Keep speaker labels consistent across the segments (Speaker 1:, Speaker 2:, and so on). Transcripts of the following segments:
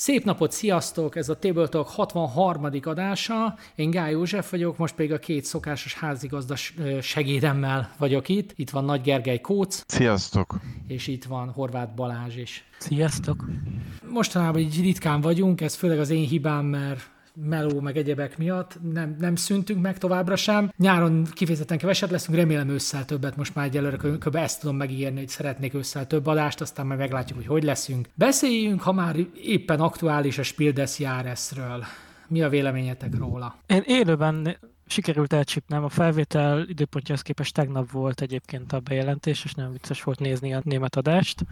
Speaker 1: Szép napot, sziasztok! Ez a Tabletop 63. adása. Én Gály József vagyok, most pedig a két szokásos házigazda segédemmel vagyok itt. Itt van Nagy Gergely Kóc.
Speaker 2: Sziasztok!
Speaker 1: És itt van Horváth Balázs is.
Speaker 3: Sziasztok!
Speaker 1: Mostanában így ritkán vagyunk, ez főleg az én hibám, mert meló meg egyebek miatt nem, nem szüntünk meg továbbra sem. Nyáron kifejezetten keveset leszünk, remélem ősszel többet, most már egyelőre kb. ezt tudom megígérni, hogy szeretnék ősszel több adást, aztán majd meglátjuk, hogy hogy leszünk. Beszéljünk, ha már éppen aktuális a Spiel des Jahresről. Mi a véleményetek róla?
Speaker 3: Én élőben sikerült elcsípnem. A felvétel időpontjához képest tegnap volt egyébként a bejelentés, és nagyon vicces volt nézni a német adást.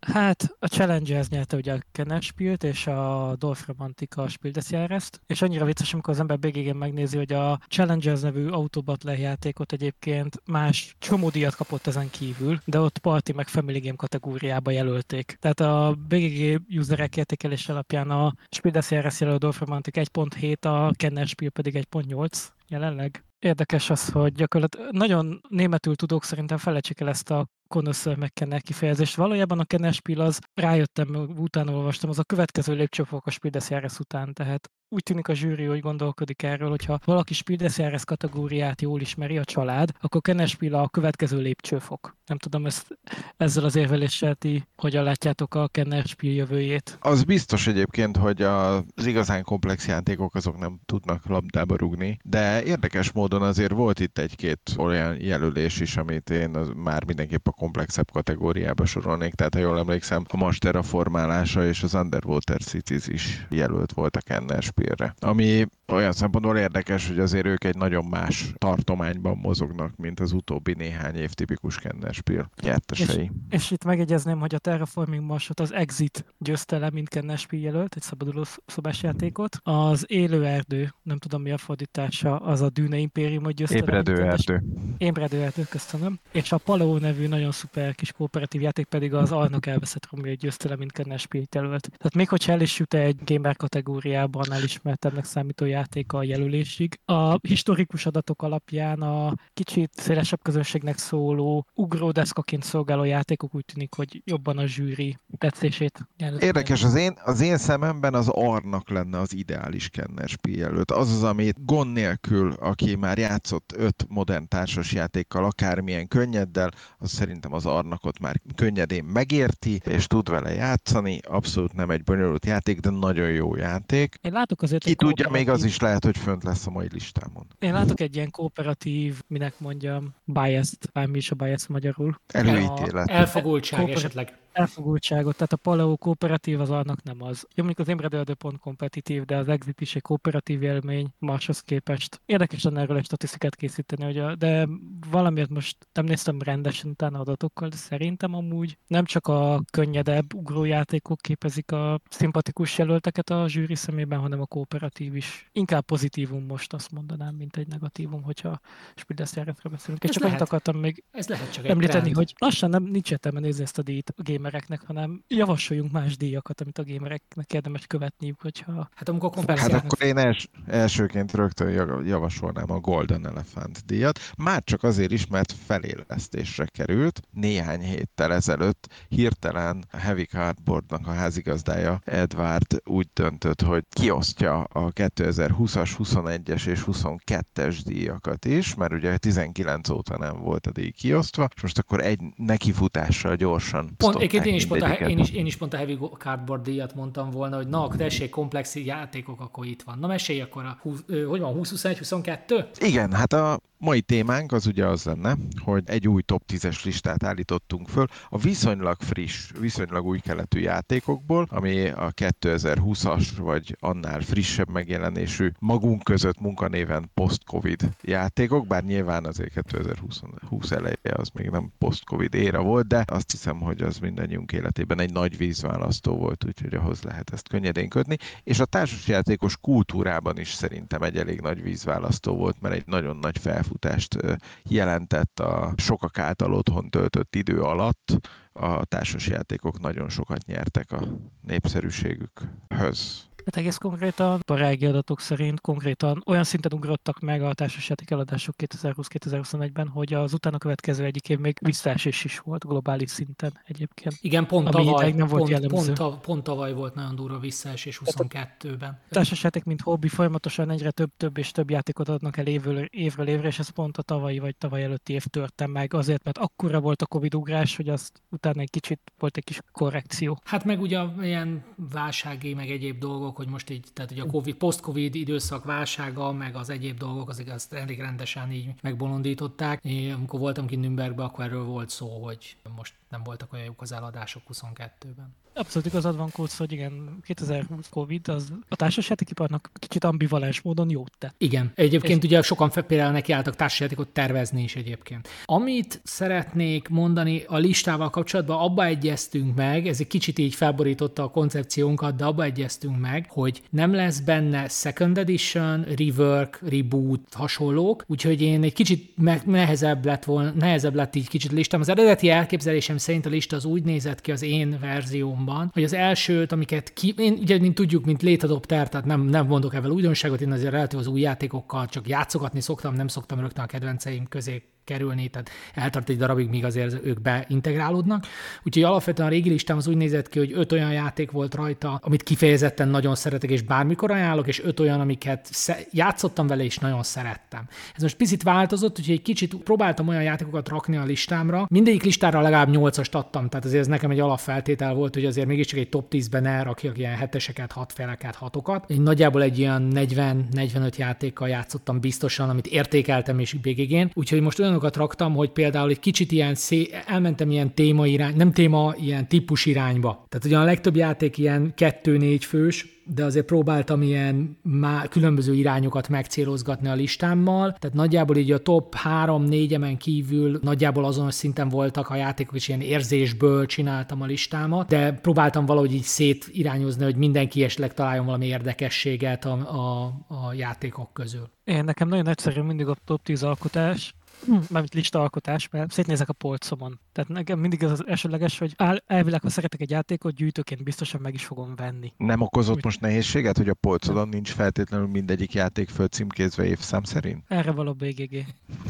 Speaker 3: Hát a Challengers nyerte ugye a Kenner Spielt, és a Dolph Romantica a Spiel des Jahres-t, és annyira vicces, amikor az ember BGG megnézi, hogy a Challengers nevű Autobot lejátékot egyébként más csomó díjat kapott ezen kívül, de ott Party meg Family Game kategóriába jelölték. Tehát a BGG userek értékelés alapján a Spiel des Jahres jelölt Dolph Romantic 1.7, a Kenner Spiel pedig 1.8 jelenleg. Érdekes az, hogy gyakorlatilag nagyon németül tudok, szerintem felejtsék el ezt a connoisseur McKenna kifejezést. Valójában a Kennerspiel az, rájöttem, utána olvastam, az a következő lépcsőfok a Spiel után, tehát úgy tűnik a zsűri, hogy gondolkodik erről, hogyha valaki Spiel kategóriát jól ismeri a család, akkor Kennerspiel a következő lépcsőfok. Nem tudom, ezt, ezzel az érveléssel ti hogyan látjátok a Kennerspiel jövőjét?
Speaker 2: Az biztos egyébként, hogy az igazán komplex játékok azok nem tudnak labdába rugni, de érdekes módon azért volt itt egy-két olyan jelölés is, amit én már mindenképp a komplexebb kategóriába sorolnék, tehát ha jól emlékszem, a Master a formálása és az Underwater Cities is jelölt volt a Kennerspielre. Ami olyan szempontból érdekes, hogy azért ők egy nagyon más tartományban mozognak, mint az utóbbi néhány év tipikus Kennerspiel nyertesei.
Speaker 3: És, és itt megjegyezném, hogy a Terraforming Marsot az Exit győzte le, mint Kennerspiel jelölt, egy szabaduló szobás játékot. Az Élő Erdő, nem tudom mi a fordítása, az a Dűne Impérium, hogy győzte
Speaker 2: Ébredő
Speaker 3: le,
Speaker 2: Erdő.
Speaker 3: Ébredő Erdő, köszönöm. És a Paleo nevű nagyon szuper kis kooperatív játék pedig az Arnak elveszett Romeo győzte le, mint Kennerspiel jelölt. Tehát még hogyha el is jut egy gamer kategóriában elismertebbnek számító játék a jelölésig. A historikus adatok alapján a kicsit szélesebb közönségnek szóló ugródeszkaként szolgáló játékok úgy tűnik, hogy jobban a zsűri tetszését
Speaker 2: Érdekes, az én, az én szememben az Arnak lenne az ideális Kennerspiel jelölt. Az az, amit gond nélkül, aki már játszott öt modern társasjátékkal, akármilyen könnyeddel, az szerintem az Arnakot már könnyedén megérti, és tud vele játszani. Abszolút nem egy bonyolult játék, de nagyon jó játék.
Speaker 3: Én látok azért
Speaker 2: Ki tudja, még az is lehet, hogy fönt lesz a mai listámon.
Speaker 3: Én látok egy ilyen kooperatív, minek mondjam, biased, mi is a biased magyarul.
Speaker 2: Előítélet.
Speaker 1: Elfogultság Kooper- esetleg
Speaker 3: elfogultságot, tehát a Paleo kooperatív az annak nem az. Jó, mondjuk az Imre pont kompetitív, de az Exit is egy kooperatív élmény Marshoz képest. Érdekes lenne erről egy statisztikát készíteni, hogy a, de valamiért most nem néztem rendesen utána adatokkal, de szerintem amúgy nem csak a könnyedebb ugrójátékok képezik a szimpatikus jelölteket a zsűri szemében, hanem a kooperatív is. Inkább pozitívum most azt mondanám, mint egy negatívum, hogyha Spideszjáretre beszélünk. És csak lehet, akartam még
Speaker 1: ez lehet csak
Speaker 3: említeni, hogy lassan nem, nincs értelme nézni ezt a díjt a game gamereknek, hanem javasoljunk más díjakat, amit a gamereknek érdemes követniük, hogyha...
Speaker 1: Hát amikor
Speaker 2: Hát akkor én els, elsőként rögtön javasolnám a Golden Elephant díjat, már csak azért is, mert felélesztésre került. Néhány héttel ezelőtt hirtelen a Heavy Cardboardnak a házigazdája Edward úgy döntött, hogy kiosztja a 2020-as, 21-es és 22-es díjakat is, mert ugye 19 óta nem volt a díj kiosztva, és most akkor egy nekifutással gyorsan
Speaker 1: Pont, Egyébként én is, pont a, én, is, én is pont a Heavy Cardboard díjat mondtam volna, hogy na, akkor tessék, komplex játékok, akkor itt van. Na mesélj akkor a, hogy van, 20-21-22?
Speaker 2: Igen, hát a mai témánk az ugye az lenne, hogy egy új top 10-es listát állítottunk föl a viszonylag friss, viszonylag új keletű játékokból, ami a 2020-as vagy annál frissebb megjelenésű magunk között munkanéven post-covid játékok, bár nyilván azért 2020 eleje az még nem post-covid éra volt, de azt hiszem, hogy az mindannyiunk életében egy nagy vízválasztó volt, úgyhogy ahhoz lehet ezt könnyedén kötni, és a társasjátékos kultúrában is szerintem egy elég nagy vízválasztó volt, mert egy nagyon nagy felfut pályafutást jelentett a sokak által otthon töltött idő alatt. A társasjátékok nagyon sokat nyertek a népszerűségükhöz.
Speaker 3: Hát egész konkrétan a rági adatok szerint konkrétan olyan szinten ugrottak meg a társasjáték eladások 2020-2021-ben, hogy az utána következő egyik év még visszaesés is volt globális szinten egyébként.
Speaker 1: Igen, pont tavaly, nem volt pont, pont, pont, pont tavaly volt nagyon durva visszaesés 22-ben.
Speaker 3: A társasjáték, mint hobbi, folyamatosan egyre több, több és több játékot adnak el évről, évről évre, és ez pont a tavalyi vagy tavaly előtti év törtem meg, azért, mert akkora volt a Covid ugrás, hogy azt utána egy kicsit volt egy kis korrekció.
Speaker 1: Hát meg ugye ilyen válsági, meg egyéb dolgok, hogy most így, tehát ugye a COVID, post-Covid időszak válsága, meg az egyéb dolgok, azért azt elég rendesen így megbolondították. Én, amikor voltam ki Nürnbergbe, akkor erről volt szó, hogy most nem voltak olyan jók az eladások 22-ben.
Speaker 3: Abszolút igazad van, Kócz, hogy igen, 2020 Covid az a társasjátékiparnak kicsit ambivalens módon jót tett.
Speaker 1: Igen. Egyébként és... ugye sokan például nekiálltak társasjátékot tervezni is egyébként. Amit szeretnék mondani a listával kapcsolatban, abba egyeztünk meg, ez egy kicsit így felborította a koncepciónkat, de abba egyeztünk meg, hogy nem lesz benne second edition, rework, reboot, hasonlók, úgyhogy én egy kicsit nehezebb lett volna, nehezebb lett így kicsit listám. Az eredeti elképzelésem szerint a lista az úgy nézett ki az én verzióm számomban, hogy az elsőt, amiket ki, én ugye, mint tudjuk, mint létadopter, tehát nem, nem mondok ebből újdonságot, én azért relatív az új játékokkal csak játszogatni szoktam, nem szoktam rögtön a kedvenceim közé kerülni, tehát eltart egy darabig, míg azért ők beintegrálódnak. Úgyhogy alapvetően a régi listám az úgy nézett ki, hogy öt olyan játék volt rajta, amit kifejezetten nagyon szeretek, és bármikor ajánlok, és öt olyan, amiket játszottam vele, és nagyon szerettem. Ez most picit változott, úgyhogy egy kicsit próbáltam olyan játékokat rakni a listámra. Mindegyik listára legalább 8-ast adtam, tehát azért ez nekem egy alapfeltétel volt, hogy azért mégiscsak egy top 10-ben ne rakjak ilyen heteseket, hatfeleket, hatokat. Én nagyjából egy ilyen 40-45 játékkal játszottam biztosan, amit értékeltem és BGG-n, úgyhogy most olyan olyanokat raktam, hogy például egy kicsit ilyen szé, elmentem ilyen téma irány, nem téma, ilyen típus irányba. Tehát ugyan a legtöbb játék ilyen kettő-négy fős, de azért próbáltam ilyen má, különböző irányokat megcélozgatni a listámmal, tehát nagyjából így a top 3-4 emen kívül nagyjából azonos szinten voltak a játékok, és ilyen érzésből csináltam a listámat, de próbáltam valahogy így szétirányozni, hogy mindenki esetleg találjon valami érdekességet a, a, a játékok közül.
Speaker 3: Én nekem nagyon egyszerű mindig a top 10 alkotás, mármint lista alkotás, mert szétnézek a polcomon. Tehát nekem mindig az, az elsőleges, hogy elvileg, ha szeretek egy játékot, gyűjtőként biztosan meg is fogom venni.
Speaker 2: Nem okozott Úgy... most nehézséget, hogy a polcodon nincs feltétlenül mindegyik játék föl címkézve évszám szerint?
Speaker 3: Erre való BGG.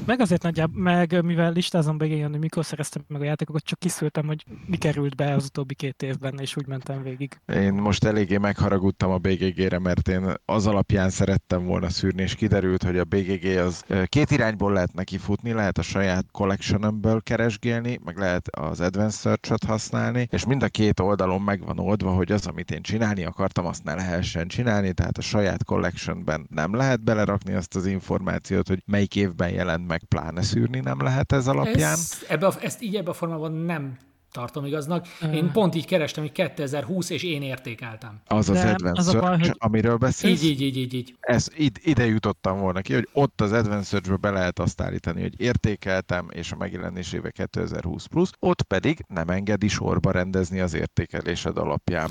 Speaker 3: Meg azért nagyjából, meg mivel listázom bgg hogy mikor szereztem meg a játékokat, csak kiszültem, hogy mi került be az utóbbi két évben, és úgy mentem végig.
Speaker 2: Én most eléggé megharagudtam a BGG-re, mert én az alapján szerettem volna szűrni, és kiderült, hogy a BGG az két irányból lehet neki futni, lehet a saját collectionömből keresgélni, meg lehet az Advanced Search-ot használni, és mind a két oldalon meg van oldva, hogy az, amit én csinálni akartam, azt ne lehessen csinálni, tehát a saját collectionben nem lehet belerakni azt az információt, hogy melyik évben jelent meg, pláne szűrni nem lehet ez alapján. Ez,
Speaker 1: ebbe a, ezt így ebbe a formában nem tartom igaznak. Én pont így kerestem, hogy 2020, és én értékeltem.
Speaker 2: Az az Advanced az Search, baj, hogy... amiről beszélsz?
Speaker 1: Így, így, így, így.
Speaker 2: Ez, ide, ide jutottam volna ki, hogy ott az Advanced search be lehet azt állítani, hogy értékeltem, és a megjelenés éve 2020 plusz, ott pedig nem engedi sorba rendezni az értékelésed alapján.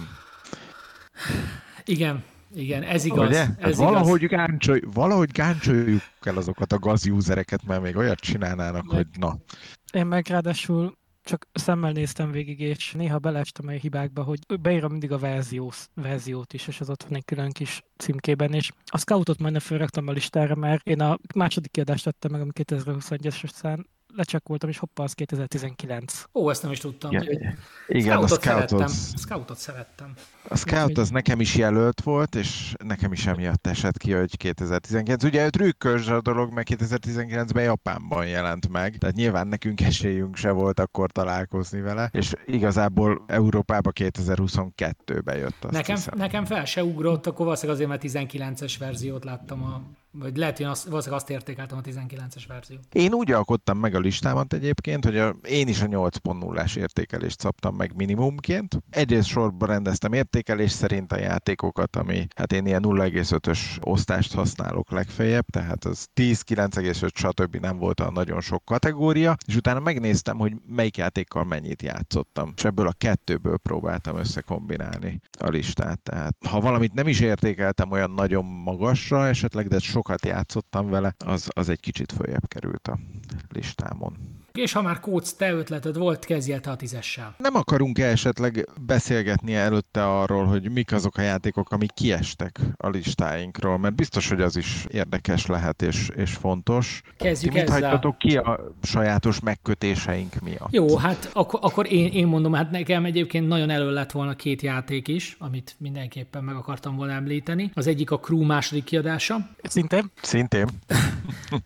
Speaker 1: Igen, igen, ez igaz. Ugye? Ez
Speaker 2: valahogy, igaz. Gáncsolj, valahogy gáncsoljuk el azokat a gaz usereket, mert még olyat csinálnának, meg, hogy na.
Speaker 3: Én meg ráadásul csak szemmel néztem végig, és néha belestem a hibákba, hogy beírom mindig a verziós, verziót is, és az ott van egy külön kis címkében, és a Scoutot majdnem felraktam a listára, mert én a második kiadást tettem meg, ami 2021-es szám, lecsekkoltam, és hoppa, az 2019.
Speaker 1: Ó, ezt nem is tudtam. Ja,
Speaker 2: igen,
Speaker 1: Scoutot
Speaker 2: a
Speaker 1: szerettem. Scoutot szerettem.
Speaker 2: A Scout az nekem is jelölt volt, és nekem is emiatt esett ki, hogy 2019. Ugye trükkös a dolog, mert 2019-ben Japánban jelent meg, tehát nyilván nekünk esélyünk se volt akkor találkozni vele, és igazából Európába 2022-ben jött. Azt
Speaker 1: nekem,
Speaker 2: hiszem.
Speaker 1: nekem fel se ugrott, akkor valószínűleg azért, mert 19-es verziót láttam a vagy lehet, hogy azt, valószínűleg azt értékeltem a 19-es verziót.
Speaker 2: Én úgy alkottam meg a listámat egyébként, hogy a, én is a 8.0-ás értékelést szabtam meg minimumként. Egyrészt sorban rendeztem értékelés szerint a játékokat, ami hát én ilyen 0,5-ös osztást használok legfeljebb, tehát az 10, 9,5 stb. nem volt a nagyon sok kategória, és utána megnéztem, hogy melyik játékkal mennyit játszottam, és ebből a kettőből próbáltam összekombinálni a listát. Tehát ha valamit nem is értékeltem olyan nagyon magasra esetleg, de sok sokat játszottam vele, az, az egy kicsit följebb került a listámon.
Speaker 1: És ha már kóc, te ötleted volt, kezdjél te a tízessel.
Speaker 2: Nem akarunk -e esetleg beszélgetni előtte arról, hogy mik azok a játékok, amik kiestek a listáinkról, mert biztos, hogy az is érdekes lehet és, és fontos.
Speaker 1: Kezdjük
Speaker 2: Ti mit
Speaker 1: ezzel.
Speaker 2: hagytatok ki a sajátos megkötéseink miatt?
Speaker 1: Jó, hát akkor, akkor én, én mondom, hát nekem egyébként nagyon elő lett volna két játék is, amit mindenképpen meg akartam volna említeni. Az egyik a Crew második kiadása,
Speaker 3: Szintén.
Speaker 2: Szintén.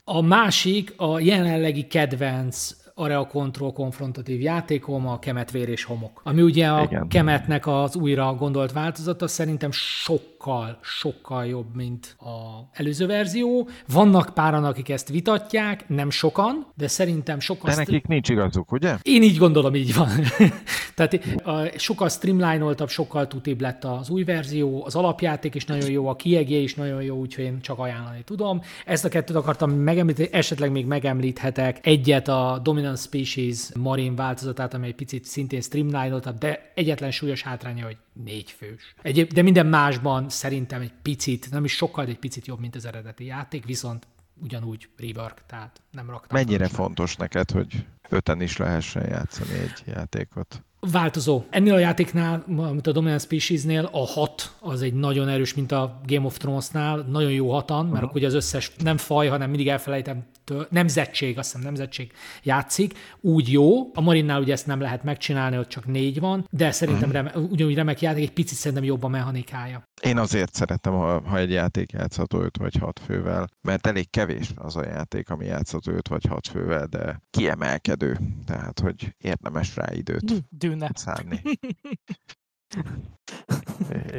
Speaker 1: a másik a jelenlegi kedvenc Area Control konfrontatív játékom, a Kemetvér és Homok. Ami ugye a
Speaker 2: Igen.
Speaker 1: Kemetnek az újra gondolt változata, szerintem sokkal, sokkal jobb, mint a előző verzió. Vannak páran, akik ezt vitatják, nem sokan, de szerintem sokkal...
Speaker 2: De nekik nincs igazuk, ugye?
Speaker 1: Én így gondolom, így van. Tehát a, sokkal streamline-oltabb, sokkal tutibb lett az új verzió, az alapjáték is nagyon jó, a kiegé is nagyon jó, úgyhogy én csak ajánlani tudom. Ezt a kettőt akartam megemlíteni, esetleg még megemlíthetek egyet a Dominant Species Marine változatát, amely picit szintén streamline-oltabb, de egyetlen súlyos hátránya, hogy négy fős. Egyéb, de minden másban szerintem egy picit, nem is sokkal, de egy picit jobb, mint az eredeti játék, viszont ugyanúgy rework, tehát nem raktam.
Speaker 2: Mennyire fontos neked, hogy öten is lehessen játszani egy játékot?
Speaker 1: Változó. Ennél a játéknál, mint a Dominant Species-nél, a hat az egy nagyon erős, mint a Game of Thrones-nál, nagyon jó hatan, mert akkor ugye az összes nem faj, hanem mindig elfelejtem, től, nemzetség, azt hiszem nemzetség játszik, úgy jó. A Marinnál ugye ezt nem lehet megcsinálni, ott csak négy van, de szerintem reme, ugyanúgy remek játék, egy picit szerintem jobb a mechanikája.
Speaker 2: Én azért szeretem, ha, ha egy játék játszható 5 vagy 6 fővel, mert elég kevés az a játék, ami játszható 5 vagy 6 fővel, de kiemelkedő, tehát hogy érdemes rá időt
Speaker 3: Dűne.
Speaker 2: szánni.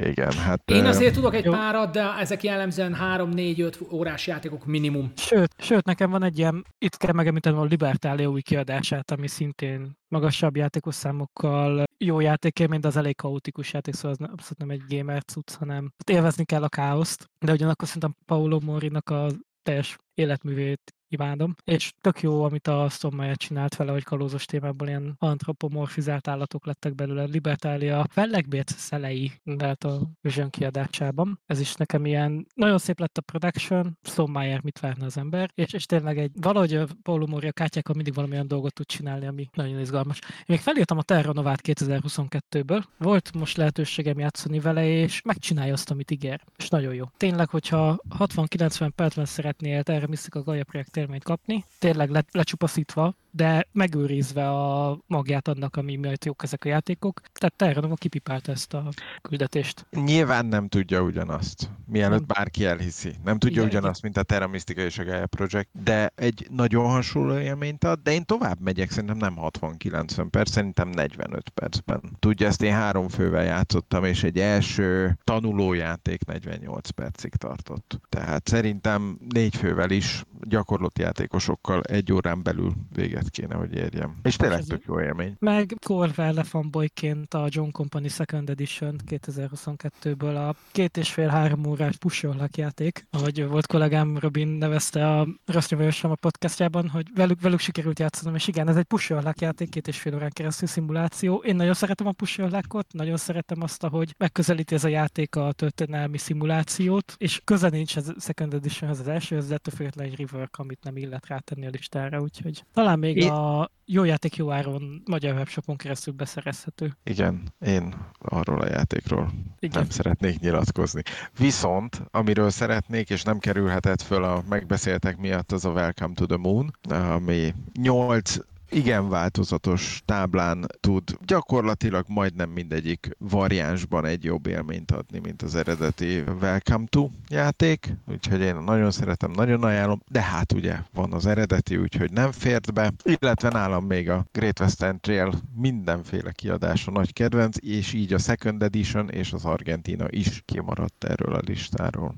Speaker 2: Igen, hát...
Speaker 1: Én azért tudok egy
Speaker 3: Jó.
Speaker 1: párat, de ezek jellemzően 3-4-5 órás játékok minimum.
Speaker 3: Sőt, sőt, nekem van egy ilyen, itt kell megemlítenem a Libertalia új kiadását, ami szintén magasabb játékos számokkal jó játékélmény, de az elég kaotikus játék, szóval az abszolút nem egy gamer cucc, hanem ott élvezni kell a káoszt, de ugyanakkor szerintem Paulo Morinak a teljes életművét imádom, és tök jó, amit a Stonemeyer csinált vele, hogy kalózos témából ilyen antropomorfizált állatok lettek belőle. Libertália fellegbért szelei lehet a Vision kiadásában. Ez is nekem ilyen, nagyon szép lett a production, Stonemeyer mit várna az ember, és, és tényleg egy, valahogy a Paulo Mori a kártyákkal mindig valamilyen dolgot tud csinálni, ami nagyon izgalmas. Én még felírtam a Terra Novát 2022-ből, volt most lehetőségem játszani vele, és megcsinálja azt, amit ígér, és nagyon jó. Tényleg, hogyha 60-90 percben szeretnél erre Mystica Gaia projekt élményt kapni, tényleg le, lecsupaszítva, de megőrizve a magját annak, ami miatt jók ezek a játékok. Tehát Terra Nova kipipálta ezt a küldetést.
Speaker 2: Nyilván nem tudja ugyanazt, mielőtt
Speaker 3: Nem.
Speaker 2: bárki elhiszi. Nem tudja
Speaker 3: Igen,
Speaker 2: ugyanazt, mint a Terra Mystica és a Gaia Project, de egy nagyon hasonló élményt ad, de én tovább megyek, szerintem nem 60-90 perc, szerintem 45 percben. Tudja, ezt én három fővel játszottam, és egy első tanulójáték 48 percig tartott. Tehát szerintem négy fővel is gyakorlott játékosokkal egy órán belül véget kéne, hogy érjem. És tényleg tök jó élmény.
Speaker 3: Meg Corvelle fanboyként a John Company Second Edition 2022-ből a két és fél három órás pusolak játék, ahogy volt kollégám Robin nevezte a Rossz a podcastjában, hogy velük, velük sikerült játszanom, és igen, ez egy pusolak játék, két és fél órán keresztül szimuláció. Én nagyon szeretem a pusolakot, nagyon szeretem azt, hogy megközelíti ez a játék a történelmi szimulációt, és köze nincs ez a Second Editionhez az első, ez ettől függetlenül egy rework, amit nem illet rátenni a listára, úgyhogy talán még
Speaker 2: Én-
Speaker 3: a jó játék jó áron magyar webshopon keresztül beszerezhető.
Speaker 2: Igen, én arról a játékról
Speaker 3: Igen.
Speaker 2: nem szeretnék nyilatkozni. Viszont, amiről szeretnék, és nem kerülhetett föl a megbeszéltek miatt, az a Welcome to the Moon, ami 8 igen változatos táblán tud gyakorlatilag majdnem mindegyik variánsban egy jobb élményt adni, mint az eredeti Welcome to játék, úgyhogy én nagyon szeretem, nagyon ajánlom, de hát ugye van az eredeti, úgyhogy nem fért be, illetve nálam még a Great Western Trail mindenféle kiadása nagy kedvenc, és így a Second Edition és az Argentina is kimaradt erről a listáról.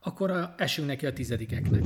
Speaker 1: Akkor esünk neki a tizedikeknek.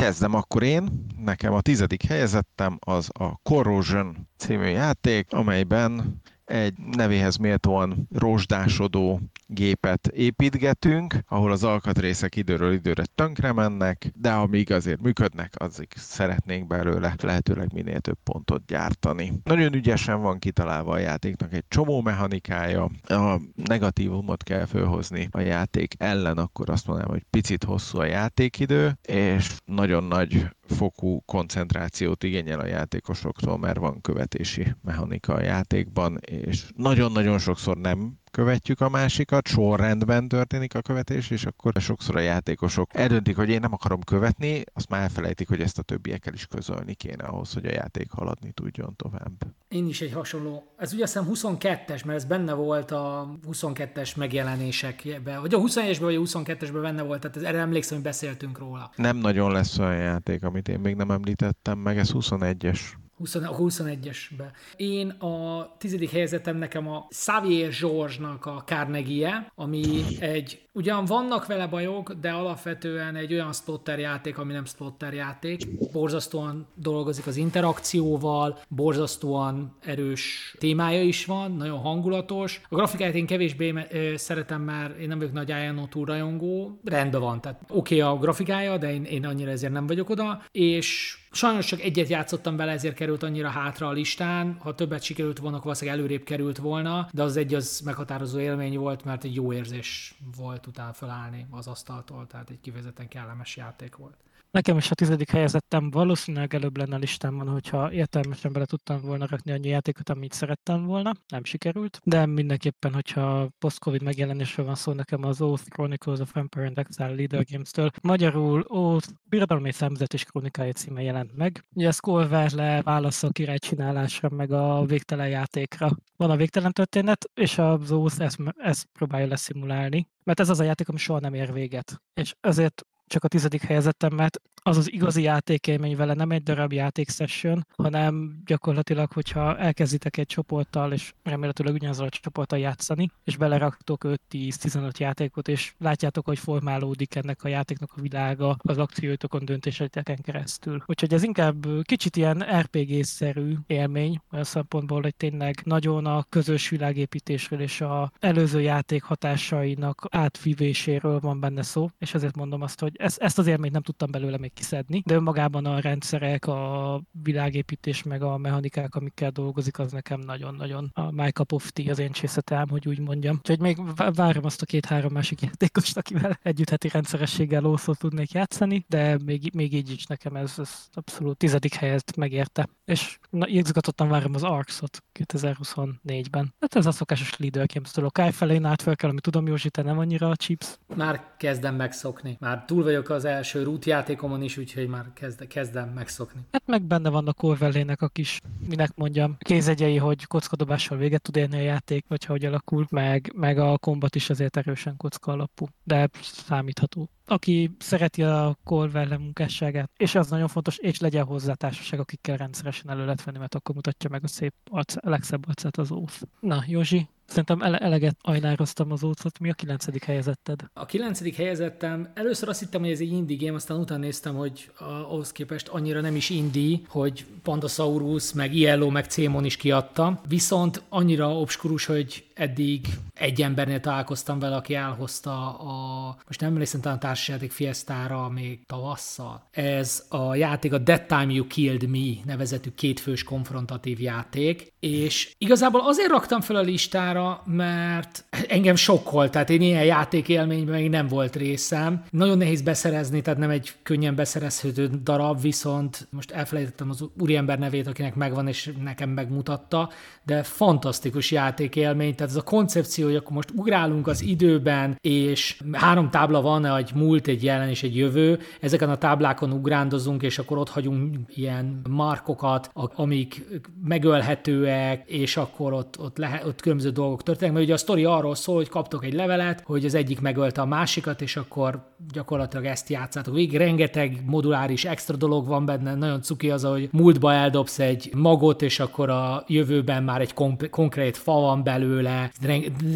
Speaker 2: Kezdem akkor én. Nekem a tizedik helyezettem az a Corrosion című játék, amelyben egy nevéhez méltóan rozsdásodó gépet építgetünk, ahol az alkatrészek időről időre tönkre mennek, de amíg azért működnek, azig szeretnénk belőle lehetőleg minél több pontot gyártani. Nagyon ügyesen van kitalálva a játéknak egy csomó mechanikája, a negatívumot kell fölhozni a játék ellen, akkor azt mondanám, hogy picit hosszú a játékidő, és nagyon nagy fokú koncentrációt igényel a játékosoktól, mert van követési mechanika a játékban, és nagyon-nagyon sokszor nem követjük a másikat, sorrendben történik a követés, és akkor sokszor a játékosok eldöntik, hogy én nem akarom követni, azt már elfelejtik, hogy ezt a többiekkel is közölni kéne ahhoz, hogy a játék haladni tudjon tovább.
Speaker 1: Én is egy hasonló. Ez ugye azt hiszem 22-es, mert ez benne volt a 22-es megjelenésekben, vagy a 21-esben, vagy a 22-esben benne volt, tehát erre emlékszem, hogy beszéltünk róla.
Speaker 2: Nem nagyon lesz olyan játék, amit én még nem említettem meg, ez 21-es.
Speaker 1: 20, a 21-esbe. Én a tizedik helyezetem nekem a Xavier George-nak a Carnegie, ami egy, ugyan vannak vele bajok, de alapvetően egy olyan spotter játék, ami nem spotter játék. Borzasztóan dolgozik az interakcióval, borzasztóan erős témája is van, nagyon hangulatos. A grafikáját én kevésbé szeretem, mert én nem vagyok nagy Ayano túl rajongó, rendben van, tehát oké okay a grafikája, de én, én annyira ezért nem vagyok oda, és Sajnos csak egyet játszottam vele, ezért került annyira hátra a listán. Ha többet sikerült volna, valószínűleg előrébb került volna, de az egy az meghatározó élmény volt, mert egy jó érzés volt utána felállni az asztaltól, tehát egy kifejezetten kellemes játék volt.
Speaker 3: Nekem is a tizedik helyezettem valószínűleg előbb lenne a listámon, hogyha értelmesen bele tudtam volna rakni annyi játékot, amit szerettem volna. Nem sikerült, de mindenképpen, hogyha post-covid megjelenésről van szó, nekem az Oath Chronicles of Empire and Exile Leader Games-től magyarul Oath Birodalmi Számzat és Kronikája címe jelent meg. Ugye Skullver le válasz a királycsinálásra, meg a végtelen játékra. Van a végtelen történet, és az Oath ezt, ezt próbálja leszimulálni, mert ez az a játék, ami soha nem ér véget. És ezért csak a tizedik helyezettem, mert az az igazi játékélmény vele nem egy darab játéksession, hanem gyakorlatilag, hogyha elkezditek egy csoporttal, és remélhetőleg ugyanazzal a csoporttal játszani, és beleraktok 5-10-15 játékot, és látjátok, hogy formálódik ennek a játéknak a világa az akcióitokon, döntéseiteken keresztül. Úgyhogy ez inkább kicsit ilyen RPG-szerű élmény, olyan szempontból, hogy tényleg nagyon a közös világépítésről és a előző játék hatásainak átvivéséről van benne szó, és ezért mondom azt, hogy ezt, ezt az élményt nem tudtam belőle még kiszedni, de önmagában a rendszerek, a világépítés meg a mechanikák, amikkel dolgozik, az nekem nagyon-nagyon a my cup of tea, az én csészetem, hogy úgy mondjam. Úgyhogy még várom azt a két-három másik játékost, akivel együtt heti rendszerességgel lószól tudnék játszani, de még, még így is nekem ez, ez abszolút tizedik helyet megérte. És na, izgatottan várom az Arx-ot 2024-ben. Hát ez a szokásos leader games-től. A Kai felé át fel kell, ami tudom, Józsi, te nem annyira a chips.
Speaker 1: Már kezdem megszokni. Már túl vagyok az első root játékomon is, úgyhogy már kezd, kezdem megszokni.
Speaker 3: Hát meg benne van a Corvellének a kis, minek mondjam, kézegyei, hogy kockadobással véget tud érni a játék, vagy hogy alakul, meg, meg a kombat is azért erősen kocka alapú, de számítható aki szereti a Corvelle munkásságát, és az nagyon fontos, és legyen hozzá társaság, akikkel rendszeresen elő lehet venni, mert akkor mutatja meg a szép arc, a legszebb arcát az ósz. Na, Józsi, Szerintem ele- eleget ajnároztam az ócot. Mi a kilencedik helyezetted?
Speaker 1: A kilencedik helyezettem, először azt hittem, hogy ez egy indie game, aztán utána néztem, hogy ahhoz képest annyira nem is indie, hogy Pandasaurus, meg ILO, meg Cémon is kiadta. Viszont annyira obskurus, hogy eddig egy embernél találkoztam vele, aki elhozta a, most nem emlékszem talán társasjáték Fiestára még tavasszal. Ez a játék a That Time You Killed Me nevezetű kétfős konfrontatív játék, és igazából azért raktam fel a listára, mert engem sokkolt, tehát én ilyen játékélményben még nem volt részem. Nagyon nehéz beszerezni, tehát nem egy könnyen beszerezhető darab, viszont most elfelejtettem az úriember nevét, akinek megvan, és nekem megmutatta, de fantasztikus játékélmény, tehát ez a koncepció, hogy akkor most ugrálunk az időben, és három tábla van, egy múlt, egy jelen és egy jövő, ezeken a táblákon ugrándozunk, és akkor ott hagyunk ilyen markokat, amik megölhetőek, és akkor ott, ott, lehet, ott különböző dolgok történnek, mert ugye a sztori arról szól, hogy kaptok egy levelet, hogy az egyik megölte a másikat, és akkor gyakorlatilag ezt játszátok végig. Rengeteg moduláris extra dolog van benne, nagyon cuki az, hogy múltba eldobsz egy magot, és akkor a jövőben már egy konkrét fa van belőle,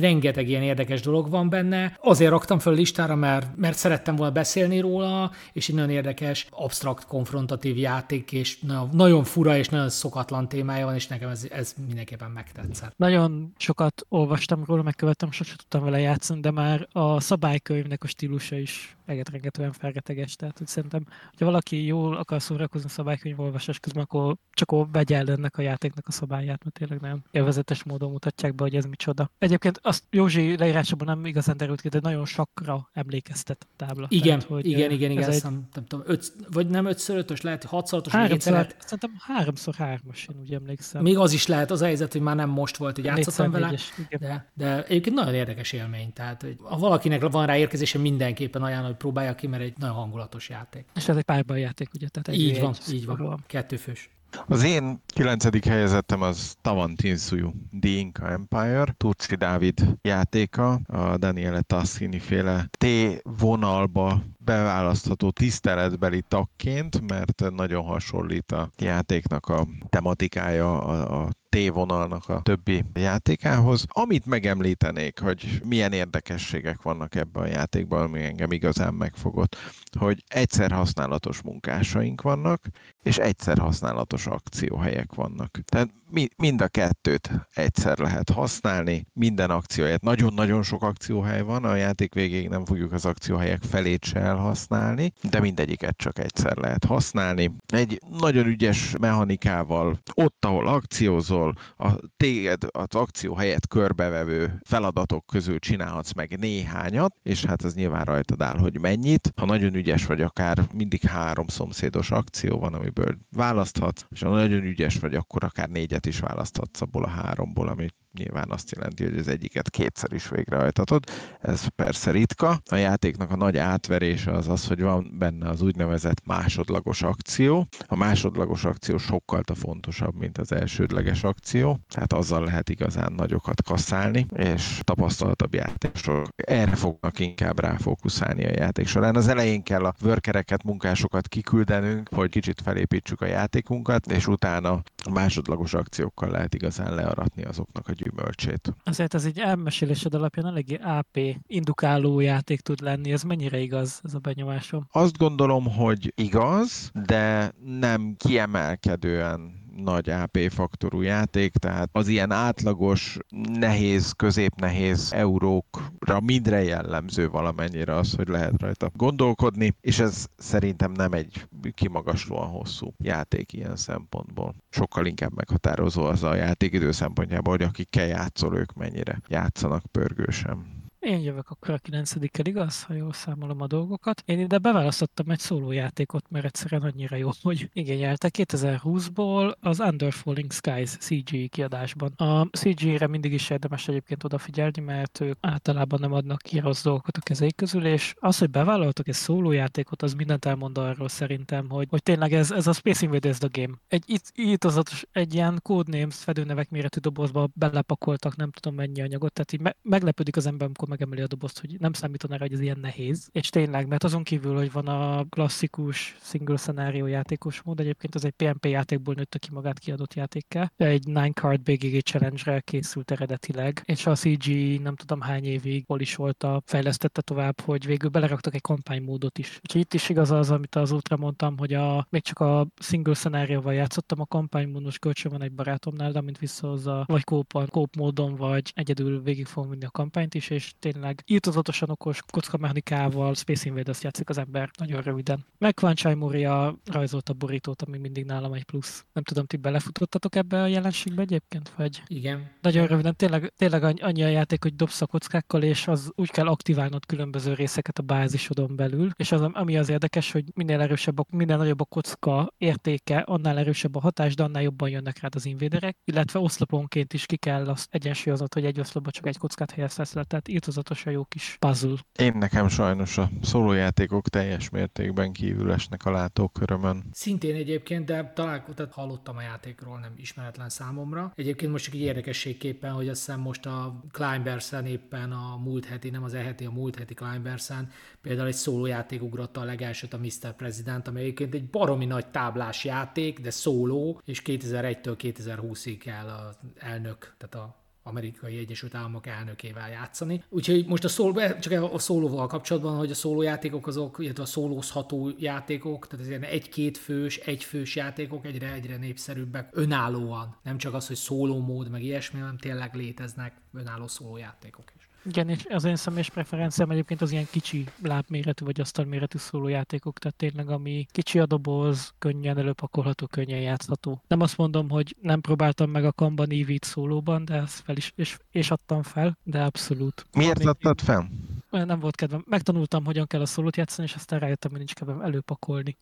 Speaker 1: rengeteg ilyen érdekes dolog van benne. Azért raktam föl listára, mert, mert szerettem volna beszélni róla, és egy nagyon érdekes, absztrakt, konfrontatív játék, és nagyon, nagyon fura és nagyon szokatlan témája van, és nekem ez, ez mindenképpen megtetszett.
Speaker 3: Nagyon sokat olvastam róla, megkövettem, sosem tudtam vele játszani, de már a szabálykönyvnek a stílusa is egetrengetően felreteges. Tehát hogy szerintem, ha valaki jól akar szórakozni szabálykönyv olvasás közben, akkor csak vegye el ennek a játéknak a szabályát, mert tényleg nem élvezetes módon mutatják be, hogy ez mit micsoda. Egyébként azt Józsi leírásában nem igazán derült ki, de nagyon sokra emlékeztet a tábla.
Speaker 1: Igen, Tehát, hogy igen, igen, igen, egy... nem, nem tudom, öt, vagy nem 5 5 lehet, 6 6
Speaker 3: háromszor. Szerintem háromszor hármas, én úgy emlékszem.
Speaker 1: Még az is lehet, az a helyzet, hogy már nem most volt, hogy játszottam vele, de, de egyébként nagyon érdekes élmény. Tehát, hogy ha valakinek van rá érkezése, mindenképpen ajánlom, hogy próbálja ki, mert egy nagyon hangulatos játék.
Speaker 3: És ez egy párban játék, ugye? Tehát egy
Speaker 1: így van, így van. Kettőfős.
Speaker 2: Az én kilencedik helyezettem az Tavan Tinsuyu, The Inca Empire, Turci Dávid játéka, a Daniele Tassini féle T-vonalba beválasztható tiszteletbeli tagként, mert nagyon hasonlít a játéknak a tematikája a, a T-vonalnak a többi játékához. Amit megemlítenék, hogy milyen érdekességek vannak ebben a játékban, ami engem igazán megfogott, hogy egyszer használatos munkásaink vannak, és egyszer használatos akcióhelyek vannak. Tehát mi, mind a kettőt egyszer lehet használni, minden akcióhelyet. Nagyon-nagyon sok akcióhely van, a játék végéig nem fogjuk az akcióhelyek felét se elhasználni, de mindegyiket csak egyszer lehet használni. Egy nagyon ügyes mechanikával, ott, ahol akciózol, a téged az akció helyett körbevevő feladatok közül csinálhatsz meg néhányat, és hát ez nyilván rajtad áll, hogy mennyit. Ha nagyon ügyes vagy, akár mindig három szomszédos akció van, amiből választhatsz, és ha nagyon ügyes vagy, akkor akár négyet is választhatsz abból a háromból, amit nyilván azt jelenti, hogy az egyiket kétszer is végrehajtatod. Ez persze ritka. A játéknak a nagy átverése az az, hogy van benne az úgynevezett másodlagos akció. A másodlagos akció sokkal fontosabb, mint az elsődleges akció, tehát azzal lehet igazán nagyokat kaszálni, és tapasztaltabb játékosok erre fognak inkább ráfókuszálni a játék során. Az elején kell a workereket, munkásokat kiküldenünk, hogy kicsit felépítsük a játékunkat, és utána a másodlagos akciókkal lehet igazán learatni azoknak a gyümölcsét.
Speaker 3: Azért ez egy elmesélésed alapján eléggé AP indukáló játék tud lenni, ez mennyire igaz, ez a benyomásom?
Speaker 2: Azt gondolom, hogy igaz, de nem kiemelkedően nagy AP faktorú játék, tehát az ilyen átlagos, nehéz, középnehéz eurókra mindre jellemző valamennyire az, hogy lehet rajta gondolkodni, és ez szerintem nem egy kimagaslóan hosszú játék ilyen szempontból. Sokkal inkább meghatározó az a játékidő szempontjából, hogy akikkel játszol, ők mennyire játszanak pörgősen.
Speaker 3: Én jövök akkor a 9 igaz, ha jól számolom a dolgokat. Én ide beválasztottam egy szólójátékot, mert egyszerűen annyira jó, hogy igényelte 2020-ból az Under Falling Skies CG kiadásban. A CG-re mindig is érdemes egyébként odafigyelni, mert ők általában nem adnak ki rossz dolgokat a kezeik közül, és az, hogy bevállaltak egy szólójátékot, az mindent elmond arról szerintem, hogy, hogy tényleg ez, ez a Space Invaders the Game. Egy írtozatos, egy ilyen codenames fedőnevek méretű dobozba belepakoltak, nem tudom mennyi anyagot, tehát így me- meglepődik az ember, amikor megemeli a dobozt, hogy nem számítaná rá, hogy ez ilyen nehéz. És tényleg, mert azon kívül, hogy van a klasszikus single scenario játékos mód, egyébként az egy PNP játékból nőtte ki magát kiadott játékkel. Egy nine card BGG challenge-re készült eredetileg, és a CG nem tudom hány évig hol is volt a fejlesztette tovább, hogy végül beleraktak egy kampánymódot is. Úgyhogy itt is igaz az, amit az útra mondtam, hogy a, még csak a single szenárióval játszottam, a kampánymódos kölcsön van egy barátomnál, de amint visszahozza, vagy kóp, kóp módon, vagy egyedül végig fogom vinni a kampányt is, és tényleg írtozatosan okos kockamechanikával Space Invaders játszik az ember nagyon röviden. Meg Kvanchai Moria rajzolt a borítót, ami mindig nálam egy plusz. Nem tudom, ti belefutottatok ebbe a jelenségbe egyébként? Vagy
Speaker 1: Igen.
Speaker 3: Nagyon röviden, tényleg, tényleg annyi a játék, hogy dobsz a kockákkal, és az úgy kell aktiválnod különböző részeket a bázisodon belül, és az, ami az érdekes, hogy minél erősebb, a, minél nagyobb a kocka értéke, annál erősebb a hatás, de annál jobban jönnek rád az invéderek, illetve oszloponként is ki kell azt egyensúlyoznod, hogy egy oszlopba csak egy kockát helyezhetsz le, tehát írtozatosan jó kis puzzle.
Speaker 2: Én nekem sajnos a szólójátékok teljes mértékben kívül esnek a látókörömön.
Speaker 1: Szintén egyébként, de találkoztam, hallottam a játékról, nem ismeretlen számomra. Egyébként most csak egy érdekességképpen, hogy azt hiszem most a Climbersen éppen a múlt heti, nem az e-heti, a múlt heti Climbersen például egy szólójáték ugrotta a legelsőt a Mr. President, ami egyébként egy baromi nagy táblás játék, de szóló, és 2001-től 2020-ig kell az elnök, tehát a amerikai Egyesült Államok elnökével játszani. Úgyhogy most a szól, csak a szólóval kapcsolatban, hogy a szólójátékok azok, illetve a szólózható játékok, tehát ez egy-két fős, egyfős játékok egyre egyre népszerűbbek önállóan. Nem csak az, hogy szóló mód, meg ilyesmi, hanem tényleg léteznek önálló szólójátékok is.
Speaker 3: Igen, és az én személyes preferenciám egyébként az ilyen kicsi lábméretű vagy asztalméretű szólójátékok, tehát tényleg ami kicsi a doboz, könnyen előpakolható, könnyen játszható. Nem azt mondom, hogy nem próbáltam meg a Kanban EV-t szólóban, de ezt fel is, és, és adtam fel, de abszolút.
Speaker 2: Miért
Speaker 3: Még-
Speaker 2: adtad fel?
Speaker 3: nem volt kedvem. Megtanultam, hogyan kell a szólót játszani, és aztán rájöttem, hogy nincs kedvem előpakolni.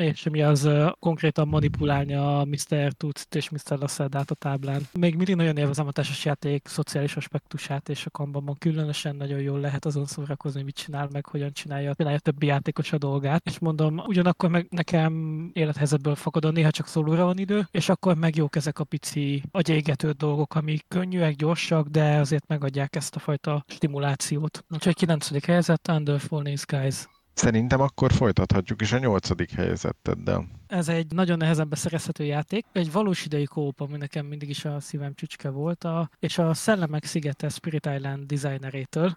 Speaker 3: És mi az konkrétan manipulálni a Mr. Tuts és Mr. Lasserdát a táblán. Még mindig nagyon élvezem a társas játék szociális aspektusát, és a Kanbanban különösen nagyon jól lehet azon szórakozni, mit csinál, meg hogyan csinálja, csinálja a többi játékos a dolgát. És mondom, ugyanakkor meg nekem élethelyzetből fakadóan néha csak szólóra van idő, és akkor meg jók ezek a pici agyégető dolgok, amik könnyűek, gyorsak, de azért megadják ezt a fajta stimulációt. Úgyhogy 9. helyzet, Under Falling Skies.
Speaker 2: Szerintem akkor folytathatjuk is a nyolcadik helyezetteddel.
Speaker 3: Ez egy nagyon nehezen beszerezhető játék. Egy valós idei kóp, ami nekem mindig is a szívem csücske volt, a, és a Szellemek szigete Spirit Island designerétől,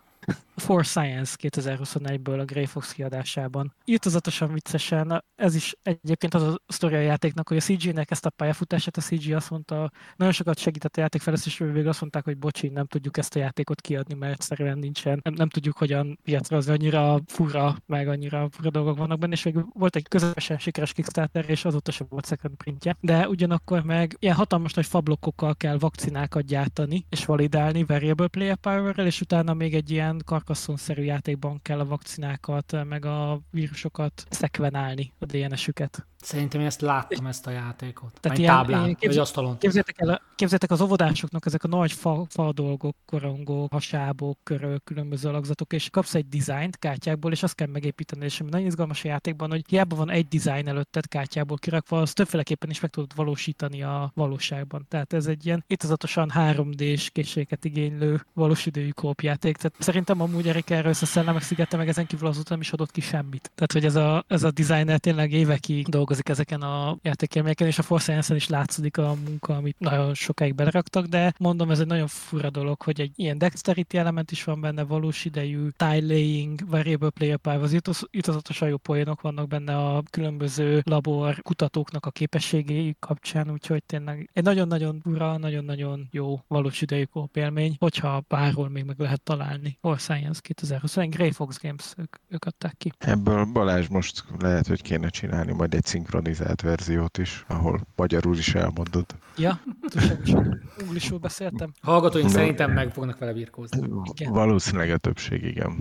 Speaker 3: For Science 2021-ből a Grey Fox kiadásában. Írtozatosan viccesen, ez is egyébként az a sztoria a játéknak, hogy a CG-nek ezt a pályafutását, a CG azt mondta, nagyon sokat segített a játékfejlesztésről, végül azt mondták, hogy bocsi, nem tudjuk ezt a játékot kiadni, mert egyszerűen nincsen, nem, nem tudjuk hogyan piacra az annyira fura, meg annyira fura dolgok vannak benne, és végül volt egy közepesen sikeres Kickstarter, és azóta sem volt second printje. De ugyanakkor meg ilyen hatalmas nagy fablokkokkal kell vakcinákat gyártani, és validálni variable player power és utána még egy ilyen karkasszonszerű játékban kell a vakcinákat, meg a vírusokat szekvenálni, a DNS-üket.
Speaker 1: Szerintem én ezt láttam, ezt a játékot.
Speaker 3: Tehát ilyen-
Speaker 1: táblán,
Speaker 3: ilyen
Speaker 1: vagy
Speaker 3: képzel-
Speaker 1: asztalon.
Speaker 3: Képzeljétek el, képzeljétek az óvodásoknak ezek a nagy fa, fa dolgok, korongok, hasábok, körök, különböző alakzatok, és kapsz egy dizájnt kártyákból, és azt kell megépíteni, és ami nagyon izgalmas a játékban, hogy hiába van egy dizájn előtted kártyából kirakva, az többféleképpen is meg tudod valósítani a valóságban. Tehát ez egy ilyen itazatosan 3D-s készségeket igénylő valós idejű kópjáték. Tehát szerintem amúgy Erik erről a szellemek szigete, meg ezen kívül azóta nem is adott ki semmit. Tehát, hogy ez a, ez a designer tényleg évekig dolgozik ezeken a játékélményeken, és a Force is látszik a munka, amit nagyon sokáig beleraktak, de mondom, ez egy nagyon fura dolog, hogy egy ilyen dexterity element is van benne, valós idejű tile laying, variable player power, az jutazatosan jó poénok vannak benne a különböző labor kutatóknak a képességei kapcsán, úgyhogy tényleg egy nagyon-nagyon fura, nagyon-nagyon jó valós idejű kópélmény, hogyha bárhol még meg lehet találni. Force Science 2020, Grey Fox Games, ők, ők adták ki.
Speaker 2: Ebből Balázs most lehet, hogy kéne csinálni majd egy szinkronizált verziót is, ahol magyarul is elmondod.
Speaker 3: Ja, túlságosan anglisul beszéltem.
Speaker 1: Hallgatóink
Speaker 2: De-
Speaker 1: szerintem meg fognak vele birkózni.
Speaker 3: Igen.
Speaker 2: Valószínűleg a többség, igen.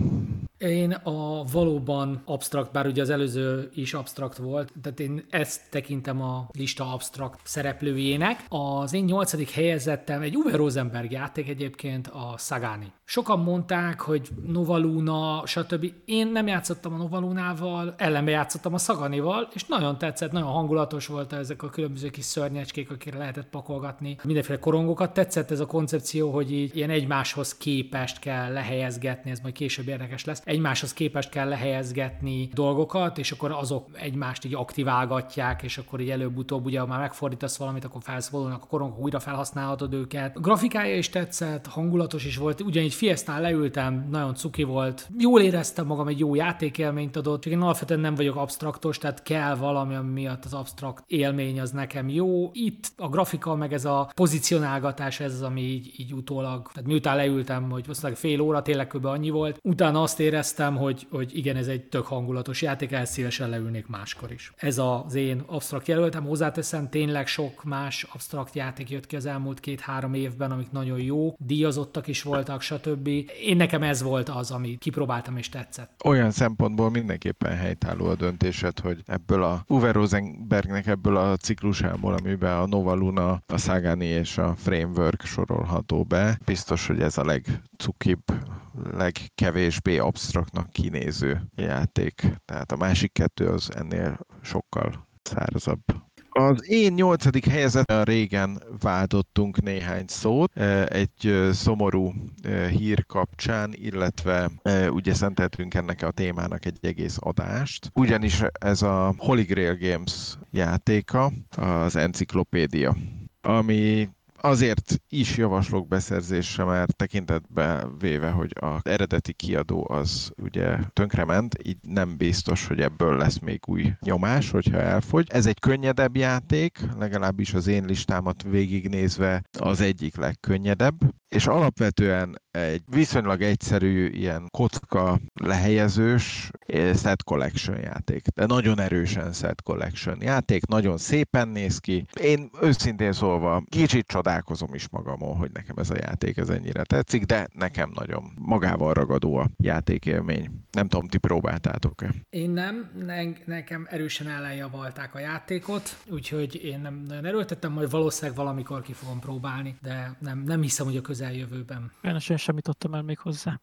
Speaker 1: Én a valóban absztrakt, bár ugye az előző is absztrakt volt, tehát én ezt tekintem a lista absztrakt szereplőjének. Az én nyolcadik helyezettem egy Uwe Rosenberg játék egyébként, a Sagani. Sokan mondták, hogy Nova Luna, stb. Én nem játszottam a Nova Lunával, ellenbe játszottam a Saganival, és nagyon tetszett, nagyon hangulatos volt ezek a különböző kis szörnyecskék, akire lehetett pakolgatni. Mindenféle korongokat. Tetszett ez a koncepció, hogy így ilyen egymáshoz képest kell lehelyezgetni, ez majd később érdekes lesz, egymáshoz képest kell lehelyezgetni dolgokat, és akkor azok egymást így aktiválgatják, és akkor így előbb-utóbb ugye, már megfordítasz valamit, akkor felszabadulnak a korongok, újra felhasználhatod őket. A grafikája is tetszett, hangulatos is volt, ugyanígy Fiestán leültem, nagyon cuki volt, jól éreztem magam, egy jó játékélményt adott, csak én alapvetően nem vagyok abstraktos, tehát kell valami, ami miatt az abstrakt élmény az nekem jó. Itt a grafika, meg ez a pozicionálgatás, ez az, ami így, így utólag, tehát miután leültem, hogy valószínűleg fél óra, tényleg kb. annyi volt, utána azt éreztem, hogy, hogy igen, ez egy tök hangulatos játék, el szívesen leülnék máskor is. Ez az én abstrakt jelöltem, hozzáteszem, tényleg sok más abstrakt játék jött ki az elmúlt két-három évben, amik nagyon jó, díjazottak is voltak, stb. Én nekem ez volt az, amit kipróbáltam és tetszett.
Speaker 2: Olyan szempontból mindenképpen helytálló a döntésed, hogy ebből a Uwe Rosenbergnek ebből a ciklusából, amiben a Nova Luna, a Sagani és a Framework sorolható be, biztos, hogy ez a legcukibb, legkevésbé absztraktnak kinéző játék. Tehát a másik kettő az ennél sokkal szárazabb. Az én nyolcadik helyezeten régen váltottunk néhány szót eh, egy eh, szomorú eh, hír kapcsán, illetve ugye szenteltünk ennek a témának egy egész adást. Ugyanis ez a Holy Grail Games játéka, az enciklopédia, ami azért is javaslok beszerzésre, mert tekintetbe véve, hogy az eredeti kiadó az ugye tönkrement, így nem biztos, hogy ebből lesz még új nyomás, hogyha elfogy. Ez egy könnyedebb játék, legalábbis az én listámat végignézve az egyik legkönnyedebb, és alapvetően egy viszonylag egyszerű ilyen kocka lehelyezős eh, set collection játék, de nagyon erősen set collection játék, nagyon szépen néz ki. Én őszintén szólva kicsit csodálkozom is magamon, hogy nekem ez a játék ez ennyire tetszik, de nekem nagyon magával ragadó a játékélmény. Nem tudom, ti próbáltátok-e?
Speaker 1: Én nem, ne, nekem erősen ellenjavalták a játékot, úgyhogy én nem nagyon erőltettem, majd valószínűleg valamikor ki fogom próbálni, de nem, nem hiszem, hogy a közeljövőben.
Speaker 3: Én sem adtam el még hozzá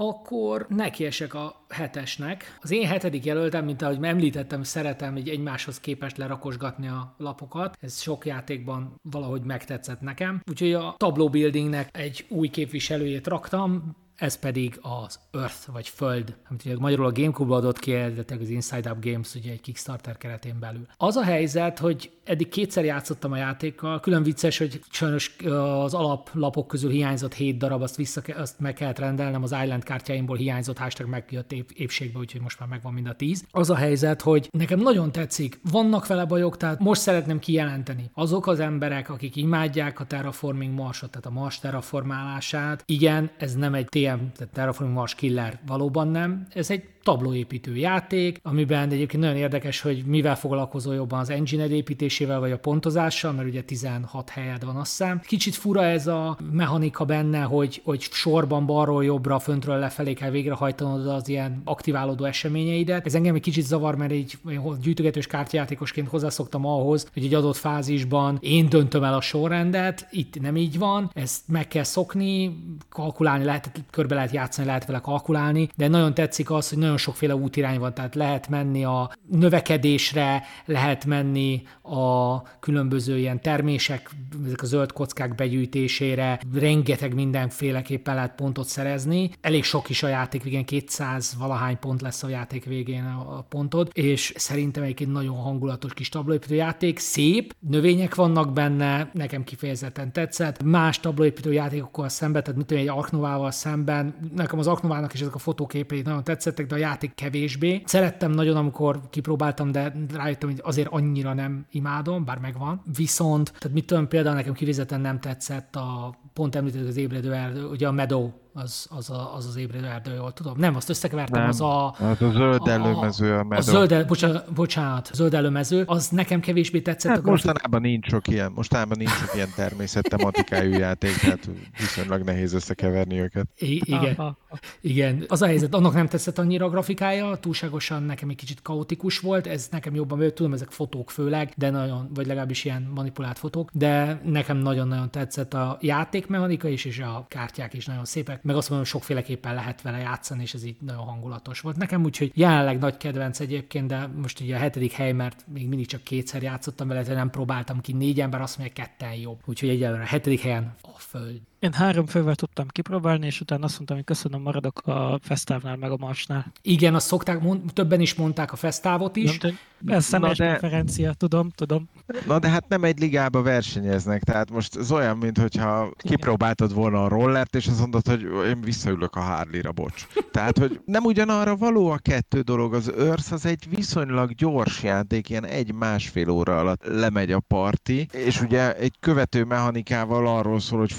Speaker 1: akkor nekiesek a hetesnek. Az én hetedik jelöltem, mint ahogy említettem, szeretem így egymáshoz képest lerakosgatni a lapokat. Ez sok játékban valahogy megtetszett nekem. Úgyhogy a Tableau Buildingnek egy új képviselőjét raktam, ez pedig az Earth, vagy Föld, amit ugye magyarul a GameCube adott ki, az Inside Up Games ugye egy Kickstarter keretén belül. Az a helyzet, hogy eddig kétszer játszottam a játékkal, külön vicces, hogy sajnos az alaplapok közül hiányzott 7 darab, azt, vissza, azt meg kellett rendelnem, az Island kártyáimból hiányzott, hashtag megjött épp, épségbe, úgyhogy most már megvan mind a 10. Az a helyzet, hogy nekem nagyon tetszik, vannak vele bajok, tehát most szeretném kijelenteni. Azok az emberek, akik imádják a Terraforming Marsot, tehát a Mars terraformálását, igen, ez nem egy TM, tehát Terraforming Mars killer, valóban nem, ez egy tablóépítő játék, amiben egyébként nagyon érdekes, hogy mivel foglalkozol jobban az engine építésével, vagy a pontozással, mert ugye 16 helyed van azt hiszem. Kicsit fura ez a mechanika benne, hogy, hogy sorban balról jobbra, föntről lefelé kell végrehajtanod az ilyen aktiválódó eseményeidet. Ez engem egy kicsit zavar, mert egy gyűjtögetős kártyajátékosként hozzászoktam ahhoz, hogy egy adott fázisban én döntöm el a sorrendet, itt nem így van, ezt meg kell szokni, kalkulálni lehet, körbe lehet játszani, lehet vele kalkulálni, de nagyon tetszik az, hogy nagyon sokféle útirány van, tehát lehet menni a növekedésre, lehet menni a különböző ilyen termések, ezek a zöld kockák begyűjtésére, rengeteg mindenféleképpen lehet pontot szerezni. Elég sok is a játék végén, 200 valahány pont lesz a játék végén a pontod, és szerintem egyébként nagyon hangulatos kis tablaépítő játék, szép, növények vannak benne, nekem kifejezetten tetszett. Más tablaépítő játékokkal szemben, tehát mint egy Arknovával szemben, nekem az Arknovának is ezek a fotóképei nagyon tetszettek, de a játék kevésbé. Szerettem nagyon, amikor kipróbáltam, de rájöttem, hogy azért annyira nem imádom, bár megvan. Viszont, tehát mit tudom, például nekem kivizetten nem tetszett a pont említett az ébredő erdő, ugye a Meadow az az, a, az, az ébredő erdő, jól tudom. Nem, azt összekevertem,
Speaker 2: nem.
Speaker 1: az a...
Speaker 2: Hát a zöld előmező, a, a,
Speaker 1: a zöld, el, bocsánat, bocsánat, zöld előmező, az nekem kevésbé tetszett.
Speaker 2: Hát mostanában nincs sok ilyen, mostanában nincs sok ilyen természettematikájú játék, tehát viszonylag nehéz összekeverni őket.
Speaker 1: I- igen, igen. Az a helyzet, annak nem tetszett annyira a grafikája, túlságosan nekem egy kicsit kaotikus volt, ez nekem jobban mert tudom, ezek fotók főleg, de nagyon, vagy legalábbis ilyen manipulált fotók, de nekem nagyon-nagyon tetszett a játékmechanika is, és a kártyák is nagyon szépek meg azt mondom, sokféleképpen lehet vele játszani, és ez így nagyon hangulatos volt nekem, úgyhogy jelenleg nagy kedvenc egyébként, de most ugye a hetedik hely, mert még mindig csak kétszer játszottam vele, de nem próbáltam ki, négy ember azt mondja, ketten jobb. Úgyhogy egyelőre a hetedik helyen a föld.
Speaker 3: Én három fővel tudtam kipróbálni, és utána azt mondtam, hogy köszönöm, maradok a Fesztávnál, meg a Marsnál.
Speaker 1: Igen, azt szokták, mond, többen is mondták a Fesztávot is. Nem,
Speaker 3: ez személyes de... preferencia, tudom, tudom.
Speaker 2: Na de hát nem egy ligába versenyeznek, tehát most ez olyan, mintha kipróbáltad volna a rollert, és azt mondod, hogy én visszaülök a Harley-ra, bocs. Tehát, hogy nem ugyanarra való a kettő dolog. Az Earth az egy viszonylag gyors játék, ilyen egy-másfél óra alatt lemegy a parti, és ugye egy követő mechanikával arról szól, hogy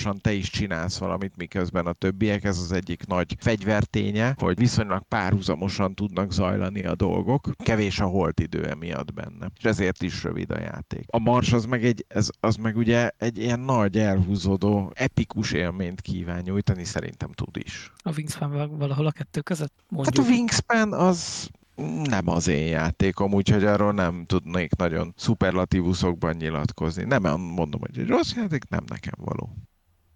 Speaker 2: folyamatosan te is csinálsz valamit, miközben a többiek, ez az egyik nagy fegyverténye, hogy viszonylag párhuzamosan tudnak zajlani a dolgok. Kevés a holt idő emiatt benne. És ezért is rövid a játék. A Mars az meg, egy, ez, az meg ugye egy ilyen nagy elhúzódó, epikus élményt kíván nyújtani, szerintem tud is.
Speaker 3: A Wingspan valahol a kettő között?
Speaker 2: Mondjuk. Hát a Wingspan az nem az én játékom, úgyhogy arról nem tudnék nagyon szuperlatívuszokban nyilatkozni. Nem mondom, hogy egy rossz játék, nem nekem való.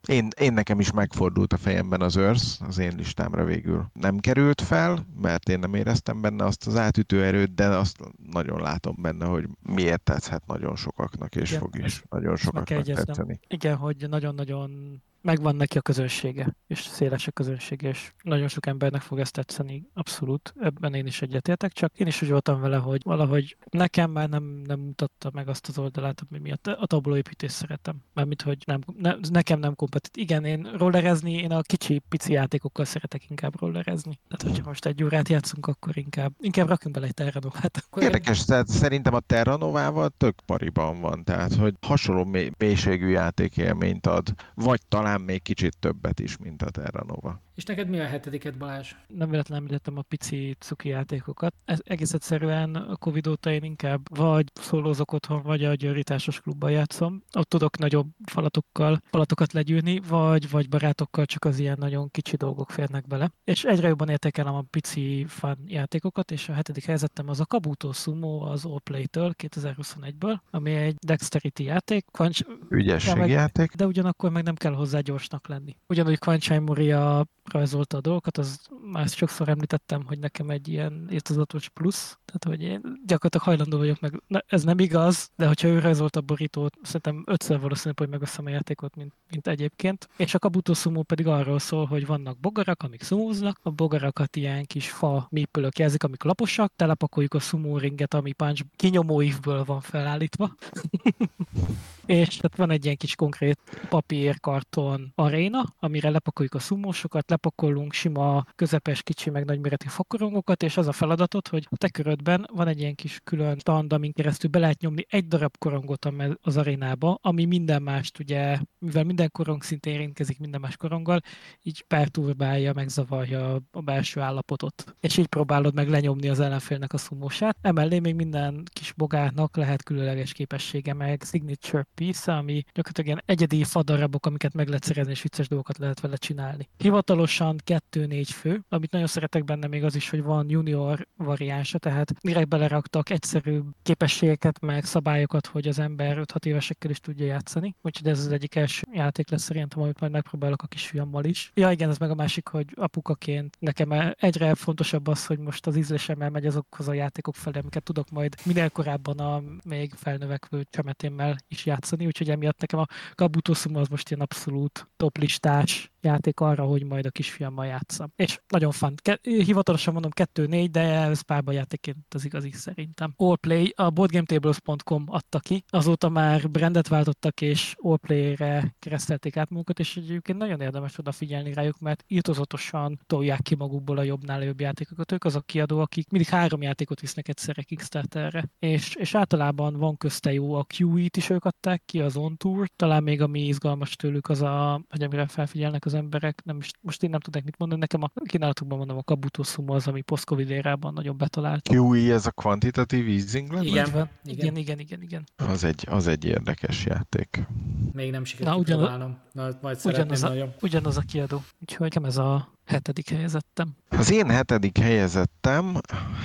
Speaker 2: Én, én nekem is megfordult a fejemben az őrsz, az én listámra végül nem került fel, mert én nem éreztem benne azt az átütő erőt, de azt nagyon látom benne, hogy miért tetszhet nagyon sokaknak, és Igen, fog is nagyon sokaknak tetszeni.
Speaker 3: Igen, hogy nagyon-nagyon megvan neki a közönsége, és széles a közönsége, és nagyon sok embernek fog ezt tetszeni, abszolút, ebben én is egyetértek, csak én is úgy voltam vele, hogy valahogy nekem már nem, nem mutatta meg azt az oldalát, ami miatt a tablóépítést szeretem. Mármint, hogy nem, ne, nekem nem kompetitív. Igen, én rollerezni, én a kicsi, pici játékokkal szeretek inkább rollerezni. Tehát, hogyha most egy órát játszunk, akkor inkább, inkább rakjunk bele egy Terranovát.
Speaker 2: Érdekes, tehát szerintem a Terranovával tök pariban van, tehát, hogy hasonló mélységű játékélményt ad, vagy talán talán még kicsit többet is, mint a Terra Nova.
Speaker 1: És neked mi a hetediket, Balázs?
Speaker 3: Nem véletlenül említettem a pici cuki játékokat. Ez egész egyszerűen a Covid óta én inkább vagy szólózok otthon, vagy a győrításos klubban játszom. Ott tudok nagyobb falatokkal, falatokat legyűrni, vagy, vagy barátokkal csak az ilyen nagyon kicsi dolgok férnek bele. És egyre jobban értékelem a pici fun játékokat, és a hetedik helyzetem az a Kabuto Sumo az Allplay-től 2021-ből, ami egy dexterity játék. Quanch...
Speaker 2: Ügyességjáték.
Speaker 3: De ugyanakkor meg nem kell hozzá gyorsnak lenni. Ugyanúgy Quanchai Moria rajzolta a dolgokat, az már sokszor említettem, hogy nekem egy ilyen értezatos plusz, tehát hogy én gyakorlatilag hajlandó vagyok meg, na, ez nem igaz, de hogyha ő rajzolta a borítót, szerintem ötször valószínűleg, hogy megveszem a játékot, mint, mint egyébként. És a Kabuto Sumo pedig arról szól, hogy vannak bogarak, amik szumóznak, a bogarakat ilyen kis fa mépülök jelzik, amik laposak, telepakoljuk a sumo ringet, ami punch kinyomóívből van felállítva. és tehát van egy ilyen kis konkrét papírkarton aréna, amire lepakoljuk a szumósokat, lepakolunk sima, közepes, kicsi, meg nagyméretű fakorongokat, és az a feladatod, hogy a te körödben van egy ilyen kis külön stand, amin keresztül be lehet nyomni egy darab korongot az arénába, ami minden mást ugye, mivel minden korong szintén érintkezik minden más koronggal, így perturbálja, megzavarja a belső állapotot. És így próbálod meg lenyomni az ellenfélnek a szumósát. Emellé még minden kis bogának lehet különleges képessége, meg signature piece, ami gyakorlatilag ilyen egyedi fadarabok, amiket meg lehet szerezni, és vicces dolgokat lehet vele csinálni. Hivatalosan 2-4 fő, amit nagyon szeretek benne még az is, hogy van junior variánsa, tehát direkt beleraktak egyszerű képességeket, meg szabályokat, hogy az ember 5-6 évesekkel is tudja játszani. Úgyhogy ez az egyik első játék lesz szerintem, amit majd megpróbálok a kisfiammal is. Ja igen, ez meg a másik, hogy apukaként nekem egyre fontosabb az, hogy most az ízlésemmel megy azokhoz a játékok felé, amiket tudok majd minél korábban a még felnövekvő csemetémmel is játszani, úgyhogy emiatt nekem a Kabuto Sumo az most ilyen abszolút top listás játék arra, hogy majd a kisfiammal játszam. És nagyon fan. Ke- hivatalosan mondom 2-4, de ez párba játékként az igazi szerintem. Allplay, a boardgametables.com adta ki, azóta már brandet váltottak, és Allplay-re keresztelték át magukat, és egyébként nagyon érdemes odafigyelni rájuk, mert írtozatosan tolják ki magukból a jobbnál jobb játékokat. Ők azok kiadó, akik mindig három játékot visznek egyszerre Kickstarterre, és, és általában van közte jó, a QE-t is ők adták ki, az On Tour, talán még ami izgalmas tőlük az a, hogy amire felfigyelnek az az emberek, nem is, most én nem tudok mit mondani, nekem a kínálatokban mondom a Kabuto Sumo az, ami post-covid érában nagyon betalált.
Speaker 2: QE, ez a quantitative easing
Speaker 1: lenne? Igen, igen, igen,
Speaker 3: igen, igen, igen.
Speaker 2: Az egy, az egy érdekes játék.
Speaker 1: Még nem sikerült Na, ugyan, Na, majd ugyanaz a, nagyon.
Speaker 3: ugyanaz a kiadó. Úgyhogy nekem ez a hetedik helyezettem.
Speaker 2: Az én hetedik helyezettem,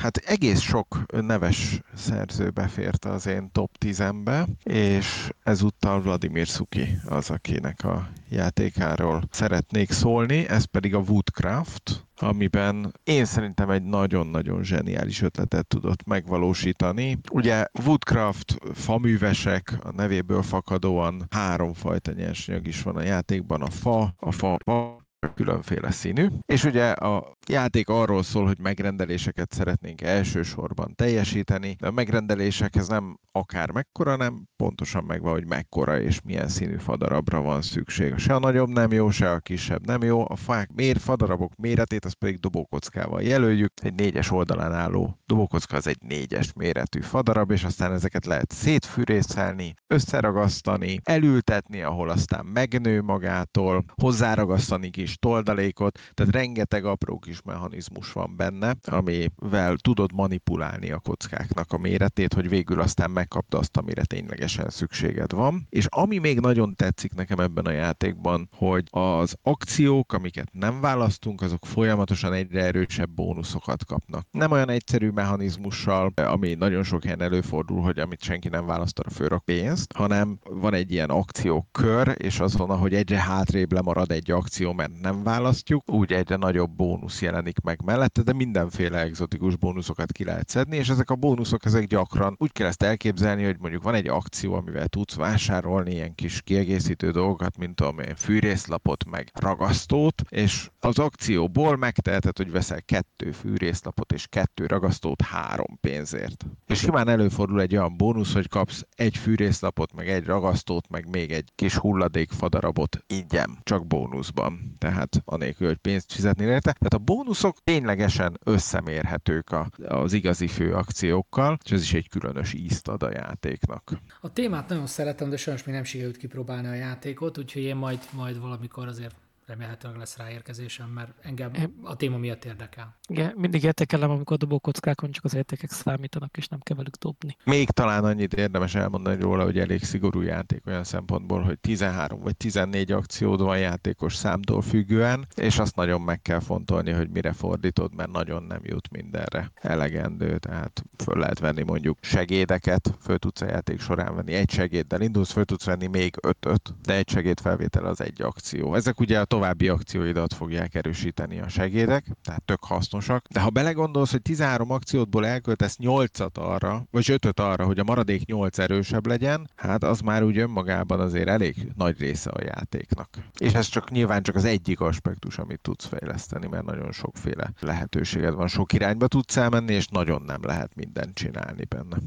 Speaker 2: hát egész sok neves szerző befért az én top 10-be, és ezúttal Vladimir Suki az, akinek a játékáról szeretnék szólni, ez pedig a Woodcraft, amiben én szerintem egy nagyon-nagyon zseniális ötletet tudott megvalósítani. Ugye Woodcraft faművesek, a nevéből fakadóan háromfajta nyersanyag is van a játékban, a fa, a fa, fa különféle színű, és ugye a játék arról szól, hogy megrendeléseket szeretnénk elsősorban teljesíteni, de a megrendelésekhez nem akár mekkora, nem pontosan megvan, hogy mekkora és milyen színű fadarabra van szükség. Se a nagyobb nem jó, se a kisebb nem jó. A fák mér, fadarabok méretét, az pedig dobókockával jelöljük. Egy négyes oldalán álló dobókocka az egy négyes méretű fadarab, és aztán ezeket lehet szétfűrészelni, összeragasztani, elültetni, ahol aztán megnő magától, hozzáragasztani kis toldalékot, tehát rengeteg apró kis mechanizmus van benne, amivel tudod manipulálni a kockáknak a méretét, hogy végül aztán megkapd azt, amire ténylegesen szükséged van. És ami még nagyon tetszik nekem ebben a játékban, hogy az akciók, amiket nem választunk, azok folyamatosan egyre erősebb bónuszokat kapnak. Nem olyan egyszerű mechanizmussal, ami nagyon sok helyen előfordul, hogy amit senki nem választ, a főrak pénzt, hanem van egy ilyen akciókör, és azon, ahogy egyre hátrébb lemarad egy akció, mert nem választjuk, úgy egyre nagyobb bónusz jelenik meg mellette, de mindenféle egzotikus bónuszokat ki lehet szedni, és ezek a bónuszok ezek gyakran úgy kell ezt elképzelni, hogy mondjuk van egy akció, amivel tudsz vásárolni ilyen kis kiegészítő dolgokat, mint tudom fűrészlapot, meg ragasztót, és az akcióból megteheted, hogy veszel kettő fűrészlapot és kettő ragasztót három pénzért. És simán előfordul egy olyan bónusz, hogy kapsz egy fűrészlapot, meg egy ragasztót, meg még egy kis hulladék fadarabot ingyen, csak bónuszban. Tehát tehát anélkül, hogy pénzt fizetni érte. Tehát a bónuszok ténylegesen összemérhetők a, az igazi fő akciókkal, és ez is egy különös ízt ad a játéknak.
Speaker 1: A témát nagyon szeretem, de sajnos még nem sikerült kipróbálni a játékot, úgyhogy én majd, majd valamikor azért remélhetőleg lesz ráérkezésem, mert engem a téma miatt érdekel.
Speaker 3: Igen, mindig értékelem, amikor a dobókockákon csak az értékek számítanak, és nem kell velük dobni.
Speaker 2: Még talán annyit érdemes elmondani róla, hogy elég szigorú játék olyan szempontból, hogy 13 vagy 14 akciód van játékos számtól függően, és azt nagyon meg kell fontolni, hogy mire fordítod, mert nagyon nem jut mindenre elegendő, tehát föl lehet venni mondjuk segédeket, föl tudsz a játék során venni egy segéddel, indulsz, föl tudsz venni még ötöt, de egy segéd felvétel az egy akció. Ezek ugye a további akcióidat fogják erősíteni a segédek, tehát tök hasznosak. De ha belegondolsz, hogy 13 akciódból elköltesz 8-at arra, vagy 5 arra, hogy a maradék 8 erősebb legyen, hát az már úgy önmagában azért elég nagy része a játéknak. És ez csak nyilván csak az egyik aspektus, amit tudsz fejleszteni, mert nagyon sokféle lehetőséged van, sok irányba tudsz elmenni, és nagyon nem lehet mindent csinálni benne.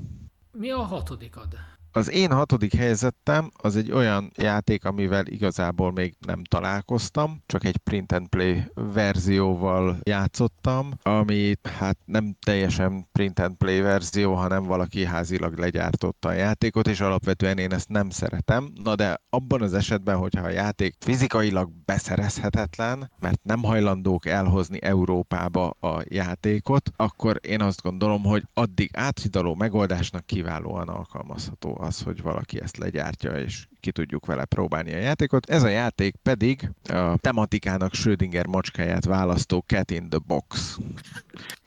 Speaker 1: Mi a hatodikad?
Speaker 2: Az én hatodik helyzetem az egy olyan játék, amivel igazából még nem találkoztam, csak egy print and play verzióval játszottam, ami hát nem teljesen print and play verzió, hanem valaki házilag legyártotta a játékot, és alapvetően én ezt nem szeretem. Na de abban az esetben, hogyha a játék fizikailag beszerezhetetlen, mert nem hajlandók elhozni Európába a játékot, akkor én azt gondolom, hogy addig áthidaló megoldásnak kiválóan alkalmazható az, hogy valaki ezt legyártja, és ki tudjuk vele próbálni a játékot. Ez a játék pedig a tematikának Schrödinger macskáját választó Cat in the Box,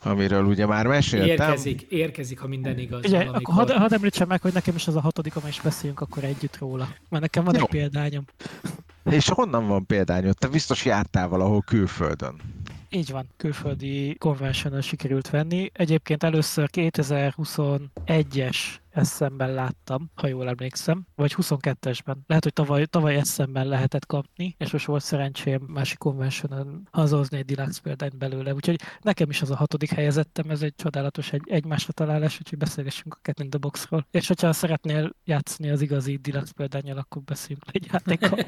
Speaker 2: amiről ugye már meséltem.
Speaker 1: Érkezik, érkezik, ha minden igaz.
Speaker 3: Ugye, akkor hadd had említsem meg, hogy nekem is az a hatodik, amely is beszéljünk akkor együtt róla. Mert nekem van Jó. egy példányom.
Speaker 2: És honnan van példányod? Te biztos jártál valahol külföldön.
Speaker 3: Így van, külföldi konvencional sikerült venni. Egyébként először 2021-es eszemben láttam, ha jól emlékszem, vagy 22-esben. Lehet, hogy tavaly, tavaly eszemben lehetett kapni, és most volt szerencsém másik konvencionon hazahozni egy deluxe példányt belőle. Úgyhogy nekem is az a hatodik helyezettem, ez egy csodálatos egy, egymásra találás, úgyhogy beszélgessünk a Cat in the Boxról. És hogyha szeretnél játszani az igazi deluxe példányjal, akkor beszéljünk egy játékkal.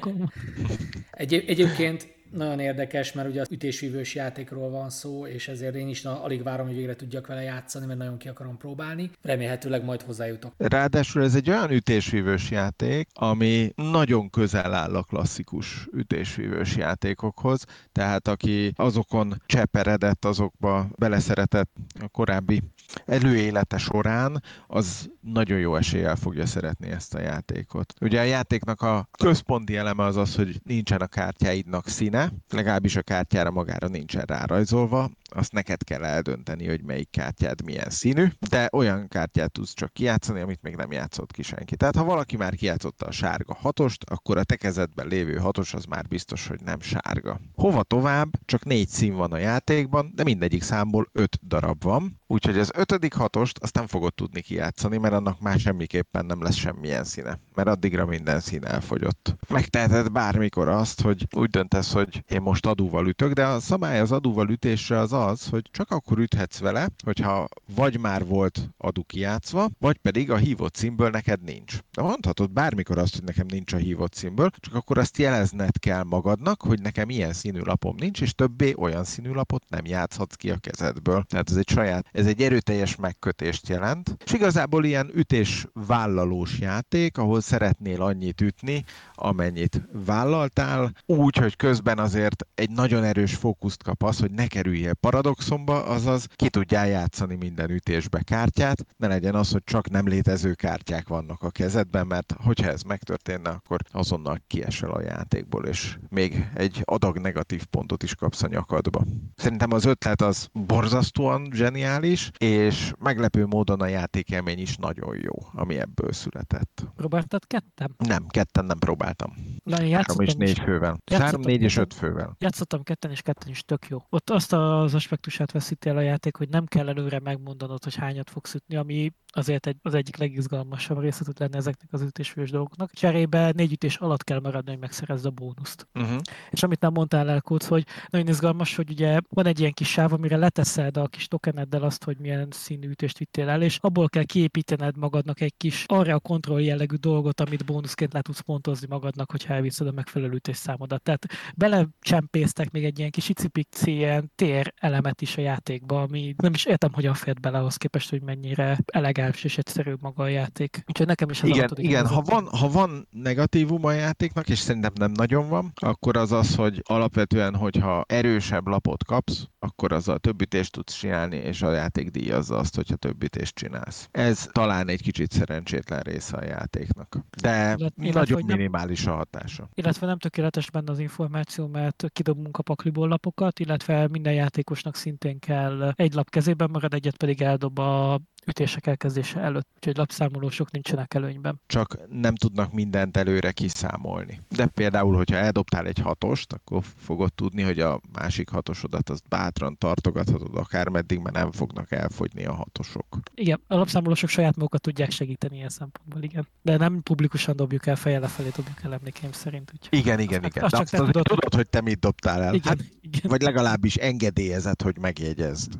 Speaker 1: egy, egyébként nagyon érdekes, mert ugye ütésvívős játékról van szó, és ezért én is na, alig várom, hogy végre tudjak vele játszani, mert nagyon ki akarom próbálni. Remélhetőleg majd hozzájutok.
Speaker 2: Ráadásul ez egy olyan ütésvívős játék, ami nagyon közel áll a klasszikus ütésvívős játékokhoz, tehát aki azokon cseperedett, azokba beleszeretett a korábbi előélete során, az nagyon jó eséllyel fogja szeretni ezt a játékot. Ugye a játéknak a központi eleme az az, hogy nincsen a kártyáidnak színe, legalábbis a kártyára magára nincsen rárajzolva, azt neked kell eldönteni, hogy melyik kártyád milyen színű, de olyan kártyát tudsz csak kijátszani, amit még nem játszott ki senki. Tehát ha valaki már kijátszotta a sárga hatost, akkor a te kezedben lévő hatos az már biztos, hogy nem sárga. Hova tovább? Csak négy szín van a játékban, de mindegyik számból öt darab van, úgyhogy az ötödik hatost azt nem fogod tudni kijátszani, mert annak már semmiképpen nem lesz semmilyen színe, mert addigra minden szín elfogyott. Megteheted bármikor azt, hogy úgy döntesz, hogy én most adóval ütök, de a szabály az adóval ütésre az az, hogy csak akkor üthetsz vele, hogyha vagy már volt adu kijátszva, vagy pedig a hívott címből neked nincs. De mondhatod bármikor azt, hogy nekem nincs a hívott címből, csak akkor azt jelezned kell magadnak, hogy nekem ilyen színű lapom nincs, és többé olyan színű lapot nem játszhatsz ki a kezedből. Tehát ez egy saját, ez egy erőteljes megkötést jelent. És igazából ilyen ütés vállalós játék, ahol szeretnél annyit ütni, amennyit vállaltál, úgy, hogy közben azért egy nagyon erős fókuszt kap az, hogy ne kerüljél paradoxomba, azaz ki tudjál játszani minden ütésbe kártyát, ne legyen az, hogy csak nem létező kártyák vannak a kezedben, mert hogyha ez megtörténne, akkor azonnal kiesel a játékból, és még egy adag negatív pontot is kapsz a nyakadba. Szerintem az ötlet az borzasztóan zseniális, és meglepő módon a játékelmény is nagyon jó, ami ebből született.
Speaker 3: Próbáltad ketten?
Speaker 2: Nem, ketten nem próbáltam.
Speaker 3: Na, én
Speaker 2: Három és négy fővel. Három, négy és öt fővel.
Speaker 3: Játszottam ketten, és ketten is tök jó. Ott azt az aspektusát veszíti el a játék, hogy nem kell előre megmondanod, hogy hányat fogsz ütni, ami azért egy, az egyik legizgalmasabb része tud lenni ezeknek az ütésfős dolgoknak. Cserébe négy ütés alatt kell maradni, hogy megszerezd a bónuszt. Uh-huh. És amit nem mondtál el, Kóc, hogy nagyon izgalmas, hogy ugye van egy ilyen kis sáv, amire leteszed a kis tokeneddel azt, hogy milyen színű ütést vittél el, és abból kell kiépítened magadnak egy kis arra a kontroll jellegű dolgot, amit bónuszként le tudsz pontozni magadnak, hogyha elviszed a megfelelő ütésszámodat. Tehát belecsempésztek még egy ilyen kis icipici ilyen tér elemet is a játékba, ami nem is értem, hogyan fért bele ahhoz képest, hogy mennyire elegáns és egyszerű maga a játék. Úgyhogy nekem is
Speaker 2: az Igen, igen ha, van, ha van negatívum a játéknak, és szerintem nem nagyon van, akkor az az, hogy alapvetően, hogyha erősebb lapot kapsz, akkor azzal több ütést tudsz csinálni, és a játék díjazza azt, hogyha több ütést csinálsz. Ez talán egy kicsit szerencsétlen része a játéknak. De illetve, nagyon minimális a hatása.
Speaker 3: Illetve nem tökéletes benne az információ, mert kidobunk a pakliból lapokat, illetve minden játékosnak szintén kell egy lap kezében marad, egyet pedig eldob a ütések elkezdése előtt, úgyhogy lapszámolósok nincsenek előnyben.
Speaker 2: Csak nem tudnak mindent előre kiszámolni. De például, hogyha eldobtál egy hatost, akkor fogod tudni, hogy a másik hatosodat azt bátran tartogathatod akár meddig, mert nem fognak elfogyni a hatosok.
Speaker 3: Igen, a lapszámolósok saját magukat tudják segíteni ilyen szempontból, igen. De nem publikusan dobjuk el, fejjel lefelé dobjuk el emlékeim szerint.
Speaker 2: Úgy. Igen, igen, azt, igen. Azt, azt csak azt tudod, tudod, hogy te mit dobtál el. Igen, hát, igen. Vagy legalábbis engedélyezed, hogy megjegyezd.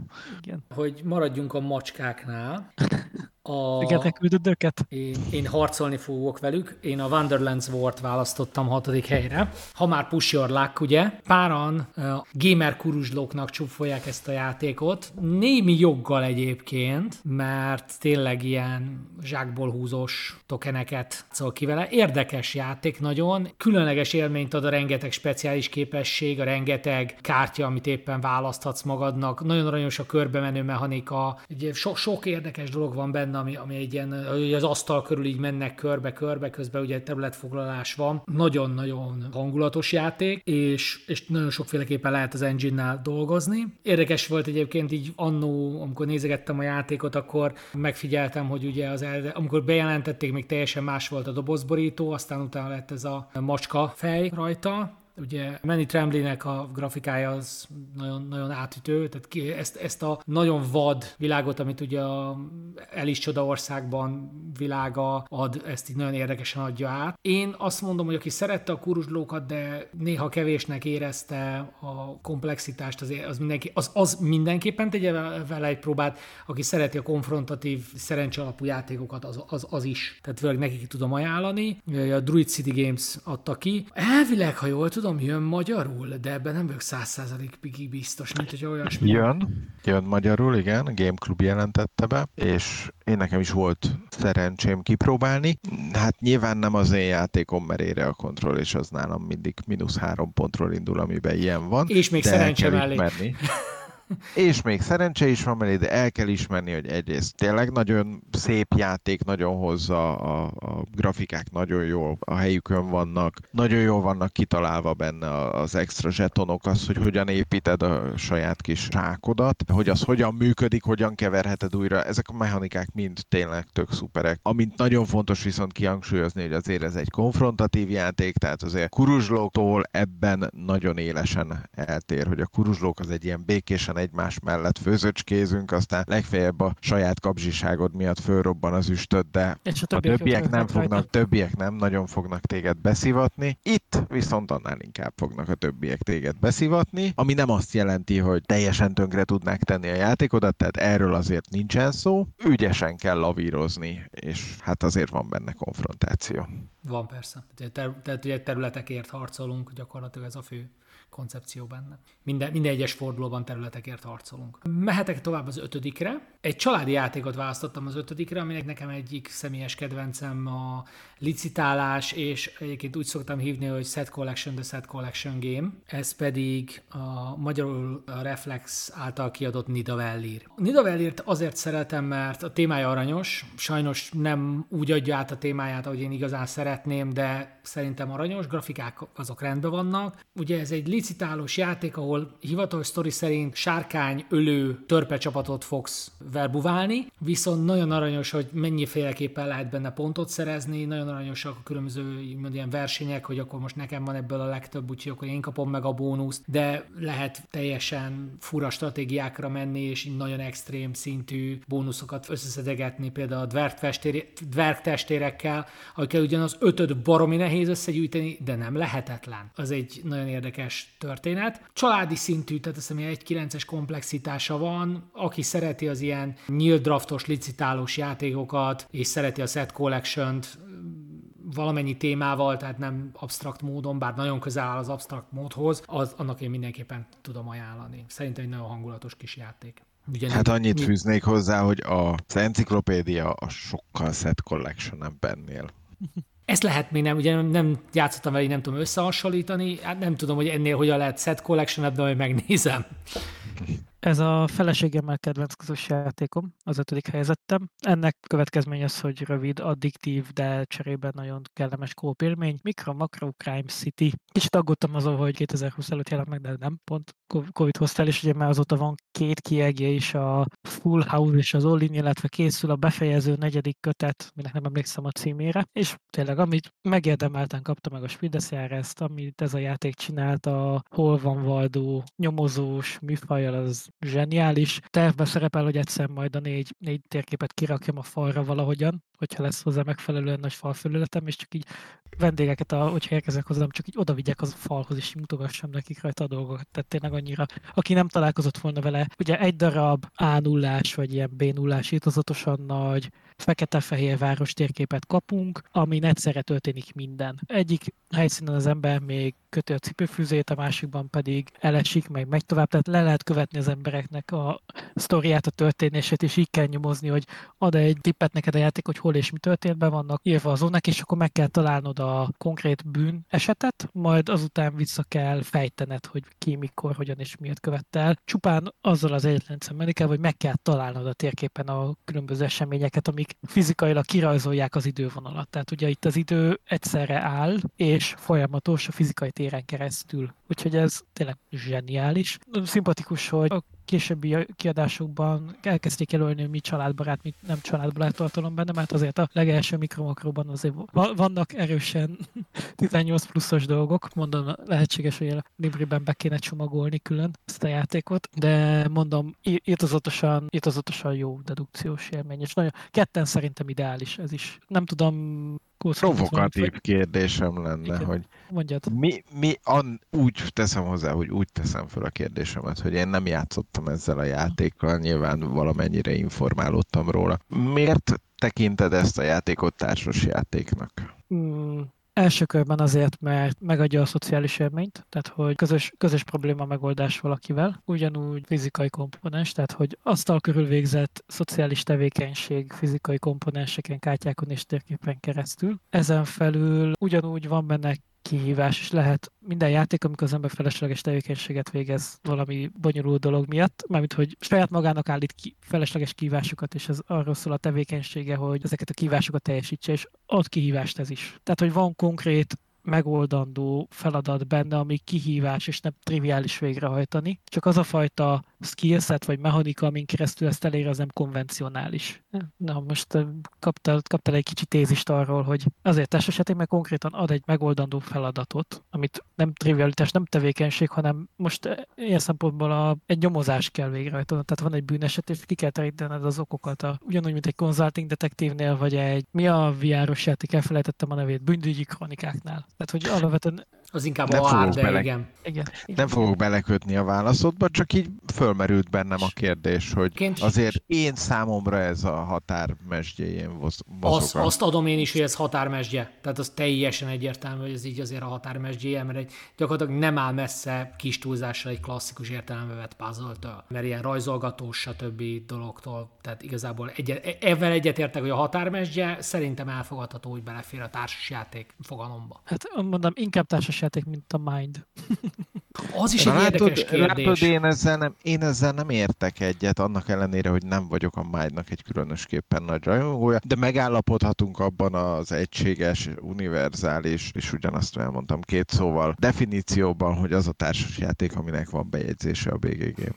Speaker 1: Igen. Hogy maradjunk a macskáknál, Yeah.
Speaker 3: A... Szigetek őket?
Speaker 1: Én, én harcolni fogok velük. Én a Wonderlands War-t választottam hatodik helyre. Ha már push your luck, ugye? Páran uh, gamer kuruzslóknak csúfolják ezt a játékot. Némi joggal egyébként, mert tényleg ilyen zsákból húzós tokeneket szól ki vele. Érdekes játék nagyon. Különleges élményt ad a rengeteg speciális képesség, a rengeteg kártya, amit éppen választhatsz magadnak. Nagyon aranyos a körbe menő mechanika. Ugye so- sok érdekes dolog van benne, ami, ami egy ilyen, az asztal körül így mennek körbe-körbe, közben ugye területfoglalás van. Nagyon-nagyon hangulatos játék, és, és nagyon sokféleképpen lehet az engine-nál dolgozni. Érdekes volt egyébként így annó, amikor nézegettem a játékot, akkor megfigyeltem, hogy ugye az el, amikor bejelentették, még teljesen más volt a dobozborító, aztán utána lett ez a macska fej rajta, Ugye Manny Tremblaynek a grafikája az nagyon, nagyon átütő, tehát ezt, ezt a nagyon vad világot, amit ugye a Elis Csoda országban világa ad, ezt így nagyon érdekesen adja át. Én azt mondom, hogy aki szerette a kuruzslókat, de néha kevésnek érezte a komplexitást, az, az, mindenki, az, az mindenképpen tegye vele egy próbát, aki szereti a konfrontatív, szerencse alapú játékokat, az, az, az is. Tehát főleg nekik tudom ajánlani. A Druid City Games adta ki. Elvileg, ha jól tudom, tudom, jön magyarul, de ebben nem vagyok száz százalékig biztos, mint hogy olyasmi.
Speaker 2: Jön, jön magyarul, igen, Game Club jelentette be, és én nekem is volt szerencsém kipróbálni. Hát nyilván nem az én játékom, mert ére a kontroll, és az nálam mindig mínusz három pontról indul, amiben ilyen van.
Speaker 1: És még szerencsém elég.
Speaker 2: És még szerencse is van mellé, de el kell ismerni, hogy egyrészt tényleg nagyon szép játék, nagyon hozza, a, a grafikák nagyon jól a helyükön vannak, nagyon jól vannak kitalálva benne az extra zsetonok, az, hogy hogyan építed a saját kis sákodat, hogy az hogyan működik, hogyan keverheted újra, ezek a mechanikák mind tényleg tök szuperek. Amint nagyon fontos viszont kihangsúlyozni, hogy azért ez egy konfrontatív játék, tehát azért kuruzslóktól ebben nagyon élesen eltér, hogy a kuruzslók az egy ilyen békésen egymás mellett főzöcskézünk, aztán legfeljebb a saját kapzsiságod miatt fölrobban az üstöd, de És a többiek, a többiek nem fognak, rajta. többiek nem nagyon fognak téged beszivatni. Itt viszont annál inkább fognak a többiek téged beszivatni, ami nem azt jelenti, hogy teljesen tönkre tudnák tenni a játékodat, tehát erről azért nincsen szó. Ügyesen kell lavírozni, és hát azért van benne konfrontáció.
Speaker 1: Van persze. Tehát ugye területekért harcolunk, gyakorlatilag ez a fő koncepció benne. Minden, minden egyes fordulóban területekért harcolunk. Mehetek tovább az ötödikre. Egy családi játékot választottam az ötödikre, aminek nekem egyik személyes kedvencem a licitálás, és egyébként úgy szoktam hívni, hogy Set Collection, the Set Collection Game. Ez pedig a magyarul a Reflex által kiadott Nidavellir. Nidavellirt azért szeretem, mert a témája aranyos, sajnos nem úgy adja át a témáját, ahogy én igazán szeretném, de szerintem aranyos, grafikák azok rendben vannak. Ugye ez egy licitálós játék, ahol hivatalos sztori szerint sárkány ölő törpe csapatot fogsz verbuválni, viszont nagyon aranyos, hogy mennyiféleképpen lehet benne pontot szerezni, nagyon aranyosak a különböző ilyen versenyek, hogy akkor most nekem van ebből a legtöbb, úgyhogy akkor én kapom meg a bónuszt, de lehet teljesen fura stratégiákra menni, és nagyon extrém szintű bónuszokat összeszedegetni, például a dvergtestérekkel, amikkel ugyanaz ötöd baromi nehéz összegyűjteni, de nem lehetetlen. Az egy nagyon érdekes történet. Családi szintű, tehát azt hiszem, egy 9-es komplexitása van. Aki szereti az ilyen nyílt draftos, licitálós játékokat, és szereti a set collection-t, valamennyi témával, tehát nem absztrakt módon, bár nagyon közel áll az absztrakt módhoz, az, annak én mindenképpen tudom ajánlani. Szerintem egy nagyon hangulatos kis játék.
Speaker 2: Ugye hát annyit mi... fűznék hozzá, hogy az enciklopédia a sokkal set collection ennél.
Speaker 1: Ezt lehet még nem, ugye nem játszottam vele, nem tudom összehasonlítani, hát nem tudom, hogy ennél hogyan lehet set collection de majd megnézem.
Speaker 3: Ez a feleségemmel kedvenc közös játékom, az ötödik helyezettem. Ennek következmény az, hogy rövid, addiktív, de cserében nagyon kellemes kóp élmény. Micro Macro Crime City. Kicsit aggódtam azon, hogy 2020 előtt jelent meg, de nem pont Covid hozta és ugye már azóta van két kiegje is, a Full House és az All In, illetve készül a befejező negyedik kötet, minek nem emlékszem a címére, és tényleg, amit megérdemelten kapta meg a ezt, amit ez a játék csinált, a Hol van Valdó nyomozós műfajjal, az zseniális. Tervben szerepel, hogy egyszer majd a négy, négy térképet kirakjam a falra valahogyan, hogyha lesz hozzá megfelelően nagy falfelületem, és csak így vendégeket, a, hogyha érkezek hozzám, csak így oda vigyek az falhoz, és mutogassam nekik rajta a dolgokat. Tehát tényleg annyira, aki nem találkozott volna vele, ugye egy darab a 0 vagy ilyen b 0 írtozatosan nagy, fekete-fehér város térképet kapunk, amin egyszerre történik minden. Egyik helyszínen az ember még köti a cipőfűzét, a másikban pedig elesik, meg megy tovább, tehát le lehet követni az embereknek a sztoriát, a történését, és így kell nyomozni, hogy ad egy tippet neked a játék, hogy hol és mi történt, be vannak írva a zónák, és akkor meg kell találnod a konkrét bűn esetet, majd azután vissza kell fejtened, hogy ki, mikor, hogyan és miért követte el. Csupán azzal az egyetlen szemmelikkel, hogy meg kell találnod a térképen a különböző eseményeket, amik fizikailag kirajzolják az idővonalat. Tehát ugye itt az idő egyszerre áll, és folyamatos a fizikai téren keresztül. Úgyhogy ez tényleg zseniális. Szimpatikus, hogy a későbbi kiadásokban elkezdték jelölni, hogy mi családbarát, mi nem családbarát tartalom benne, mert azért a legelső mikromakróban azért vannak erősen 18 pluszos dolgok, mondom, lehetséges, hogy a Libriben be kéne csomagolni külön ezt a játékot, de mondom, írtozatosan, írtozatosan jó dedukciós élmény, és nagyon, ketten szerintem ideális ez is. Nem tudom,
Speaker 2: Provokatív kérdésem lenne, Igen. hogy
Speaker 3: Mondjad.
Speaker 2: Mi, mi an, úgy teszem hozzá, hogy úgy teszem fel a kérdésemet, hogy én nem játszottam ezzel a játékkal, nyilván valamennyire informálódtam róla. Miért tekinted ezt a játékot társas játéknak?
Speaker 3: Hmm, Első körben azért, mert megadja a szociális élményt, tehát hogy közös, közös probléma megoldás valakivel, ugyanúgy fizikai komponens, tehát hogy asztal körül végzett szociális tevékenység fizikai komponenseken, kártyákon és térképen keresztül. Ezen felül ugyanúgy van benne kihívás, és lehet minden játék, amikor az ember felesleges tevékenységet végez valami bonyolult dolog miatt, mármint hogy saját magának állít ki felesleges kívásokat, és ez arról szól a tevékenysége, hogy ezeket a kívásokat teljesítse, és ad kihívást ez is. Tehát, hogy van konkrét megoldandó feladat benne, ami kihívás és nem triviális végrehajtani. Csak az a fajta skillset vagy mechanika, amin keresztül ezt elér, az nem konvencionális. Na most kaptál, kaptál egy kicsit tézist arról, hogy azért társaság meg konkrétan ad egy megoldandó feladatot, amit nem trivialitás, nem tevékenység, hanem most ilyen szempontból a, egy nyomozás kell végrehajtani. Tehát van egy bűneset, és ki kell terítened az okokat. A, ugyanúgy, mint egy consulting detektívnél, vagy egy, mi a VR-os játék, elfelejtettem a nevét, bűnügyi kronikáknál. Tehát, hogy alapvetően
Speaker 1: az inkább nem a hard, de bele... igen.
Speaker 3: igen.
Speaker 2: Nem fogok belekötni a válaszodba, csak így fölmerült bennem a kérdés, hogy Ként azért én számomra ez a határmesdjéjén mozog.
Speaker 1: Azt, azt adom én is, hogy ez határmesdje. Tehát az teljesen egyértelmű, hogy ez így azért a határmesdjéje, mert egy, gyakorlatilag nem áll messze kis túlzással egy klasszikus értelembe vett puzzle mert ilyen rajzolgatós, stb. dologtól. Tehát igazából egy, ezzel egyetértek, hogy a határmesdje szerintem elfogadható, hogy belefér a társasjáték fogalomba.
Speaker 3: Hát mondom, inkább társas játék, mint a Mind.
Speaker 1: Az is egy látod, érdekes kérdés. Látod,
Speaker 2: én ezzel, nem, én ezzel nem értek egyet, annak ellenére, hogy nem vagyok a Mindnak egy különösképpen nagy rajongója, de megállapodhatunk abban az egységes, univerzális, és ugyanazt elmondtam két szóval, definícióban, hogy az a társasjáték, aminek van bejegyzése a BGG-n.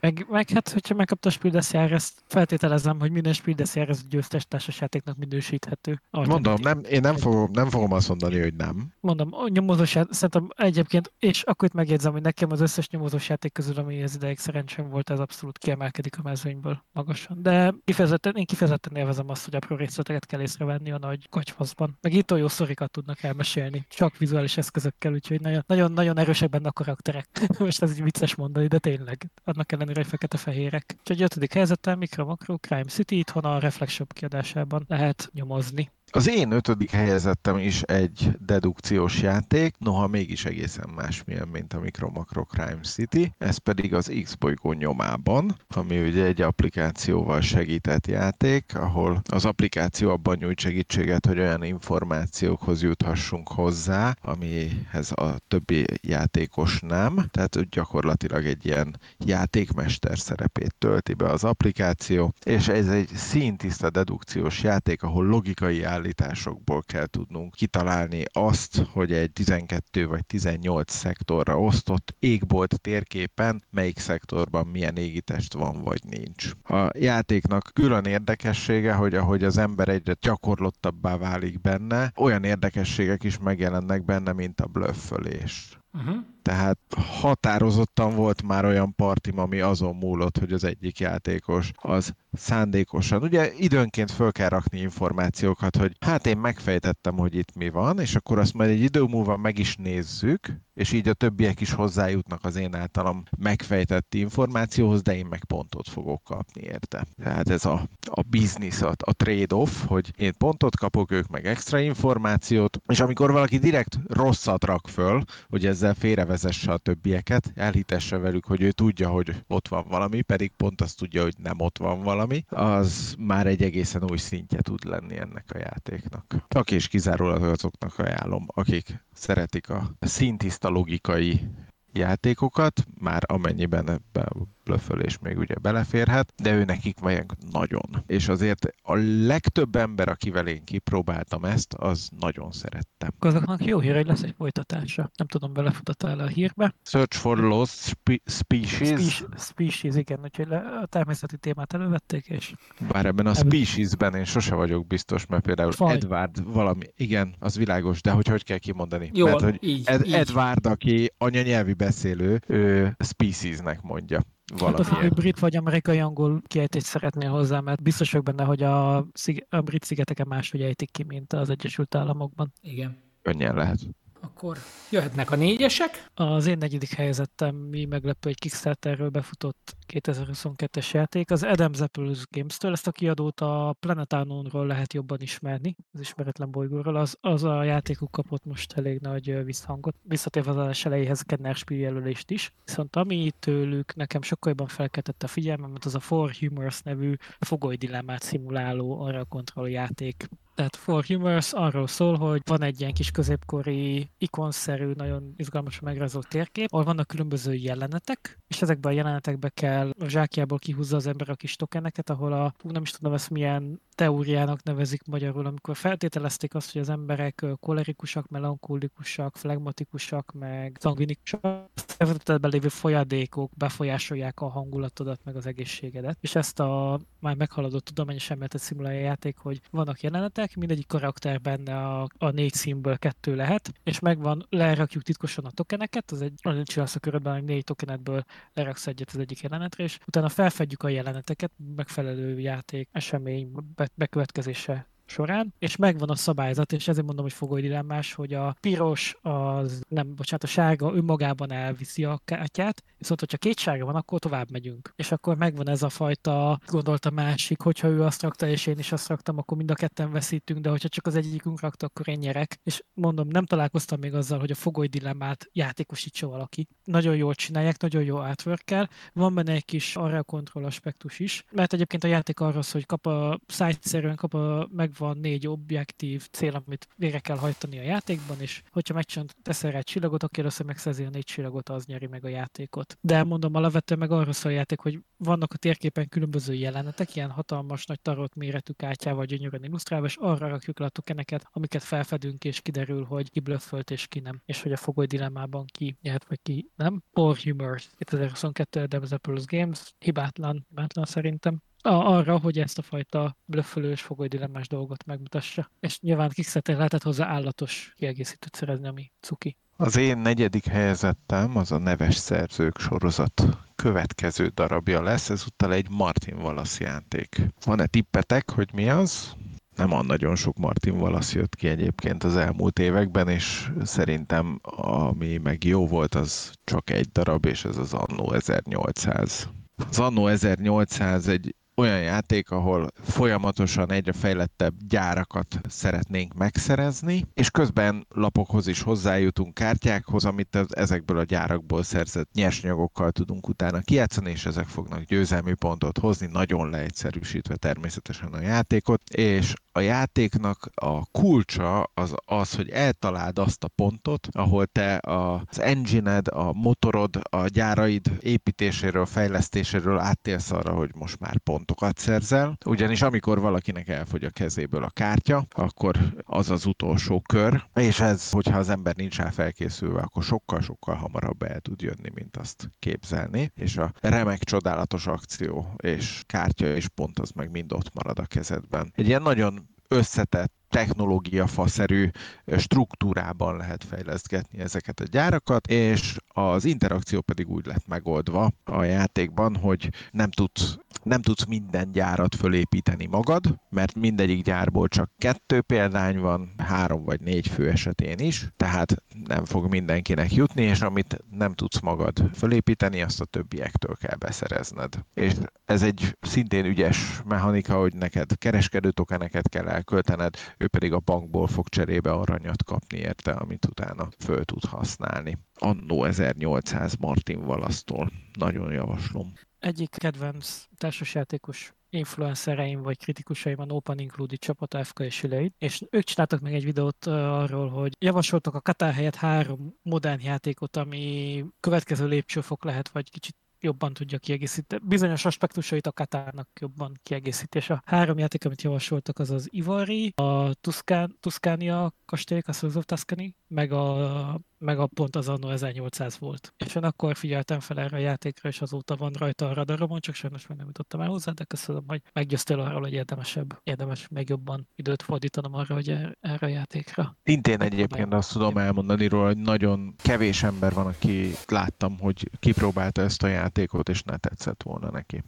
Speaker 3: Meg, meg hát, hogyha megkapta a Spiel ezt feltételezem, hogy minden Spiel des győztes társasjátéknak minősíthető.
Speaker 2: Mondom, nem, én nem fogom, nem fogom azt mondani, hogy nem.
Speaker 3: Mondom, a nyomozós játék, szerintem egyébként, és akkor itt megjegyzem, hogy nekem az összes nyomozós játék közül, ami ez ideig szerencsém volt, ez abszolút kiemelkedik a mezőnyből magasan. De kifejezetten, én kifejezetten élvezem azt, hogy apró részleteket kell észrevenni a nagy kocsfaszban. Meg itt jó szorikat tudnak elmesélni, csak vizuális eszközökkel, úgyhogy nagyon, nagyon, nagyon erősek benne a karakterek. Most ez így vicces mondani, de tényleg. Annak ellenére ellenére fekete-fehérek. Úgyhogy ötödik helyzettel Mikro Macro Crime City itthon a Reflex Shop kiadásában lehet nyomozni.
Speaker 2: Az én ötödik helyezettem is egy dedukciós játék, noha mégis egészen másmilyen, mint a Micro Macro Crime City, ez pedig az X-bolygó nyomában, ami ugye egy applikációval segített játék, ahol az applikáció abban nyújt segítséget, hogy olyan információkhoz juthassunk hozzá, amihez a többi játékos nem, tehát gyakorlatilag egy ilyen játékmester szerepét tölti be az applikáció, és ez egy színtiszta dedukciós játék, ahol logikai állításokból kell tudnunk kitalálni azt, hogy egy 12 vagy 18 szektorra osztott égbolt térképen melyik szektorban milyen égitest van vagy nincs. A játéknak külön érdekessége, hogy ahogy az ember egyre gyakorlottabbá válik benne, olyan érdekességek is megjelennek benne, mint a blöffölés. Uh-huh. Tehát határozottan volt már olyan partim, ami azon múlott, hogy az egyik játékos az szándékosan. Ugye időnként föl kell rakni információkat, hogy hát én megfejtettem, hogy itt mi van, és akkor azt majd egy idő múlva meg is nézzük, és így a többiek is hozzájutnak az én általam megfejtett információhoz, de én meg pontot fogok kapni érte. Tehát ez a, a business, a, a trade-off, hogy én pontot kapok, ők meg extra információt, és amikor valaki direkt rosszat rak föl, hogy ezzel félrevezesse a többieket, elhitesse velük, hogy ő tudja, hogy ott van valami, pedig pont azt tudja, hogy nem ott van valami, az már egy egészen új szintje tud lenni ennek a játéknak. Csak és kizárólag azoknak ajánlom, akik szeretik a szintiszta logikai játékokat, már amennyiben ebbe a blöffölés még ugye beleférhet, de ő nekik meg nagyon. És azért a legtöbb ember, akivel én kipróbáltam ezt, az nagyon szerette.
Speaker 3: Azoknak jó hír, hogy lesz egy folytatása. Nem tudom, belefutattál a hírbe.
Speaker 2: Search for Lost spe- Species.
Speaker 3: Species, species igen, úgyhogy a természeti témát elővették, és...
Speaker 2: Bár ebben a Speciesben én sose vagyok biztos, mert például Faj. Edward valami, igen, az világos, de hogy hogy kell kimondani?
Speaker 1: Jó,
Speaker 2: mert, hogy
Speaker 1: így,
Speaker 2: Ed-
Speaker 1: így.
Speaker 2: Edward, aki anyanyelvi beszélő, ő Speciesnek mondja.
Speaker 3: Hát az, hogy brit vagy amerikai angol kiejtést szeretnél hozzá, mert biztos vagyok benne, hogy a, a brit szigeteken máshogy ejtik ki, mint az Egyesült Államokban.
Speaker 1: Igen.
Speaker 2: Könnyen lehet.
Speaker 1: Akkor jöhetnek a négyesek.
Speaker 3: Az én negyedik helyezettem, mi meglepő, egy Kickstarterről befutott 2022-es játék. Az Adam's Apples Games-től ezt a kiadót a Planet Unknown-ról lehet jobban ismerni, az ismeretlen bolygóról. Az, az a játékuk kapott most elég nagy visszhangot, visszatérve az elejéhez Kennerspiel jelölést is. Viszont ami tőlük nekem sokkal jobban felkeltette a figyelmemet, az a For Humors nevű fogolydilemmát szimuláló arra kontroll játék tehát For Humors arról szól, hogy van egy ilyen kis középkori ikonszerű, nagyon izgalmasan megrajzolt térkép, ahol vannak különböző jelenetek, és ezekben a jelenetekbe kell a zsákjából kihúzza az ember a kis tokeneket, ahol a, nem is tudom ezt milyen teóriának nevezik magyarul, amikor feltételezték azt, hogy az emberek kolerikusak, melankólikusak, flegmatikusak, meg szangvinikusak, szervezetedben lévő folyadékok befolyásolják a hangulatodat, meg az egészségedet. És ezt a már meghaladott tudományos elméletet szimulálja a játék, hogy vannak jelenetek, mindegyik karakter benne a, a négy színből kettő lehet, és megvan, lerakjuk titkosan a tokeneket, az egy, csinálsz a körödben, hogy négy tokenetből leraksz egyet az egyik jelenetre, és utána felfedjük a jeleneteket, megfelelő játék, esemény be, bekövetkezése során, és megvan a szabályzat, és ezért mondom, hogy fogoly dilemmás, hogy a piros az, nem, bocsánat, a sárga önmagában elviszi a kártyát, viszont hogyha két sárga van, akkor tovább megyünk. És akkor megvan ez a fajta, gondolta másik, hogyha ő azt rakta, és én is azt raktam, akkor mind a ketten veszítünk, de hogyha csak az egyikünk rakta, akkor én nyerek. És mondom, nem találkoztam még azzal, hogy a fogoly dilemmát játékosítsa valaki. Nagyon jól csinálják, nagyon jó artwork Van benne egy kis arra kontroll aspektus is, mert egyébként a játék arra hogy kap a szájszerűen kap a, meg van négy objektív cél, amit végre kell hajtani a játékban, és hogyha megcsinálod, teszel rá egy csillagot, akkor először megszerzi a négy csillagot, az nyeri meg a játékot. De mondom, alapvetően meg arról szól a játék, hogy vannak a térképen különböző jelenetek, ilyen hatalmas nagy tarot méretű kártyával gyönyörűen illusztrálva, és arra rakjuk le a tokeneket, amiket felfedünk, és kiderül, hogy ki blöffölt és ki nem, és hogy a fogoly dilemmában ki nyert, vagy ki nem. For Humor 2022 Developers Games, hibátlan, hibátlan szerintem arra, hogy ezt a fajta blöffölős fogolydilemmás dolgot megmutassa. És nyilván Kickstarter lehetett hozzá állatos kiegészítőt szerezni, ami cuki.
Speaker 2: Az én negyedik helyezettem az a Neves Szerzők sorozat következő darabja lesz, ezúttal egy Martin Wallace játék. Van-e tippetek, hogy mi az? Nem olyan nagyon sok Martin Wallace jött ki egyébként az elmúlt években, és szerintem ami meg jó volt, az csak egy darab, és ez az Anno 1800. Az Anno 1800 egy olyan játék, ahol folyamatosan egyre fejlettebb gyárakat szeretnénk megszerezni, és közben lapokhoz is hozzájutunk, kártyákhoz, amit ezekből a gyárakból szerzett nyersanyagokkal tudunk utána kijátszani, és ezek fognak győzelmi pontot hozni, nagyon leegyszerűsítve természetesen a játékot, és a játéknak a kulcsa az az, hogy eltaláld azt a pontot, ahol te az engine a motorod, a gyáraid építéséről, fejlesztéséről áttélsz arra, hogy most már pontokat szerzel. Ugyanis amikor valakinek elfogy a kezéből a kártya, akkor az az utolsó kör, és ez, hogyha az ember nincs rá felkészülve, akkor sokkal-sokkal hamarabb el tud jönni, mint azt képzelni, és a remek, csodálatos akció és kártya és pont az meg mind ott marad a kezedben. Egy ilyen nagyon összetett technológiafaszerű struktúrában lehet fejlesztgetni ezeket a gyárakat, és az interakció pedig úgy lett megoldva a játékban, hogy nem tudsz, nem tudsz minden gyárat fölépíteni magad, mert mindegyik gyárból csak kettő példány van, három vagy négy fő esetén is, tehát nem fog mindenkinek jutni, és amit nem tudsz magad fölépíteni, azt a többiektől kell beszerezned. És ez egy szintén ügyes mechanika, hogy neked kereskedő tokeneket kell elköltened, ő pedig a bankból fog cserébe aranyat kapni érte, amit utána föl tud használni. Annó 1800 Martin Valasztól. Nagyon javaslom.
Speaker 3: Egyik kedvenc társasjátékos influencereim vagy kritikusaim a Open Included csapat, FK és Üleid, és ők csináltak meg egy videót arról, hogy javasoltak a Katár helyett három modern játékot, ami következő lépcsőfok lehet, vagy kicsit jobban tudja kiegészíteni. Bizonyos aspektusait a Katárnak jobban kiegészítés. A három játék, amit javasoltak, az az Ivory, a Tuszkán, Tuszkánia kastély, a Souls of Tuscany, meg a meg a pont az annó 1800 volt. És én akkor figyeltem fel erre a játékra, és azóta van rajta a radaromon, csak sajnos még nem jutottam el hozzá, de köszönöm, hogy meggyőztél arról, hogy érdemesebb, érdemes még jobban időt fordítanom arra, hogy er, erre a játékra.
Speaker 2: Szintén egyébként azt tudom elmondani róla, hogy nagyon kevés ember van, aki láttam, hogy kipróbálta ezt a játékot, és ne tetszett volna neki.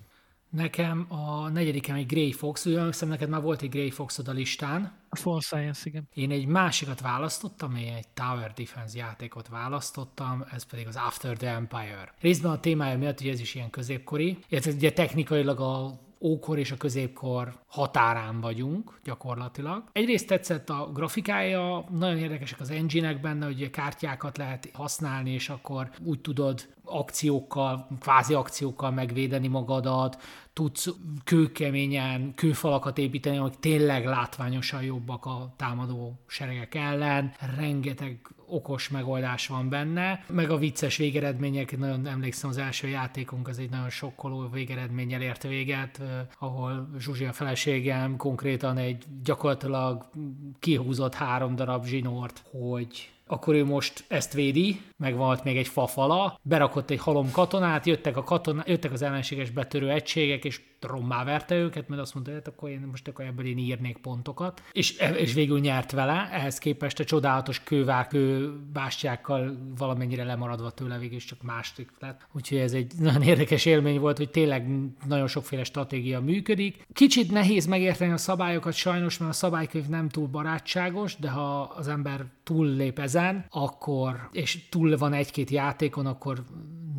Speaker 1: Nekem a negyedikem egy Grey Fox, ugye hiszem neked már volt egy Grey Foxod a listán.
Speaker 3: A Fall Science, igen.
Speaker 1: Én egy másikat választottam, én egy Tower Defense játékot választottam, ez pedig az After the Empire. Részben a témája miatt, hogy ez is ilyen középkori, ez ugye technikailag a ókor és a középkor határán vagyunk gyakorlatilag. Egyrészt tetszett a grafikája, nagyon érdekesek az engine benne, hogy kártyákat lehet használni, és akkor úgy tudod akciókkal, kvázi akciókkal megvédeni magadat, tudsz kőkeményen kőfalakat építeni, amik tényleg látványosan jobbak a támadó seregek ellen. Rengeteg okos megoldás van benne, meg a vicces végeredmények, nagyon emlékszem az első játékunk, az egy nagyon sokkoló végeredménnyel ért véget, ahol Zsuzsi a feleségem konkrétan egy gyakorlatilag kihúzott három darab zsinort, hogy akkor ő most ezt védi, meg volt még egy fafala, berakott egy halom katonát, jöttek, a katona, jöttek az ellenséges betörő egységek, és rommá verte őket, mert azt mondta, hogy hát akkor én most akkor ebből én írnék pontokat. És, és végül nyert vele, ehhez képest a csodálatos kővákő bástyákkal valamennyire lemaradva tőle végül csak másik lett. Úgyhogy ez egy nagyon érdekes élmény volt, hogy tényleg nagyon sokféle stratégia működik. Kicsit nehéz megérteni a szabályokat sajnos, mert a szabálykönyv nem túl barátságos, de ha az ember túl lép ezen, akkor, és túl van egy-két játékon, akkor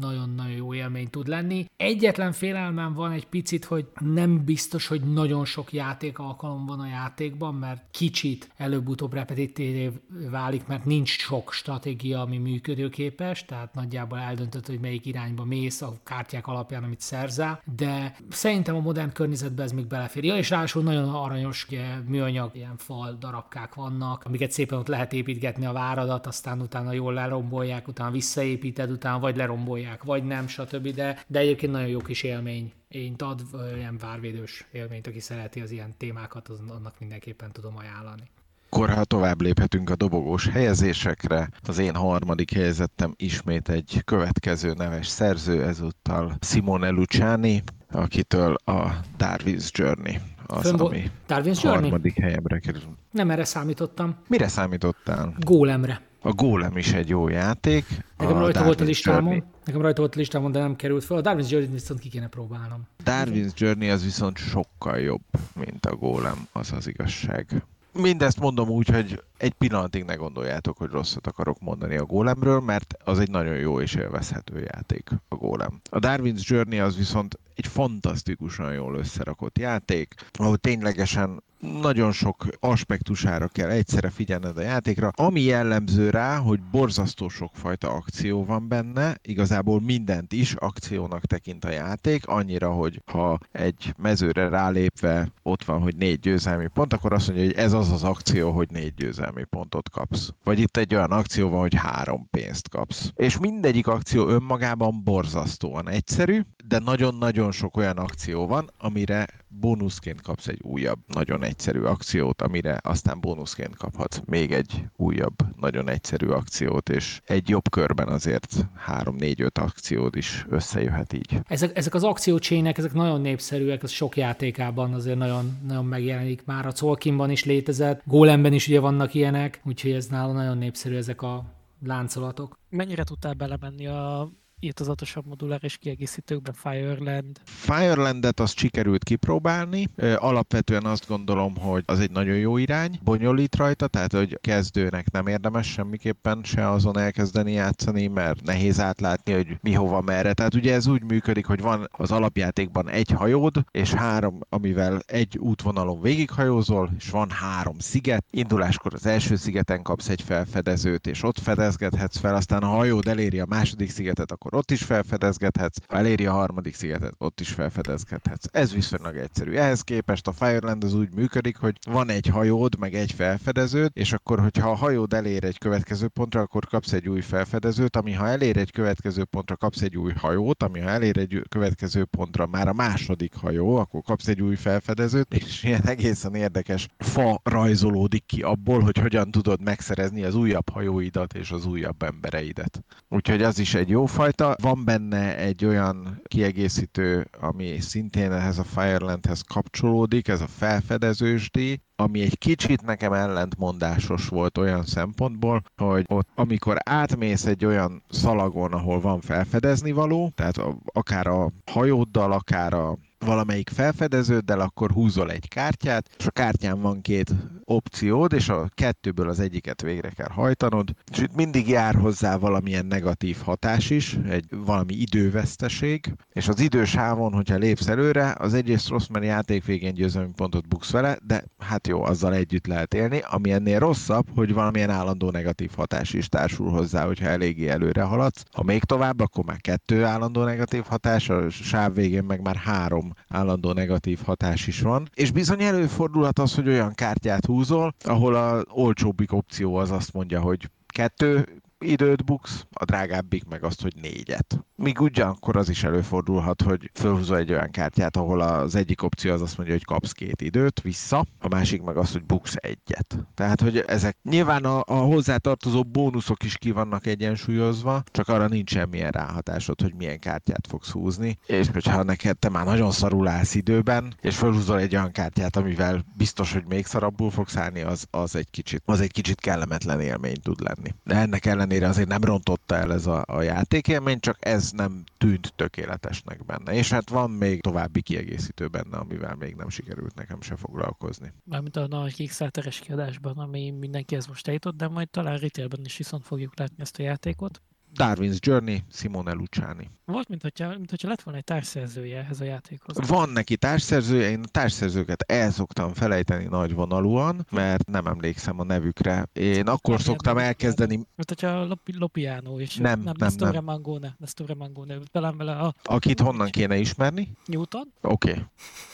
Speaker 1: nagyon-nagyon jó élmény tud lenni. Egyetlen félelmem van egy picit, hogy nem biztos, hogy nagyon sok játék alkalom van a játékban, mert kicsit előbb-utóbb repetitív válik, mert nincs sok stratégia, ami működőképes, tehát nagyjából eldöntött, hogy melyik irányba mész a kártyák alapján, amit szerzel, de szerintem a modern környezetben ez még belefér. Ja, és ráadásul nagyon aranyos műanyag, ilyen fal darabkák vannak, amiket szépen ott lehet építgetni a váradat, aztán utána jól lerombolják, utána visszaépíted, utána vagy lerombolják, vagy nem, stb. De, de egyébként nagyon jó kis élmény én ad ilyen várvédős élményt, aki szereti az ilyen témákat, az, annak mindenképpen tudom ajánlani.
Speaker 2: Akkor, ha tovább léphetünk a dobogós helyezésekre, az én harmadik helyezettem ismét egy következő neves szerző, ezúttal Simone Luciani, akitől a Darwin's Journey az, Fönn ami
Speaker 1: Darwin's
Speaker 2: harmadik Journey? helyemre kerül.
Speaker 1: Nem erre számítottam.
Speaker 2: Mire számítottál?
Speaker 1: Gólemre.
Speaker 2: A Golem is egy jó játék.
Speaker 1: Nekem rajta Darwin's volt a listámon, Journey. nekem rajta volt a listámon, de nem került fel. A Darwin's Journey viszont ki kéne próbálnom.
Speaker 2: Darwin's Journey az viszont sokkal jobb, mint a Golem, az az igazság. Mindezt mondom úgy, hogy egy pillanatig ne gondoljátok, hogy rosszat akarok mondani a gólemről, mert az egy nagyon jó és élvezhető játék a gólem. A Darwin's Journey az viszont egy fantasztikusan jól összerakott játék, ahol ténylegesen nagyon sok aspektusára kell egyszerre figyelned a játékra, ami jellemző rá, hogy borzasztó sokfajta akció van benne, igazából mindent is akciónak tekint a játék, annyira, hogy ha egy mezőre rálépve ott van, hogy négy győzelmi pont, akkor azt mondja, hogy ez az az akció, hogy négy győzelmi pontot kapsz. Vagy itt egy olyan akció van, hogy három pénzt kapsz. És mindegyik akció önmagában borzasztóan egyszerű, de nagyon-nagyon sok olyan akció van, amire bónuszként kapsz egy újabb, nagyon egyszerű akciót, amire aztán bónuszként kaphatsz még egy újabb, nagyon egyszerű akciót, és egy jobb körben azért 3-4-5 akciód is összejöhet így.
Speaker 1: Ezek, ezek az akciócsének, ezek nagyon népszerűek, ez sok játékában azért nagyon, nagyon megjelenik már. A Colkinban is létezett, Golemben is ugye vannak ilyenek, úgyhogy ez nála nagyon népszerű ezek a láncolatok.
Speaker 3: Mennyire tudtál belemenni a írtozatosabb moduláris kiegészítőkben Fireland.
Speaker 2: Firelandet azt sikerült kipróbálni. Alapvetően azt gondolom, hogy az egy nagyon jó irány. Bonyolít rajta, tehát hogy kezdőnek nem érdemes semmiképpen se azon elkezdeni játszani, mert nehéz átlátni, hogy mi hova merre. Tehát ugye ez úgy működik, hogy van az alapjátékban egy hajód, és három, amivel egy útvonalon végighajózol, és van három sziget. Induláskor az első szigeten kapsz egy felfedezőt, és ott fedezgethetsz fel, aztán a hajód eléri a második szigetet, akkor akkor ott is felfedezgethetsz, eléri a harmadik szigetet, ott is felfedezgethetsz. Ez viszonylag egyszerű. Ehhez képest a Fireland az úgy működik, hogy van egy hajód, meg egy felfedeződ, és akkor, hogyha a hajód elér egy következő pontra, akkor kapsz egy új felfedezőt, ami ha elér egy következő pontra, kapsz egy új hajót, ami ha elér egy következő pontra, már a második hajó, akkor kapsz egy új felfedezőt, és ilyen egészen érdekes fa rajzolódik ki abból, hogy hogyan tudod megszerezni az újabb hajóidat és az újabb embereidet. Úgyhogy az is egy jó fajta rajta. Van benne egy olyan kiegészítő, ami szintén ehhez a Firelandhez kapcsolódik, ez a felfedezősdi, ami egy kicsit nekem ellentmondásos volt olyan szempontból, hogy ott, amikor átmész egy olyan szalagon, ahol van felfedezni való, tehát akár a hajóddal, akár a valamelyik felfedeződdel, akkor húzol egy kártyát, és a kártyán van két opciód, és a kettőből az egyiket végre kell hajtanod, és itt mindig jár hozzá valamilyen negatív hatás is, egy valami időveszteség, és az idősávon, hogyha lépsz előre, az egyrészt rossz, mert játék végén győzelmi pontot buksz vele, de hát jó, azzal együtt lehet élni, ami ennél rosszabb, hogy valamilyen állandó negatív hatás is társul hozzá, hogyha eléggé előre haladsz. Ha még tovább, akkor már kettő állandó negatív hatás, a sáv végén meg már három állandó negatív hatás is van. És bizony előfordulhat az, hogy olyan kártyát húzol, ahol a olcsóbbik opció az azt mondja, hogy kettő időt buksz, a drágábbik meg azt, hogy négyet. Míg ugyanakkor az is előfordulhat, hogy felhúzol egy olyan kártyát, ahol az egyik opció az azt mondja, hogy kapsz két időt vissza, a másik meg azt, hogy buksz egyet. Tehát, hogy ezek nyilván a, a hozzátartozó bónuszok is ki vannak egyensúlyozva, csak arra nincs semmilyen ráhatásod, hogy milyen kártyát fogsz húzni, és hogyha neked te már nagyon szarul állsz időben, és felhúzol egy olyan kártyát, amivel biztos, hogy még szarabbul fogsz állni, az, az egy kicsit, az egy kicsit kellemetlen élmény tud lenni. De ennek ellenére azért nem rontotta el ez a, a játékélmény, csak ez nem tűnt tökéletesnek benne. És hát van még további kiegészítő benne, amivel még nem sikerült nekem se foglalkozni.
Speaker 3: Mármint a nagy Kickstarteres kiadásban, ami mindenkihez most eljutott, de majd talán retailben is viszont fogjuk látni ezt a játékot.
Speaker 2: Darwin's Journey, Simone Luciani.
Speaker 3: Volt, mint hogyha, mint hogyha lett volna egy társszerzője ehhez a játékhoz.
Speaker 2: Van neki társszerzője, én a társszerzőket el szoktam felejteni nagy vonalúan, mert nem emlékszem a nevükre. Én akkor nem, szoktam nem, elkezdeni...
Speaker 3: Mint hogyha Lopi, Lopiano és
Speaker 2: nem, nem, nem,
Speaker 3: Nestore nem. Mangone, Nestore Mangone, talán vele a...
Speaker 2: Akit honnan kéne ismerni?
Speaker 3: Newton.
Speaker 2: Oké. Okay.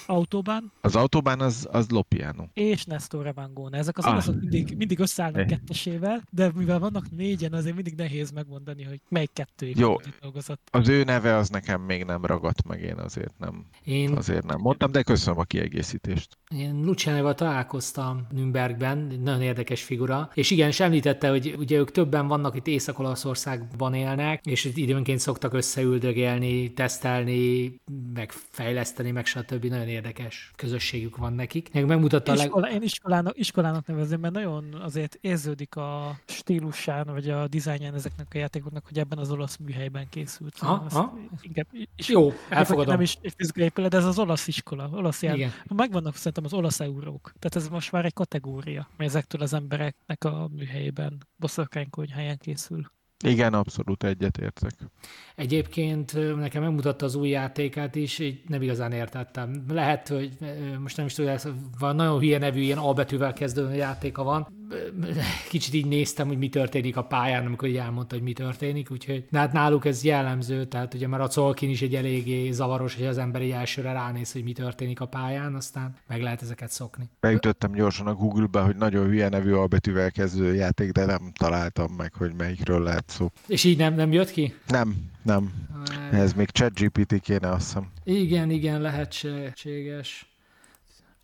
Speaker 3: Autóbán.
Speaker 2: Az autóbán az, az Lopiano.
Speaker 3: És Nestore Mangone. Ezek az ah. olaszok mindig, mindig összeállnak hey. kettesével, de mivel vannak négyen, azért mindig nehéz megmondani, hogy melyik kettő
Speaker 2: Jó, dolgozott. Az ő neve az nekem még nem ragadt meg, én azért nem, én... azért nem mondtam, de köszönöm a kiegészítést.
Speaker 1: Én Lucianoval találkoztam Nürnbergben, egy nagyon érdekes figura, és igen, és említette, hogy ugye ők többen vannak itt Észak-Olaszországban élnek, és időnként szoktak összeüldögélni, tesztelni, meg fejleszteni, meg stb. Nagyon érdekes közösségük van nekik. Meg megmutatta
Speaker 3: Iskola, a leg... Én iskolának, iskolának nevezem, mert nagyon azért érződik a stílusán, vagy a dizájnján ezeknek a játékoknak hogy ebben az olasz műhelyben készült.
Speaker 1: Aha, aha.
Speaker 3: Inkább, és
Speaker 1: Jó,
Speaker 3: elfogadom. Nem is fizikai épület, de ez az olasz iskola, olasz jár.
Speaker 1: Igen.
Speaker 3: Megvannak szerintem az olasz eurók. Tehát ez most már egy kategória, ami ezektől az embereknek a műhelyében, boszorkánykonyháján készül.
Speaker 2: Igen, abszolút egyetértek.
Speaker 1: Egyébként nekem megmutatta az új játékát is, így nem igazán értettem. Lehet, hogy most nem is tudom, ez van nagyon hülye nevű, ilyen A betűvel kezdődő játéka van. Kicsit így néztem, hogy mi történik a pályán, amikor így elmondta, hogy mi történik, úgyhogy de hát náluk ez jellemző, tehát ugye már a Colkin is egy eléggé zavaros, hogy az ember így elsőre ránéz, hogy mi történik a pályán, aztán meg lehet ezeket szokni.
Speaker 2: Beütöttem gyorsan a Google-be, hogy nagyon hülye nevű albetűvel kezdő játék, de nem találtam meg, hogy melyikről lehet szó.
Speaker 1: És így nem, nem jött ki?
Speaker 2: Nem, nem. Ez még ChatGPT kéne, azt hiszem.
Speaker 1: Igen, igen, lehetséges.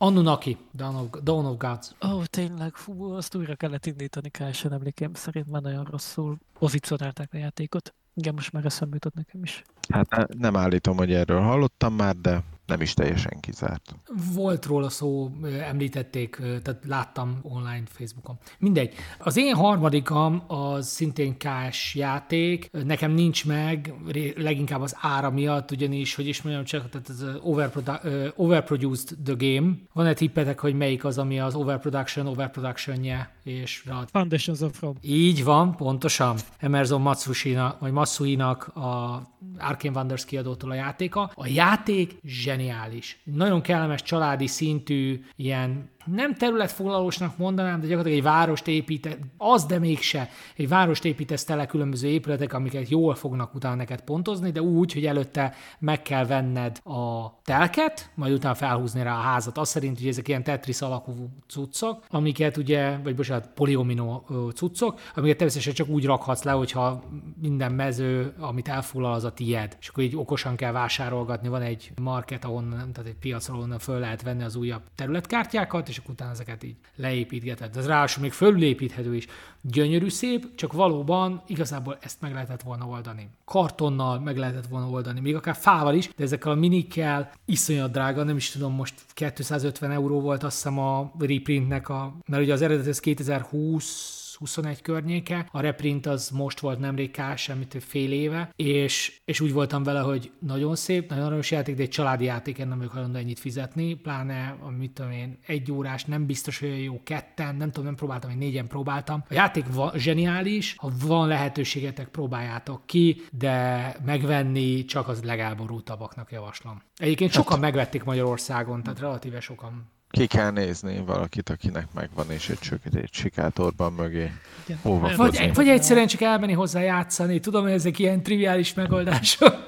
Speaker 1: Anunnaki, Dawn of, Dawn of Gods.
Speaker 3: Ó, oh, tényleg, fú, azt újra kellett indítani Kásen emlékeim szerint, már nagyon rosszul pozícionálták a játékot. Igen, most már eszembe jutott nekem is.
Speaker 2: Hát ne- nem állítom, hogy erről hallottam már, de nem is teljesen kizárt.
Speaker 1: Volt róla szó, említették, tehát láttam online Facebookon. Mindegy. Az én harmadikam az szintén kás játék, nekem nincs meg, leginkább az ára miatt, ugyanis, hogy is mondjam csak, tehát ez overprodu- overproduced the game. Van egy tippetek, hogy melyik az, ami az overproduction, overproduction-je, és rá
Speaker 3: Foundations of Rome.
Speaker 1: így van, pontosan. Emerson Matsushina, vagy Masuinak a Arcane Wonders kiadótól a játéka. A játék zseniális. Nagyon kellemes családi szintű, ilyen nem területfoglalósnak mondanám, de gyakorlatilag egy várost épített, az de mégse, egy várost építesz tele különböző épületek, amiket jól fognak utána neked pontozni, de úgy, hogy előtte meg kell venned a telket, majd utána felhúzni rá a házat. Azt szerint, hogy ezek ilyen Tetris alakú cuccok, amiket ugye, vagy bocsánat, poliomino cuccok, amiket természetesen csak úgy rakhatsz le, hogyha minden mező, amit elfoglal, az a tied. És akkor így okosan kell vásárolgatni, van egy market, ahonnan, tehát egy piac, ahonnan föl lehet venni az újabb területkártyákat, és akkor utána ezeket így leépítgeted. Ez ráadásul még fölülépíthető is. Gyönyörű szép, csak valóban igazából ezt meg lehetett volna oldani. Kartonnal meg lehetett volna oldani, még akár fával is, de ezekkel a minikkel iszonyat drága, nem is tudom, most 250 euró volt azt hiszem a reprintnek, a, mert ugye az eredet ez 2020 21 környéke, a reprint az most volt nemrég kás, amit fél éve, és, és úgy voltam vele, hogy nagyon szép, nagyon aranyos játék, de egy családi játék, én nem vagyok hajlandó ennyit fizetni, pláne, a, mit tudom én, egy órás, nem biztos, hogy jó ketten, nem tudom, nem próbáltam, én négyen próbáltam. A játék va, zseniális, ha van lehetőségetek, próbáljátok ki, de megvenni csak az legelborultabbaknak javaslom. Egyébként sokan megvették Magyarországon, tehát relatíve sokan
Speaker 2: Ki kell nézni valakit, akinek megvan, és egy, csök- egy sikátorban mögé
Speaker 3: Igen.
Speaker 2: óvakodni.
Speaker 1: Vagy, vagy egyszerűen csak elmenni hozzá játszani. Tudom, hogy ezek ilyen triviális megoldások.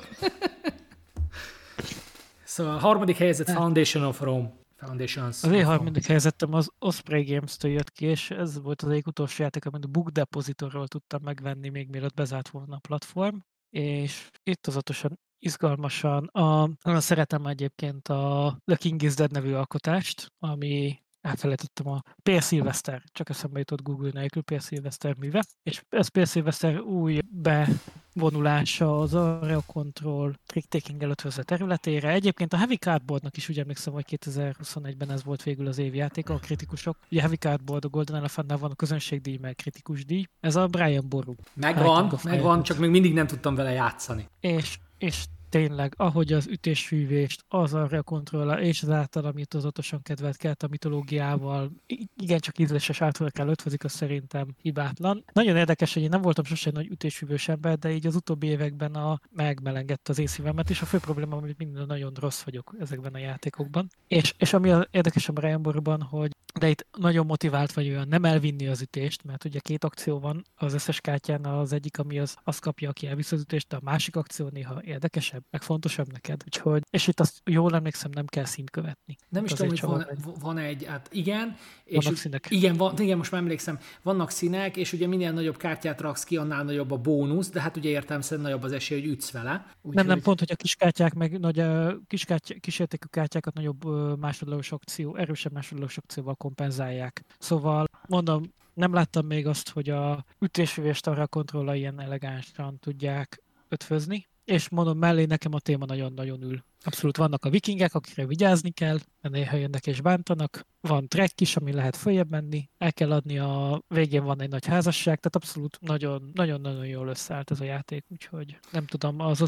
Speaker 1: szóval a harmadik helyzet Foundation of Rome. Foundations.
Speaker 3: Az én harmadik helyzetem az Osprey Games-től jött ki, és ez volt az egyik utolsó játék, amit a Book Depositorról tudtam megvenni, még mielőtt bezárt volna a platform, és ittozatosan izgalmasan. A, nagyon szeretem egyébként a The King is Dead nevű alkotást, ami elfelejtettem a Per Sylvester, csak eszembe jutott Google nélkül Per Sylvester műve, és ez Per Sylvester új bevonulása az Area Control trick taking előtt területére. Egyébként a Heavy Cardboardnak is úgy emlékszem, hogy 2021-ben ez volt végül az évjáték, a kritikusok. Ugye Heavy Cardboard, a Golden Elephantnál van a közönségdíj, meg kritikus díj. Ez a Brian Boru.
Speaker 1: Megvan, megvan, csak még mindig nem tudtam vele játszani.
Speaker 3: És, és tényleg, ahogy az ütésfűvést, az arra kontrolla, és az általam jutozatosan kedvelt kelt a mitológiával, igencsak ízléses átfölkel ötvezik, az szerintem hibátlan. Nagyon érdekes, hogy én nem voltam sosem nagy ütésfűvős ember, de így az utóbbi években a megmelengett az észívemet, és a fő probléma, hogy minden nagyon rossz vagyok ezekben a játékokban. És, és ami a, érdekes a Brian hogy de itt nagyon motivált vagy olyan, nem elvinni az ütést, mert ugye két akció van az összes kártyán, az egyik, ami az, azt kapja, aki elvisz az ütést, de a másik akció néha érdekesebb, meg fontosabb neked. Úgyhogy, és itt azt jól emlékszem, nem kell színt követni.
Speaker 1: Nem is tudom, hogy van, van egy, hát igen. És
Speaker 3: Vannak színek.
Speaker 1: Igen, van, igen, most már emlékszem, vannak színek, és ugye minél nagyobb kártyát raksz ki, annál nagyobb a bónusz, de hát ugye értelmszerűen nagyobb az esély, hogy ütsz vele. Úgy,
Speaker 3: Nem, nem, pont, hogy a kiskártyák, meg nagy, kiskártya, kísértékű kártyákat nagyobb másodlagos akció, erősebb másodlagos akcióval kompenzálják. Szóval mondom, nem láttam még azt, hogy a ütésvívést arra a kontrolla ilyen elegánsan tudják ötvözni, és mondom, mellé nekem a téma nagyon-nagyon ül. Abszolút vannak a vikingek, akikre vigyázni kell, mert néha jönnek és bántanak. Van track is, ami lehet följebb menni, el kell adni a végén van egy nagy házasság, tehát abszolút nagyon-nagyon jól összeállt ez a játék, úgyhogy nem tudom, az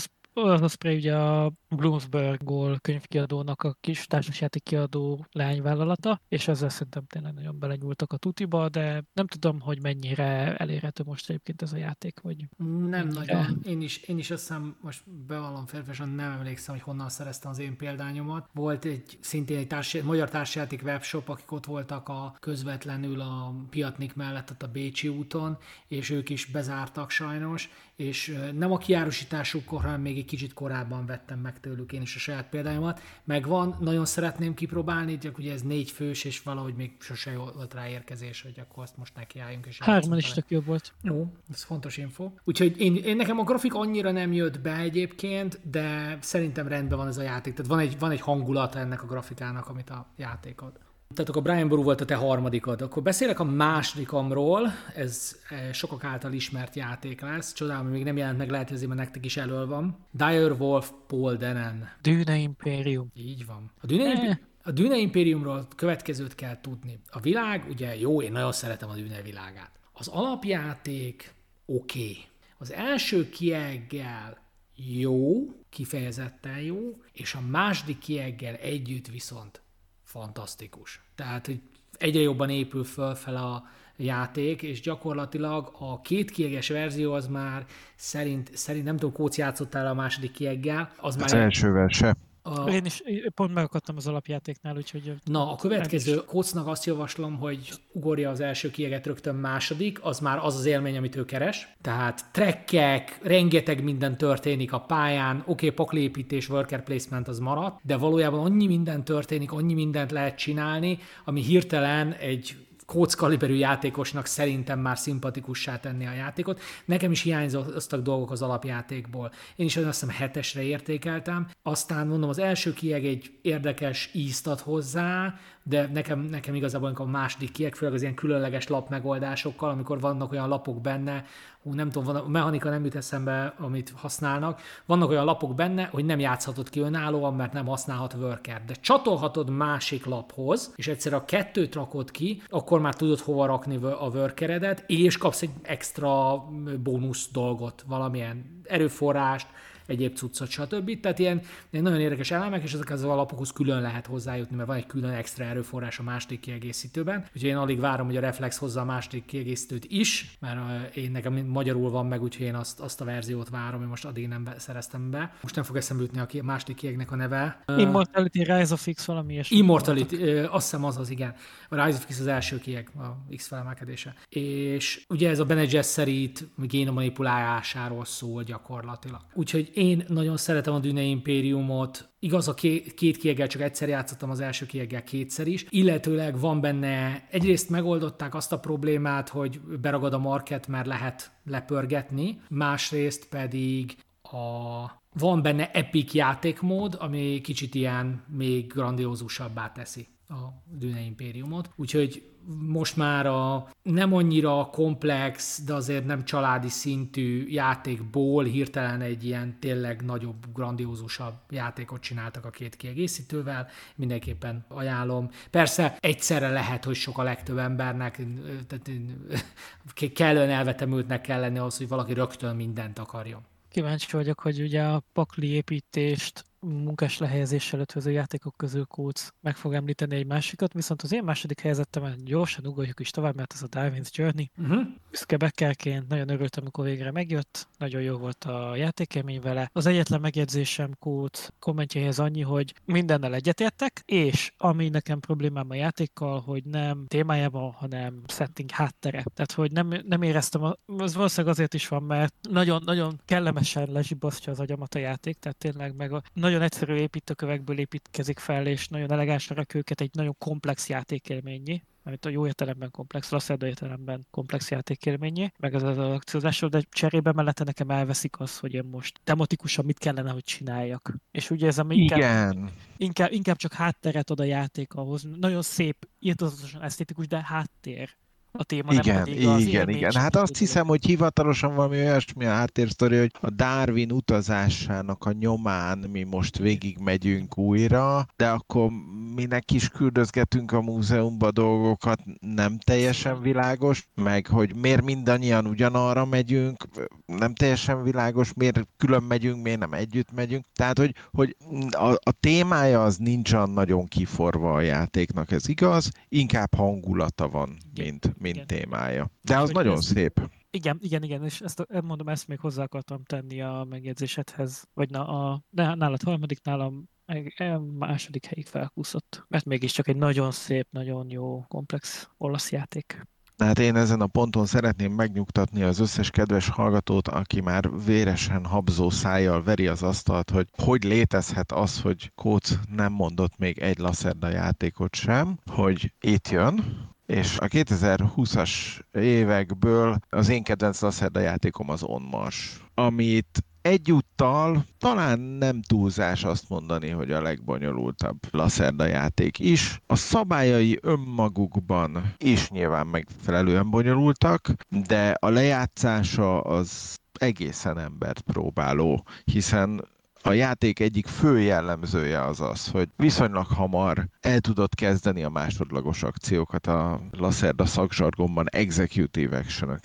Speaker 3: az Osprey ugye a Bloomsburg könyvkiadónak a kis társasjáték kiadó leányvállalata, és ezzel szerintem tényleg nagyon belenyúltak a tutiba, de nem tudom, hogy mennyire elérhető most egyébként ez a játék, vagy
Speaker 1: Nem nagyon. Én is, én is azt hiszem, most bevallom férfesen, nem emlékszem, hogy honnan szereztem az én példányomat. Volt egy szintén egy társ, magyar társjáték webshop, akik ott voltak a közvetlenül a Piatnik mellett, ott a Bécsi úton, és ők is bezártak sajnos, és nem a kiárusításukkor, hanem még egy kicsit korábban vettem meg tőlük én is a saját példányomat. Megvan, nagyon szeretném kipróbálni, csak ugye ez négy fős, és valahogy még sose volt rá érkezés, hogy akkor azt most nekiálljunk. És
Speaker 3: Hárman is tök jobb volt.
Speaker 1: Jó, ez fontos info. Úgyhogy én, én, nekem a grafik annyira nem jött be egyébként, de szerintem rendben van ez a játék. Tehát van egy, van egy hangulata ennek a grafikának, amit a játék ad. Tehát akkor Brian Boru volt a te harmadikod. Akkor beszélek a másodikamról, ez eh, sokak által ismert játék lesz. Csodálom, még nem jelent meg, lehet, hogy nektek is elől van. Dire Wolf Paul Denen.
Speaker 3: Dűne Imperium.
Speaker 1: Így van. A Dűne, eh. a Dűne Imperiumról következőt kell tudni. A világ, ugye jó, én nagyon szeretem a Dűne világát. Az alapjáték oké. Okay. Az első kieggel jó, kifejezetten jó, és a második kieggel együtt viszont fantasztikus. Tehát, hogy egyre jobban épül föl fel a játék, és gyakorlatilag a két kieges verzió az már szerint, szerint nem tudom, Kóc játszottál a második kieggel.
Speaker 2: Az, az már elsővel se.
Speaker 3: A... Én is pont megakadtam az alapjátéknál, úgyhogy...
Speaker 1: Na, a következő kocnak azt javaslom, hogy ugorja az első kieget rögtön második, az már az az élmény, amit ő keres. Tehát trekkek, rengeteg minden történik a pályán, oké, okay, paklépítés, worker placement az maradt, de valójában annyi minden történik, annyi mindent lehet csinálni, ami hirtelen egy kaliberű játékosnak szerintem már szimpatikussá tenni a játékot. Nekem is hiányzottak dolgok az alapjátékból. Én is azt hiszem hetesre értékeltem. Aztán mondom, az első kieg egy érdekes ízt ad hozzá, de nekem, nekem igazából a második kieg, főleg az ilyen különleges lap megoldásokkal, amikor vannak olyan lapok benne, hú, nem tudom, van, a mechanika nem jut eszembe, amit használnak, vannak olyan lapok benne, hogy nem játszhatod ki önállóan, mert nem használhat worker, de csatolhatod másik laphoz, és egyszer a kettőt rakod ki, akkor már tudod hova rakni a workeredet, és kapsz egy extra bónusz dolgot, valamilyen erőforrást, egyéb cuccot, stb. Tehát ilyen, ilyen nagyon érdekes elemek, és ezek az alapokhoz külön lehet hozzájutni, mert van egy külön extra erőforrás a második kiegészítőben. Úgyhogy én alig várom, hogy a Reflex hozza a második kiegészítőt is, mert én nekem magyarul van meg, úgyhogy én azt, azt a verziót várom, hogy most addig nem be, szereztem be. Most nem fog eszembe jutni a második kiegnek a neve.
Speaker 3: Immortality, Rise of X valami ilyesmi.
Speaker 1: Immortality, azt hiszem az az, igen. A Rise of X az első kieg, a X felemelkedése. És ugye ez a Bene Gesserit génomanipulálásáról szól gyakorlatilag. Úgyhogy én nagyon szeretem a Dune Imperiumot, Igaz, a két, két kieggel csak egyszer játszottam, az első kieggel kétszer is. Illetőleg van benne, egyrészt megoldották azt a problémát, hogy beragad a market, mert lehet lepörgetni, másrészt pedig a, van benne epic játékmód, ami kicsit ilyen még grandiózusabbá teszi a Dune Imperiumot. Úgyhogy most már a nem annyira komplex, de azért nem családi szintű játékból hirtelen egy ilyen tényleg nagyobb, grandiózusabb játékot csináltak a két kiegészítővel. Mindenképpen ajánlom. Persze egyszerre lehet, hogy sok a legtöbb embernek, tehát kellően elvetemültnek kell lenni ahhoz, hogy valaki rögtön mindent akarjon.
Speaker 3: Kíváncsi vagyok, hogy ugye a pakli építést munkás lehelyezéssel ötvöző játékok közül Kóc meg fog említeni egy másikat, viszont az én második helyzetemen gyorsan ugorjuk is tovább, mert ez a Darwin's Journey. Uh-huh. Büszke bekkelként nagyon örültem, amikor végre megjött, nagyon jó volt a játékemény vele. Az egyetlen megjegyzésem Kóc kommentjéhez annyi, hogy mindennel egyetértek, és ami nekem problémám a játékkal, hogy nem témájában, hanem setting háttere. Tehát, hogy nem, nem éreztem, a, az valószínűleg azért is van, mert nagyon, nagyon kellemesen lezsibasztja az agyamat a játék, tehát tényleg meg a, nagyon egyszerű építőkövekből építkezik fel, és nagyon elegánsra rak őket egy nagyon komplex játékélményi, amit a jó értelemben komplex, rossz értelemben komplex játékélményé, meg az az akciózásról, de cserébe mellette nekem elveszik az, hogy én most tematikusan mit kellene, hogy csináljak. És ugye ez inkább,
Speaker 2: Igen.
Speaker 3: inkább, inkább csak hátteret ad a játék ahhoz. Nagyon szép, írtozatosan esztétikus, de háttér a téma,
Speaker 2: igen,
Speaker 3: nem pedig az
Speaker 2: Igen, igen. Hát azt hiszem, hogy hivatalosan valami olyasmi a háttérsztori, hogy a Darwin utazásának a nyomán mi most végig megyünk újra, de akkor minek is küldözgetünk a múzeumba dolgokat, nem teljesen világos, meg hogy miért mindannyian ugyanarra megyünk, nem teljesen világos, miért külön megyünk, miért nem együtt megyünk. Tehát, hogy, hogy a, a témája az nincs nagyon kiforva a játéknak, ez igaz, inkább hangulata van, mint, mint igen. témája. De az hogy nagyon ez, szép.
Speaker 3: Igen, igen, igen, és ezt mondom, ezt még hozzá akartam tenni a megjegyzésedhez, vagy na, a, nálad harmadik, nálam második helyig felkúszott, mert mégiscsak egy nagyon szép, nagyon jó, komplex olasz játék.
Speaker 2: Hát én ezen a ponton szeretném megnyugtatni az összes kedves hallgatót, aki már véresen habzó szájjal veri az asztalt, hogy hogy létezhet az, hogy Kóc nem mondott még egy Lacerda játékot sem, hogy itt jön, és a 2020-as évekből az én kedvenc Lacerda játékom az On Mars, amit egyúttal talán nem túlzás azt mondani, hogy a legbonyolultabb Lacerda játék is. A szabályai önmagukban is nyilván megfelelően bonyolultak, de a lejátszása az egészen embert próbáló, hiszen a játék egyik fő jellemzője az az, hogy viszonylag hamar el tudod kezdeni a másodlagos akciókat, a Lacerda szakzsargonban executive action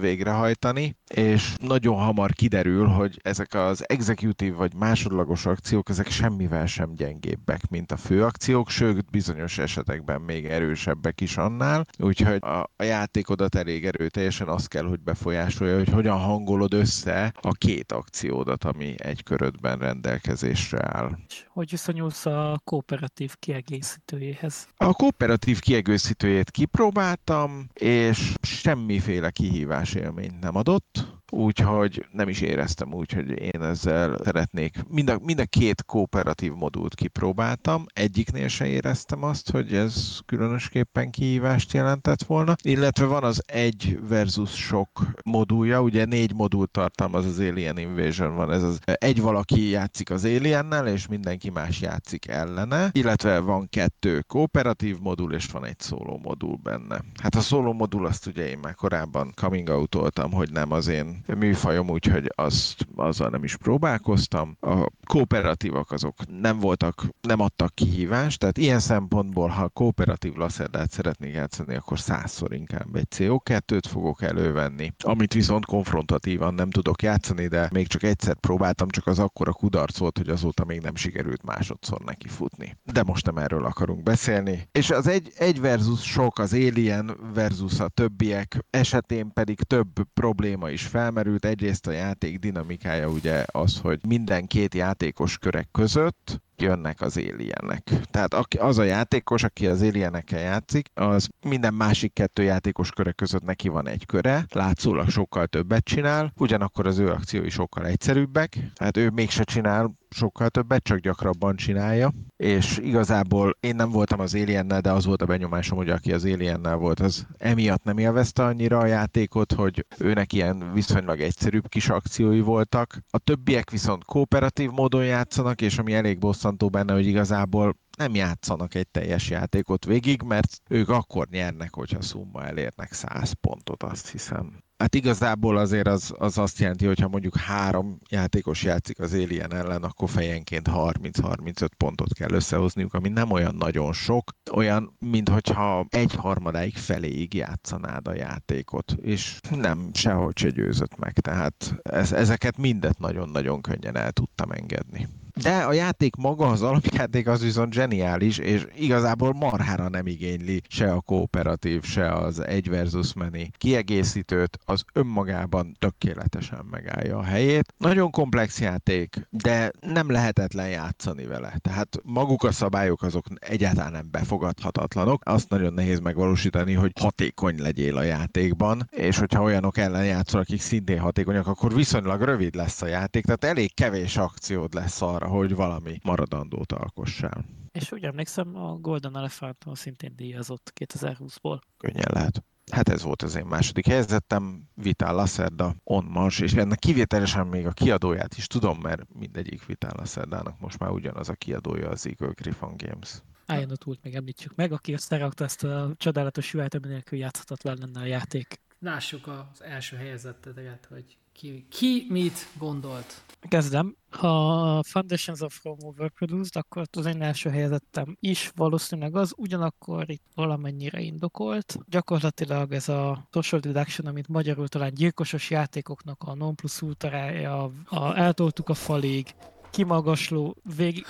Speaker 2: végrehajtani, és nagyon hamar kiderül, hogy ezek az executive vagy másodlagos akciók, ezek semmivel sem gyengébbek, mint a fő akciók, sőt bizonyos esetekben még erősebbek is annál, úgyhogy a, a játékodat elég erőteljesen azt kell, hogy befolyásolja, hogy hogyan hangolod össze a két akciódat, ami egy körödben rendelkezésre áll.
Speaker 3: Hogy viszonyulsz a kooperatív kiegészítőjéhez?
Speaker 2: A kooperatív kiegészítőjét kipróbáltam, és semmiféle kihívás élményt nem adott úgyhogy nem is éreztem úgy, hogy én ezzel szeretnék. Mind a, mind a két kooperatív modult kipróbáltam, egyiknél se éreztem azt, hogy ez különösképpen kihívást jelentett volna, illetve van az egy versus sok modulja, ugye négy modul tartalmaz az Alien Invasion, van ez az egy valaki játszik az Aliennel, és mindenki más játszik ellene, illetve van kettő kooperatív modul, és van egy szóló modul benne. Hát a szóló modul azt ugye én már korábban coming out hogy nem az én műfajom, úgyhogy azt, azzal nem is próbálkoztam. A kooperatívak azok nem voltak, nem adtak kihívást, tehát ilyen szempontból, ha kooperatív laszerdát szeretnék játszani, akkor százszor inkább egy CO2-t fogok elővenni, amit viszont konfrontatívan nem tudok játszani, de még csak egyszer próbáltam, csak az akkora kudarc volt, hogy azóta még nem sikerült másodszor neki futni. De most nem erről akarunk beszélni. És az egy, egy versus sok, az Alien versus a többiek esetén pedig több probléma is fel felmerült egyrészt a játék dinamikája ugye az, hogy minden két játékos körek között jönnek az alienek. Tehát az a játékos, aki az alienekkel játszik, az minden másik kettő játékos köre között neki van egy köre, látszólag sokkal többet csinál, ugyanakkor az ő akciói sokkal egyszerűbbek, hát ő mégse csinál sokkal többet, csak gyakrabban csinálja, és igazából én nem voltam az Aliennel, de az volt a benyomásom, hogy aki az Aliennel volt, az emiatt nem élvezte annyira a játékot, hogy őnek ilyen viszonylag egyszerűbb kis akciói voltak. A többiek viszont kooperatív módon játszanak, és ami elég bosszantó benne, hogy igazából nem játszanak egy teljes játékot végig, mert ők akkor nyernek, hogyha szumma elérnek 100 pontot, azt hiszem. Hát igazából azért az, az azt jelenti, hogy ha mondjuk három játékos játszik az Alien ellen, akkor fejenként 30-35 pontot kell összehozniuk, ami nem olyan nagyon sok, olyan, mintha egy harmadáig feléig játszanád a játékot, és nem, sehogy se győzött meg, tehát ez, ezeket mindet nagyon-nagyon könnyen el tudtam engedni. De a játék maga, az alapjáték az viszont zseniális, és igazából marhára nem igényli se a kooperatív, se az egy versus many kiegészítőt, az önmagában tökéletesen megállja a helyét. Nagyon komplex játék, de nem lehetetlen játszani vele. Tehát maguk a szabályok azok egyáltalán nem befogadhatatlanok. Azt nagyon nehéz megvalósítani, hogy hatékony legyél a játékban, és hogyha olyanok ellen játszol, akik szintén hatékonyak, akkor viszonylag rövid lesz a játék, tehát elég kevés akciód lesz arra, hogy valami maradandót alkossál.
Speaker 3: És úgy emlékszem, a Golden Elephanton szintén díjazott 2020-ból.
Speaker 2: Könnyen lehet. Hát ez volt az én második helyzetem, Vital Lacerda, On Mars, és ennek kivételesen még a kiadóját is tudom, mert mindegyik Vital Lacerdának most már ugyanaz a kiadója az Eagle Griffon Games.
Speaker 3: Ian O'Toole még említsük meg, aki összerakta ezt a csodálatos UI, ami nélkül játszhatatlan lenne a játék.
Speaker 1: Lássuk az első helyezettedet, hogy ki, ki mit gondolt.
Speaker 3: Kezdem. Ha Foundations of Rome overproduced, akkor az én első helyezettem is valószínűleg az, ugyanakkor itt valamennyire indokolt. Gyakorlatilag ez a social deduction, amit magyarul talán gyilkosos játékoknak a non plus ultrája, a eltoltuk a falig, kimagasló, végig,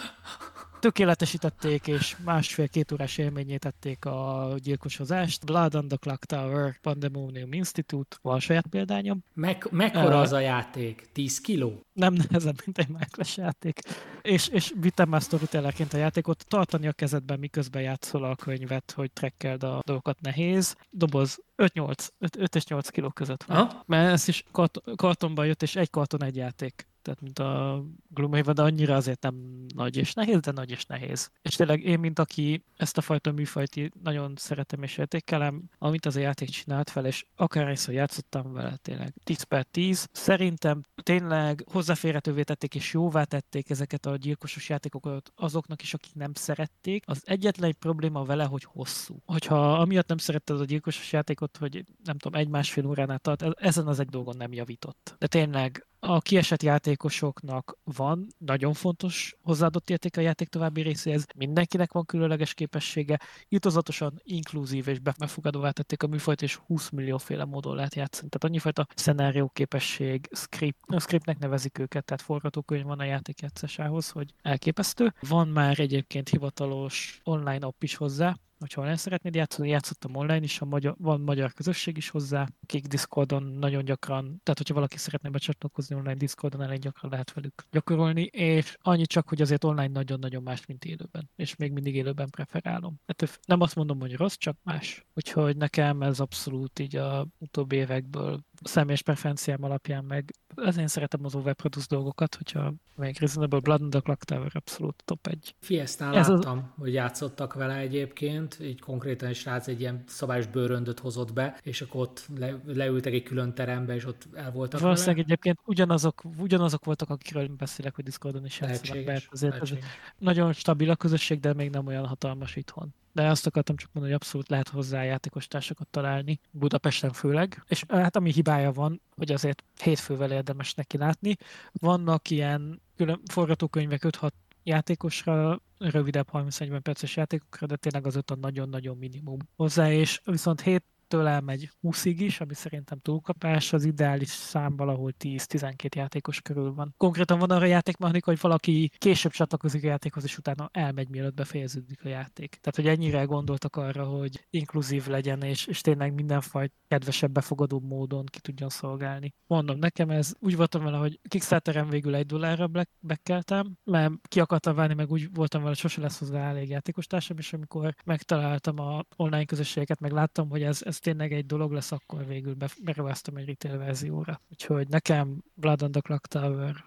Speaker 3: tökéletesítették és másfél-két órás élményét tették a gyilkosozást. Blood on the Clock Tower, Pandemonium Institute, van saját példányom.
Speaker 1: Meg, mekkora uh, az a játék? 10 kiló?
Speaker 3: Nem nehezebb, mint egy Minecraft játék. És, és vittem már storytellerként a játékot, tartani a kezedben, miközben játszol a könyvet, hogy trekkeld a dolgokat nehéz. Doboz 5-8, 5 és 8 kiló között van. Ha? Mert ez is kart- kartonban jött, és egy karton egy játék tehát mint a Gloomhaven, de annyira azért nem nagy és nehéz, de nagy és nehéz. És tényleg én, mint aki ezt a fajta műfajt nagyon szeretem és értékelem, amit az a játék csinált fel, és akár szó játszottam vele tényleg 10 per 10, szerintem tényleg hozzáférhetővé tették és jóvá tették ezeket a gyilkosos játékokat azoknak is, akik nem szerették. Az egyetlen probléma vele, hogy hosszú. Hogyha amiatt nem szeretted a gyilkosos játékot, hogy nem tudom, egy-másfél óránál tart, ezen az egy dolgon nem javított. De tényleg a kiesett játékosoknak van nagyon fontos hozzáadott érték a játék további részéhez, mindenkinek van különleges képessége, írtozatosan inkluzív és befogadóvá tették a műfajt, és 20 millióféle módon lehet játszani. Tehát annyifajta szenárió képesség, script, a scriptnek nevezik őket, tehát forgatókönyv van a játék játszásához, hogy elképesztő. Van már egyébként hivatalos online app is hozzá, hogyha nem szeretnéd játszani, játszottam online is, a magyar, van magyar közösség is hozzá, akik Discordon nagyon gyakran, tehát hogyha valaki szeretne becsatlakozni online Discordon, elég gyakran lehet velük gyakorolni, és annyi csak, hogy azért online nagyon-nagyon más, mint élőben, és még mindig élőben preferálom. Hát nem azt mondom, hogy rossz, csak más. Úgyhogy nekem ez abszolút így a utóbbi évekből személyes preferenciám alapján meg ezért én szeretem az overproduce dolgokat, hogyha még Reasonable Blood and the Clock Tower abszolút top 1.
Speaker 1: Fiesztán láttam, az... hogy játszottak vele egyébként, így konkrétan egy srác egy ilyen szabályos bőröndöt hozott be, és akkor ott le, leültek egy külön terembe, és ott el voltak
Speaker 3: Valószínűleg vele. egyébként ugyanazok, ugyanazok voltak, akikről beszélek, hogy Discordon is játszanak, mert azért ez nagyon stabil a közösség, de még nem olyan hatalmas itthon de azt akartam csak mondani, hogy abszolút lehet hozzá játékos társakat találni, Budapesten főleg, és hát ami hibája van, hogy azért hétfővel érdemes neki látni. Vannak ilyen külön forgatókönyvek 5-6 játékosra, rövidebb 30-40 perces játékokra, de tényleg az a nagyon-nagyon minimum hozzá, és viszont hét től elmegy 20-ig is, ami szerintem túlkapás, az ideális szám valahol 10-12 játékos körül van. Konkrétan van arra játékmechanika, hogy valaki később csatlakozik a játékhoz, és utána elmegy, mielőtt befejeződik a játék. Tehát, hogy ennyire gondoltak arra, hogy inkluzív legyen, és, és tényleg mindenfajta kedvesebb, befogadóbb módon ki tudjon szolgálni. Mondom, nekem ez úgy voltam vele, hogy Kickstarteren végül egy dollárra bekkeltem, mert ki akartam válni, meg úgy voltam vele, hogy sose lesz hozzá elég játékostársam, és amikor megtaláltam a online közösségeket, meg láttam, hogy ez, ez ez tényleg egy dolog lesz, akkor végül beruháztam egy retail verzióra. Úgyhogy nekem Blood on the Clock Tower.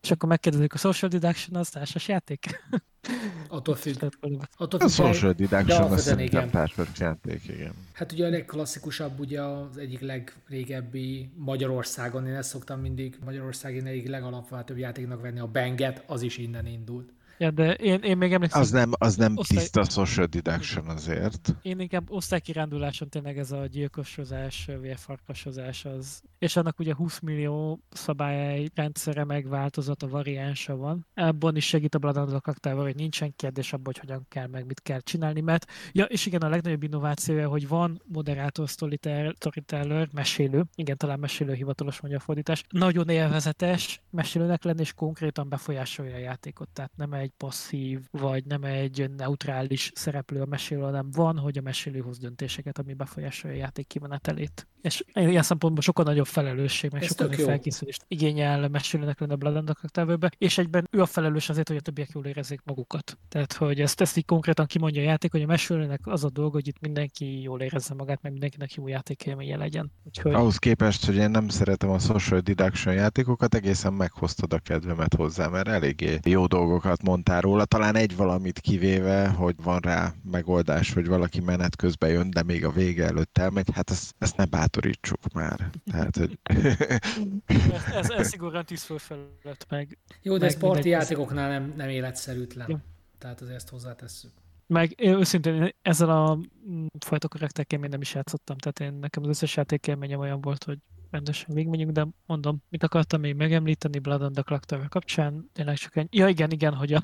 Speaker 3: És akkor megkérdezik, a Social Deduction az társas játék?
Speaker 1: Attól függ.
Speaker 2: Attól függ a Social Deduction az szerintem társas játék, igen.
Speaker 1: Hát ugye a legklasszikusabb ugye az egyik legrégebbi Magyarországon, én ezt szoktam mindig Magyarországon egyik legalapvetőbb játéknak venni, a Benget, az is innen indult.
Speaker 3: Ja, de én, én még emlékszem...
Speaker 2: Az nem, az nem osztály... tiszta social deduction azért.
Speaker 3: Én inkább osztálykiránduláson tényleg ez a gyilkosozás, vérfarkasozás az. És annak ugye 20 millió szabályai rendszere megváltozott, a variánsa van. Ebben is segít a Blood kaktával, hogy nincsen kérdés abban, hogy hogyan kell meg mit kell csinálni, mert ja, és igen, a legnagyobb innovációja, hogy van moderátor, storyteller, mesélő, igen, talán mesélő hivatalos magyar fordítás, nagyon élvezetes mesélőnek lenni, és konkrétan befolyásolja a játékot, tehát nem egy passzív, vagy nem egy neutrális szereplő a mesélő, hanem van, hogy a mesélő hoz döntéseket, ami befolyásolja a játék kimenetelét. És ilyen szempontból sokkal nagyobb felelősség, meg sokkal nagyobb felkészülést igényel a mesélőnek lenni a Blood and és egyben ő a felelős azért, hogy a többiek jól érezzék magukat. Tehát, hogy ezt, ezt így konkrétan kimondja a játék, hogy a mesélőnek az a dolga, hogy itt mindenki jól érezze magát, meg mindenkinek jó játékélménye legyen.
Speaker 2: Úgyhogy... Ahhoz képest, hogy én nem szeretem a social deduction játékokat, egészen meghoztad a kedvemet hozzá, mert eléggé jó dolgokat mondtál róla, talán egy valamit kivéve, hogy van rá megoldás, hogy valaki menet közben jön, de még a vége előtt elmegy, hát ezt, ezt ne bátorítsuk már. Tehát, hogy...
Speaker 3: ez, ez, ez szigorúan tíz fölfelett meg.
Speaker 1: Jó, de ez parti játékoknál nem, nem életszerűtlen. Ja. Tehát azért ezt hozzátesszük.
Speaker 3: Meg én őszintén ezzel a mm, fajta karakterkel még nem is játszottam, tehát én nekem az összes játékélményem olyan volt, hogy rendesen végigmegyünk, de mondom, mit akartam még megemlíteni Blood on the Clock kapcsán, tényleg csak egy... Ja igen, igen, hogy a,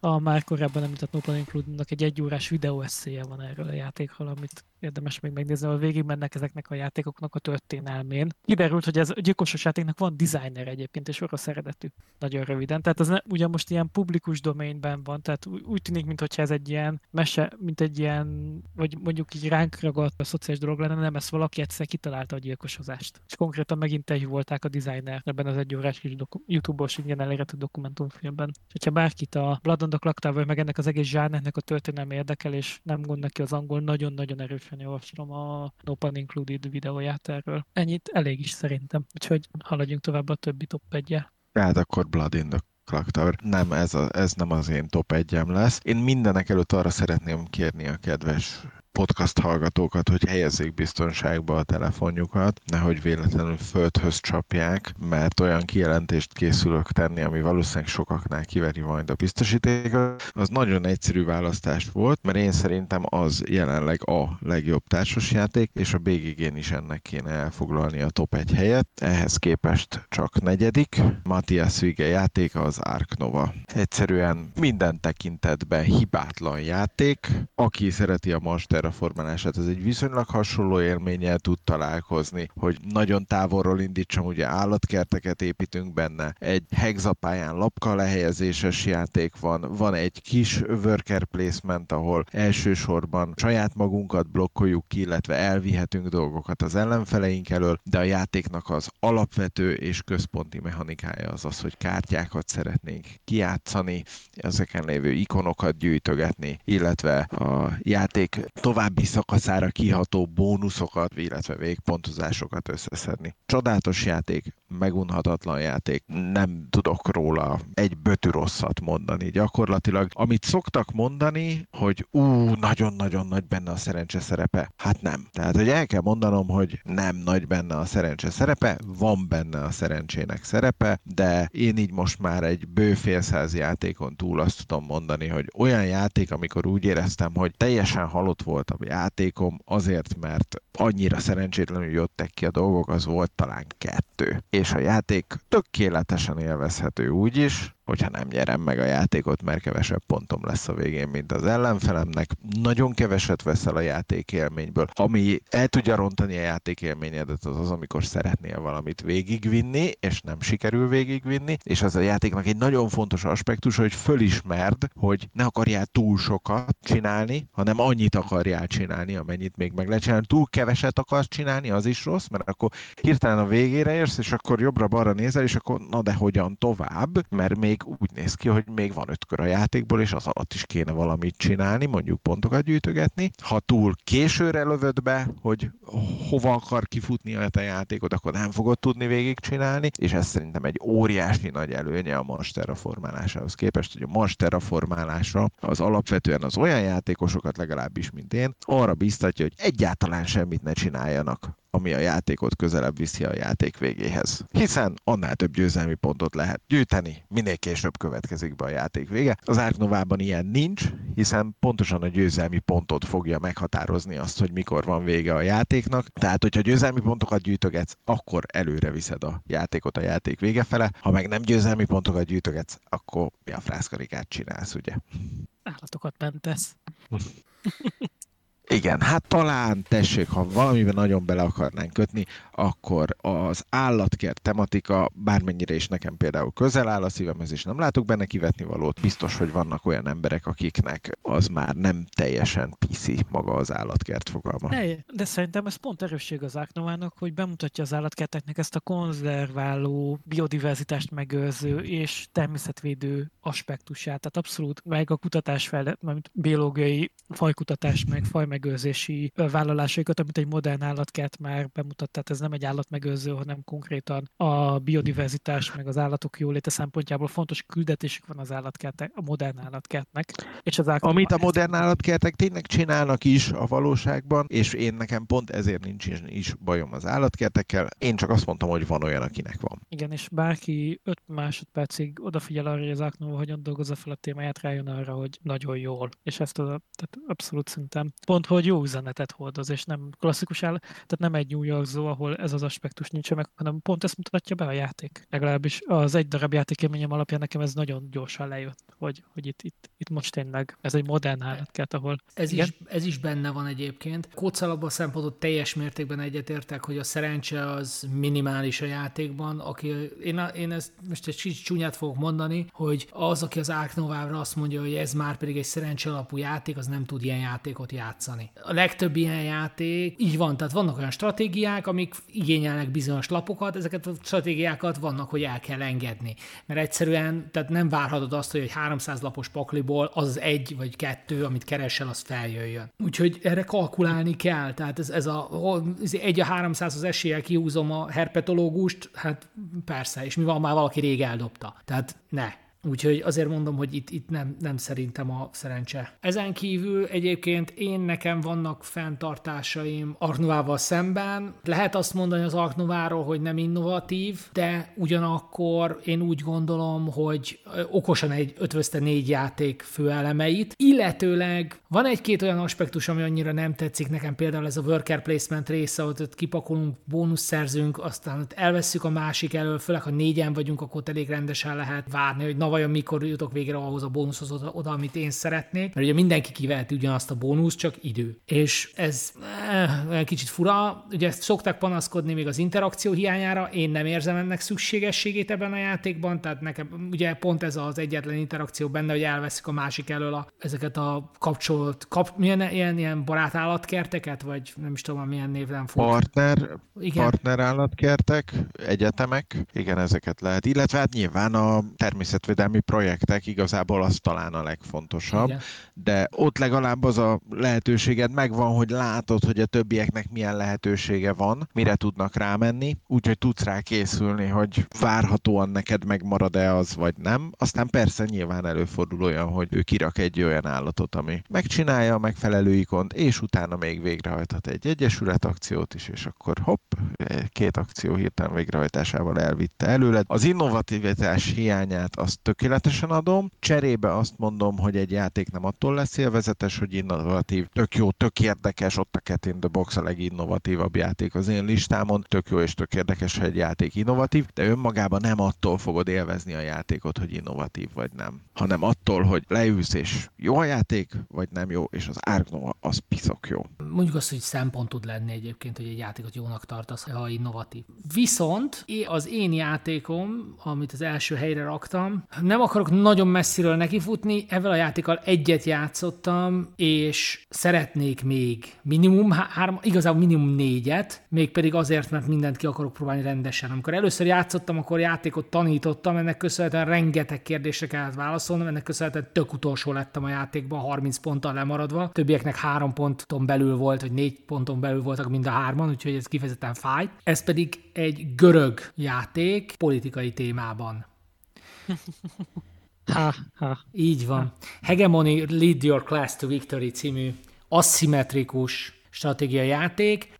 Speaker 3: a már korábban említett No Include-nak egy egyórás videó eszéje van erről a játékról, amit érdemes még megnézni, ahol végig mennek ezeknek a játékoknak a történelmén. Kiderült, hogy ez a gyilkosos játéknak van designer egyébként, és orosz eredetű. Nagyon röviden. Tehát ez ne, ugye most ilyen publikus domainben van, tehát úgy tűnik, mintha ez egy ilyen mese, mint egy ilyen, vagy mondjuk így ránk ragadt a szociális dolog lenne, nem ezt valaki egyszer kitalálta a gyilkosozást. És konkrétan megint volták a designer ebben az egy órás kis doku- YouTube-os ingyen elérhető dokumentumfilmben. És hogyha bárkit a Blood on the meg ennek az egész zsánernek a történelme érdekel, és nem gond neki az angol, nagyon-nagyon erősen javaslom a No Pun Included videóját erről. Ennyit elég is szerintem, úgyhogy haladjunk tovább a többi top 1
Speaker 2: Tehát akkor Blood in the Clock Tower. Nem, ez, a, ez nem az én top 1 lesz. Én mindenek előtt arra szeretném kérni a kedves podcast hallgatókat, hogy helyezzék biztonságba a telefonjukat, nehogy véletlenül földhöz csapják, mert olyan kijelentést készülök tenni, ami valószínűleg sokaknál kiveri majd a biztosítékot. Az nagyon egyszerű választás volt, mert én szerintem az jelenleg a legjobb társasjáték, és a BGG-n is ennek kéne elfoglalni a top 1 helyet. Ehhez képest csak negyedik. Matthias Vige játéka az Ark Nova. Egyszerűen minden tekintetben hibátlan játék. Aki szereti a Master terraformálását, ez egy viszonylag hasonló élménnyel tud találkozni, hogy nagyon távolról indítsam, ugye állatkerteket építünk benne, egy hexapályán lapka lehelyezéses játék van, van egy kis worker placement, ahol elsősorban saját magunkat blokkoljuk ki, illetve elvihetünk dolgokat az ellenfeleink elől, de a játéknak az alapvető és központi mechanikája az az, hogy kártyákat szeretnénk kijátszani, ezeken lévő ikonokat gyűjtögetni, illetve a játék további szakaszára kiható bónuszokat, illetve végpontozásokat összeszedni. Csodálatos játék, megunhatatlan játék, nem tudok róla egy bötű rosszat mondani. Gyakorlatilag, amit szoktak mondani, hogy ú, nagyon-nagyon nagy benne a szerencse szerepe, hát nem. Tehát, hogy el kell mondanom, hogy nem nagy benne a szerencse szerepe, van benne a szerencsének szerepe, de én így most már egy bő félszáz játékon túl azt tudom mondani, hogy olyan játék, amikor úgy éreztem, hogy teljesen halott volt a játékom, azért, mert annyira szerencsétlenül jöttek ki a dolgok, az volt talán kettő. És a játék tökéletesen élvezhető úgy is, hogyha nem nyerem meg a játékot, mert kevesebb pontom lesz a végén, mint az ellenfelemnek. Nagyon keveset veszel a játékélményből. Ami el tudja rontani a játékélményedet, az az, amikor szeretnél valamit végigvinni, és nem sikerül végigvinni, és az a játéknak egy nagyon fontos aspektus, hogy fölismerd, hogy ne akarjál túl sokat csinálni, hanem annyit akarjál csinálni, amennyit még meg lehet csinálni. Túl keveset akarsz csinálni, az is rossz, mert akkor hirtelen a végére érsz, és akkor jobbra-balra nézel, és akkor na de hogyan tovább, mert még még úgy néz ki, hogy még van öt kör a játékból, és az alatt is kéne valamit csinálni, mondjuk pontokat gyűjtögetni. Ha túl későre lövöd be, hogy hova akar kifutni a te játékod, akkor nem fogod tudni végigcsinálni, és ez szerintem egy óriási nagy előnye a Mars terraformálásához képest, hogy a Mars terraformálásra az alapvetően az olyan játékosokat legalábbis, mint én, arra biztatja, hogy egyáltalán semmit ne csináljanak ami a játékot közelebb viszi a játék végéhez. Hiszen annál több győzelmi pontot lehet gyűjteni, minél később következik be a játék vége. Az Ark Novában ilyen nincs, hiszen pontosan a győzelmi pontot fogja meghatározni azt, hogy mikor van vége a játéknak. Tehát, hogyha győzelmi pontokat gyűjtögetsz, akkor előre viszed a játékot a játék vége fele. Ha meg nem győzelmi pontokat gyűjtögetsz, akkor mi a frászkarikát csinálsz, ugye?
Speaker 3: Állatokat mentesz.
Speaker 2: Igen, hát talán tessék, ha valamiben nagyon bele akarnánk kötni, akkor az állatkert tematika, bármennyire is nekem például közel áll a szívemhez, és nem látok benne kivetni valót, biztos, hogy vannak olyan emberek, akiknek az már nem teljesen piszi maga az állatkert fogalma.
Speaker 3: Ne, de szerintem ez pont erősség az Áknovának, hogy bemutatja az állatkerteknek ezt a konzerváló, biodiverzitást megőrző és természetvédő aspektusát. Tehát abszolút meg a kutatás fel, biológiai fajkutatás meg faj meg állatmegőrzési vállalásaikat, amit egy modern állatkert már bemutat. Tehát ez nem egy állatmegőrző, hanem konkrétan a biodiverzitás, meg az állatok jóléte szempontjából fontos küldetésük van az állatkertek, a modern állatkertnek.
Speaker 2: És az Amit a modern állatkertek tényleg csinálnak is a valóságban, és én nekem pont ezért nincs is bajom az állatkertekkel. Én csak azt mondtam, hogy van olyan, akinek van.
Speaker 3: Igen, és bárki 5 másodpercig odafigyel arra, hogy az Aknova hogyan dolgozza fel a témáját, rájön arra, hogy nagyon jól. És ezt a, tehát abszolút szinten pont, hogy jó üzenetet hordoz, és nem klasszikus áll, tehát nem egy New York Zoo, ahol ez az aspektus nincs meg, hanem pont ezt mutatja be a játék. Legalábbis az egy darab játékélményem alapján nekem ez nagyon gyorsan lejött, hogy, hogy itt, itt, itt most tényleg ez egy modern állatkert, ahol...
Speaker 1: Ez is, ez is benne van egyébként. Kócalabban szempontot teljes mértékben egyetértek, hogy a szerencse az minimális a játékban. Aki, én, én ezt most egy kicsit csúnyát fogok mondani, hogy az, aki az Ark Novára azt mondja, hogy ez már pedig egy szerencse alapú játék, az nem tud ilyen játékot játszani. A legtöbb ilyen játék így van, tehát vannak olyan stratégiák, amik igényelnek bizonyos lapokat, ezeket a stratégiákat vannak, hogy el kell engedni. Mert egyszerűen, tehát nem várhatod azt, hogy egy 300 lapos pakliból az, egy vagy kettő, amit keresel, az feljöjjön. Úgyhogy erre kalkulálni kell, tehát ez, ez a egy a 300 az eséllyel kihúzom a herpetológust, hát persze, és mi van, már valaki rég eldobta. Tehát ne, Úgyhogy azért mondom, hogy itt, itt nem, nem szerintem a szerencse. Ezen kívül egyébként én nekem vannak fenntartásaim Arknovával szemben. Lehet azt mondani az Arknováról, hogy nem innovatív, de ugyanakkor én úgy gondolom, hogy okosan egy ötvözte négy játék főelemeit, illetőleg van egy-két olyan aspektus, ami annyira nem tetszik nekem, például ez a worker placement része, hogy ott kipakolunk, bónusz szerzünk, aztán ott elveszük a másik elől, főleg ha négyen vagyunk, akkor elég rendesen lehet várni, hogy na vajon mikor jutok végre ahhoz a bónuszhoz oda, oda amit én szeretnék, mert ugye mindenki kiveheti ugyanazt a bónusz, csak idő. És ez eh, kicsit fura, ugye ezt szokták panaszkodni még az interakció hiányára, én nem érzem ennek szükségességét ebben a játékban, tehát nekem ugye pont ez az egyetlen interakció benne, hogy elveszik a másik elől a, ezeket a kapcsolt, kap, milyen ilyen, ilyen barát állatkerteket, vagy nem is tudom, milyen névben
Speaker 2: fog. Partner, igen. partner állatkertek, egyetemek, igen, ezeket lehet, illetve hát nyilván a természetvédelmi kereskedelmi projektek igazából az talán a legfontosabb, Igen. de ott legalább az a lehetőséged megvan, hogy látod, hogy a többieknek milyen lehetősége van, mire tudnak rámenni, úgyhogy tudsz rá készülni, hogy várhatóan neked megmarad-e az, vagy nem. Aztán persze nyilván előfordul olyan, hogy ő kirak egy olyan állatot, ami megcsinálja a megfelelő ikont, és utána még végrehajthat egy egyesület akciót is, és akkor hopp, két akció hirtelen végrehajtásával elvitte előled. Az innovativitás hiányát azt tökéletesen adom. Cserébe azt mondom, hogy egy játék nem attól lesz élvezetes, hogy innovatív, tök jó, tök érdekes, ott a Cat in the Box a leginnovatívabb játék az én listámon, tök jó és tök érdekes, hogy egy játék innovatív, de önmagában nem attól fogod élvezni a játékot, hogy innovatív vagy nem, hanem attól, hogy leülsz és jó a játék, vagy nem jó, és az Argnova az piszok jó.
Speaker 1: Mondjuk azt, hogy szempont tud lenni egyébként, hogy egy játékot jónak tartasz, ha innovatív. Viszont az én játékom, amit az első helyre raktam, nem akarok nagyon messziről nekifutni, ezzel a játékkal egyet játszottam, és szeretnék még minimum három, igazából minimum négyet, mégpedig azért, mert mindent ki akarok próbálni rendesen. Amikor először játszottam, akkor játékot tanítottam, ennek köszönhetően rengeteg kérdésre kellett válaszolnom, ennek köszönhetően tök utolsó lettem a játékban, 30 ponttal lemaradva. Többieknek három ponton belül volt, vagy négy ponton belül voltak mind a hárman, úgyhogy ez kifejezetten fáj. Ez pedig egy görög játék politikai témában.
Speaker 3: Ha, ha.
Speaker 1: Így van. Ha. Hegemony Lead Your Class to Victory című aszimmetrikus stratégiai játék.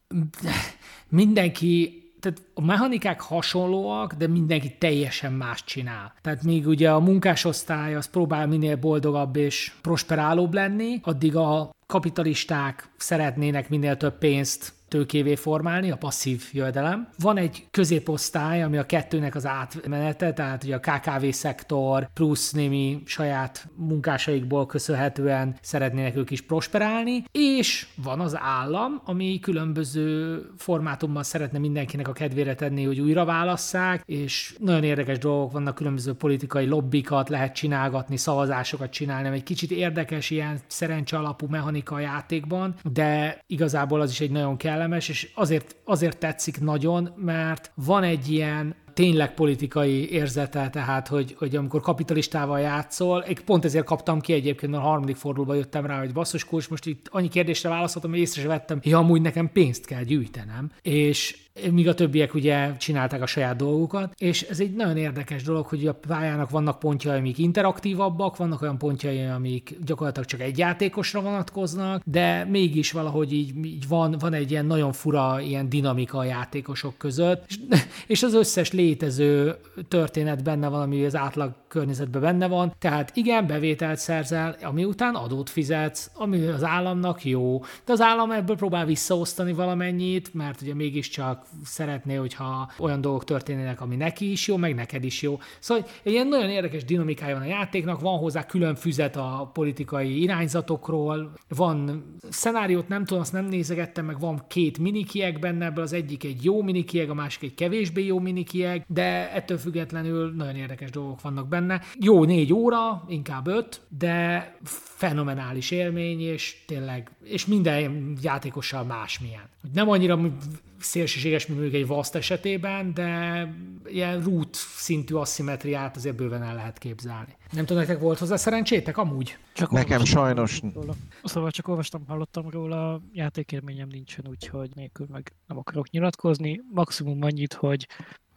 Speaker 1: Mindenki tehát a mechanikák hasonlóak, de mindenki teljesen más csinál. Tehát még ugye a munkásosztály az próbál minél boldogabb és prosperálóbb lenni, addig a kapitalisták szeretnének minél több pénzt tőkévé formálni, a passzív jövedelem. Van egy középosztály, ami a kettőnek az átmenete, tehát ugye a KKV szektor plusz némi saját munkásaikból köszönhetően szeretnének ők is prosperálni, és van az állam, ami különböző formátumban szeretne mindenkinek a kedvére tenni, hogy újra válasszák, és nagyon érdekes dolgok vannak, különböző politikai lobbikat lehet csinálgatni, szavazásokat csinálni, egy kicsit érdekes ilyen szerencse alapú mechanika a játékban, de igazából az is egy nagyon kell kellemes, és azért, azért tetszik nagyon, mert van egy ilyen tényleg politikai érzete, tehát hogy, hogy amikor kapitalistával játszol, pont ezért kaptam ki egyébként, mert a harmadik fordulóban jöttem rá, hogy basszus kulcs, most itt annyi kérdésre válaszoltam, hogy észre sem vettem, hogy amúgy nekem pénzt kell gyűjtenem. És míg a többiek ugye csinálták a saját dolgukat, és ez egy nagyon érdekes dolog, hogy a pályának vannak pontjai, amik interaktívabbak, vannak olyan pontjai, amik gyakorlatilag csak egy játékosra vonatkoznak, de mégis valahogy így, így van, van egy ilyen nagyon fura ilyen dinamika a játékosok között, és, és az összes létező történet benne van, ami az átlag környezetben benne van, tehát igen, bevételt szerzel, ami után adót fizetsz, ami az államnak jó, de az állam ebből próbál visszaosztani valamennyit, mert ugye mégiscsak szeretné, hogyha olyan dolgok történnének, ami neki is jó, meg neked is jó. Szóval egy ilyen nagyon érdekes dinamikája van a játéknak, van hozzá külön füzet a politikai irányzatokról, van szenáriót, nem tudom, azt nem nézegettem, meg van két minikieg benne, ebből az egyik egy jó minikieg, a másik egy kevésbé jó minikieg, de ettől függetlenül nagyon érdekes dolgok vannak benne. Jó négy óra, inkább öt, de fenomenális élmény, és tényleg, és minden játékossal másmilyen. Nem annyira szélsőséges, mint mondjuk egy Vaszt esetében, de ilyen root szintű asszimetriát azért bőven el lehet képzelni. Nem tudom, nektek volt hozzá szerencsétek amúgy?
Speaker 2: Csak Nekem sajnos.
Speaker 3: Róla. Szóval csak olvastam, hallottam róla, játékélményem nincsen, úgyhogy nélkül meg nem akarok nyilatkozni. Maximum annyit, hogy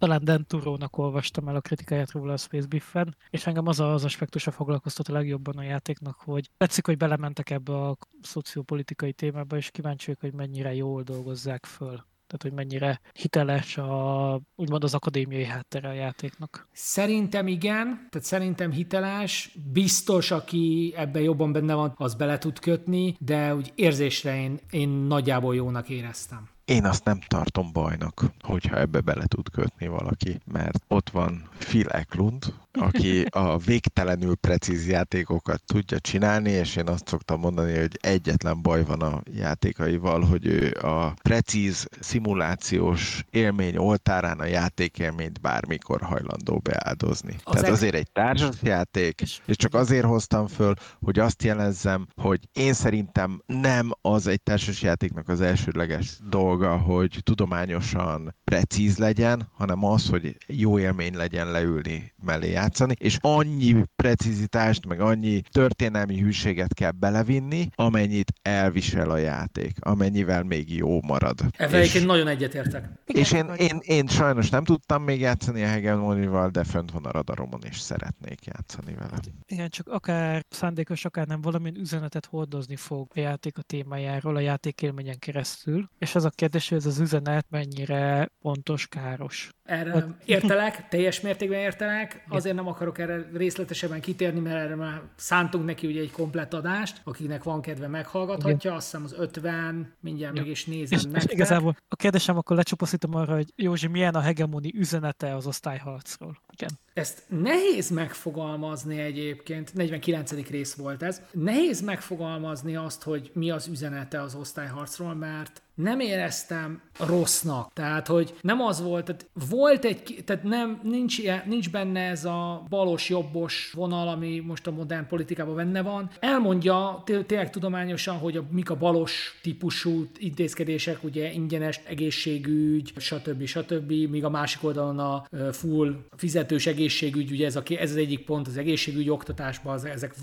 Speaker 3: talán Denturónak olvastam el a kritikáját róla a Space Biffen, és engem az az aspektusa foglalkoztat a legjobban a játéknak, hogy tetszik, hogy belementek ebbe a szociopolitikai témába, és kíváncsi vagyok, hogy mennyire jól dolgozzák föl tehát, hogy mennyire hiteles a, úgymond az akadémiai háttere a játéknak.
Speaker 1: Szerintem igen, tehát szerintem hiteles, biztos, aki ebben jobban benne van, az bele tud kötni, de úgy érzésre én, én nagyjából jónak éreztem.
Speaker 2: Én azt nem tartom bajnak, hogyha ebbe bele tud kötni valaki, mert ott van Phil Eklund, aki a végtelenül precíz játékokat tudja csinálni, és én azt szoktam mondani, hogy egyetlen baj van a játékaival, hogy ő a precíz szimulációs élmény oltárán a játékélményt bármikor hajlandó beáldozni. Az Tehát azért egy társas játék, és csak azért hoztam föl, hogy azt jelezzem, hogy én szerintem nem az egy társas játéknak az elsődleges dolga, hogy tudományosan precíz legyen, hanem az, hogy jó élmény legyen leülni mellé játszani, és annyi precizitást, meg annyi történelmi hűséget kell belevinni, amennyit elvisel a játék, amennyivel még jó marad.
Speaker 1: Ezzel egyébként nagyon egyetértek.
Speaker 2: És én, én, én sajnos nem tudtam még játszani a Hegemonival, de fönt van a radaromon, és szeretnék játszani vele.
Speaker 3: Igen, csak akár szándékos, akár nem, valamilyen üzenetet hordozni fog a játék a témájáról, a játékélményen keresztül, és az a kérdés, hogy ez az üzenet mennyire pontos, káros.
Speaker 1: Erre értelek, teljes mértékben értelek, azért nem akarok erre részletesebben kitérni, mert erre már szántunk neki ugye egy komplett adást, akiknek van kedve meghallgathatja, Igen. azt hiszem az 50, mindjárt ja. meg is nézem és,
Speaker 3: És igazából a kérdésem akkor lecsupaszítom arra, hogy Józsi, milyen a hegemoni üzenete az osztályharcról? Igen.
Speaker 1: Ezt nehéz megfogalmazni egyébként, 49. rész volt ez, nehéz megfogalmazni azt, hogy mi az üzenete az osztályharcról, mert nem éreztem rossznak. Tehát, hogy nem az volt, tehát volt egy, tehát nem, nincs, nincs benne ez a balos-jobbos vonal, ami most a modern politikában benne van. Elmondja tényleg tudományosan, hogy a, mik a balos típusú intézkedések, ugye ingyenes egészségügy, stb. stb. míg a másik oldalon a full fizetős egészségügy, ugye ez, a, ez az egyik pont az egészségügy oktatásban, az, ezek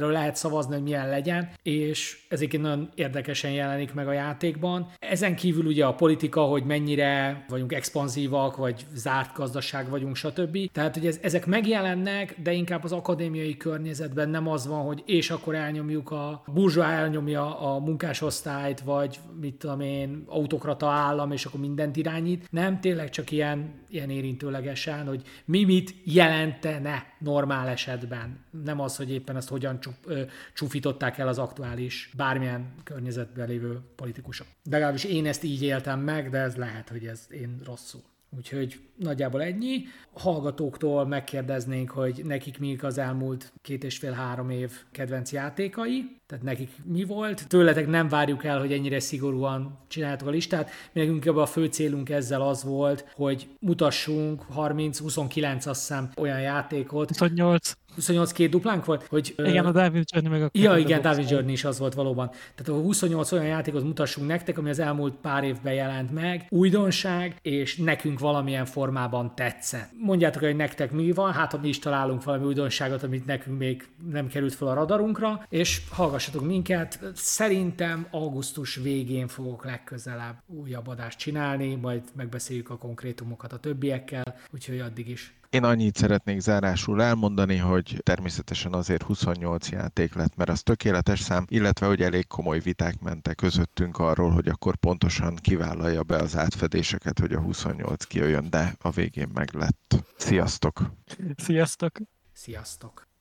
Speaker 1: lehet szavazni, hogy milyen legyen, és ez egyébként nagyon érdekesen jelenik meg a játékban. Ezen kívül ugye a politika, hogy mennyire vagyunk expanzívak, vagy zárt gazdaság vagyunk, stb. Tehát, hogy ez, ezek megjelennek, de inkább az akadémiai környezetben nem az van, hogy és akkor elnyomjuk a burzsóá elnyomja a munkásosztályt, vagy mit tudom én, autokrata állam, és akkor mindent irányít. Nem, tényleg csak ilyen, ilyen érintőlegesen, hogy mi mit jelentene normál esetben. Nem az, hogy éppen ezt hogyan csúfították el az aktuális bármilyen környezetben lévő politikusok. De legalábbis én ezt így éltem meg, de ez lehet, hogy ez én rosszul. Úgyhogy nagyjából ennyi. Hallgatóktól megkérdeznénk, hogy nekik mik az elmúlt két és fél-három év kedvenc játékai, tehát nekik mi volt. Tőletek nem várjuk el, hogy ennyire szigorúan csináltok a listát. Mi nekünk a fő célunk ezzel az volt, hogy mutassunk 30-29 azt hiszem olyan játékot.
Speaker 3: 28.
Speaker 1: 28 két duplánk volt? Hogy,
Speaker 3: igen, a David Journey meg a
Speaker 1: Ja, igen, David Journey is az volt valóban. Tehát a 28 olyan játékot mutassunk nektek, ami az elmúlt pár évben jelent meg, újdonság, és nekünk valamilyen formában tetszett. Mondjátok, hogy nektek mi van, hát ha mi is találunk valami újdonságot, amit nekünk még nem került fel a radarunkra, és hallgassatok minket. Szerintem augusztus végén fogok legközelebb újabb adást csinálni, majd megbeszéljük a konkrétumokat a többiekkel, úgyhogy addig is
Speaker 2: én annyit szeretnék zárásul elmondani, hogy természetesen azért 28 játék lett, mert az tökéletes szám, illetve hogy elég komoly viták mentek közöttünk arról, hogy akkor pontosan kivállalja be az átfedéseket, hogy a 28 kijöjjön, de a végén meg lett. Sziasztok!
Speaker 3: Sziasztok!
Speaker 1: Sziasztok!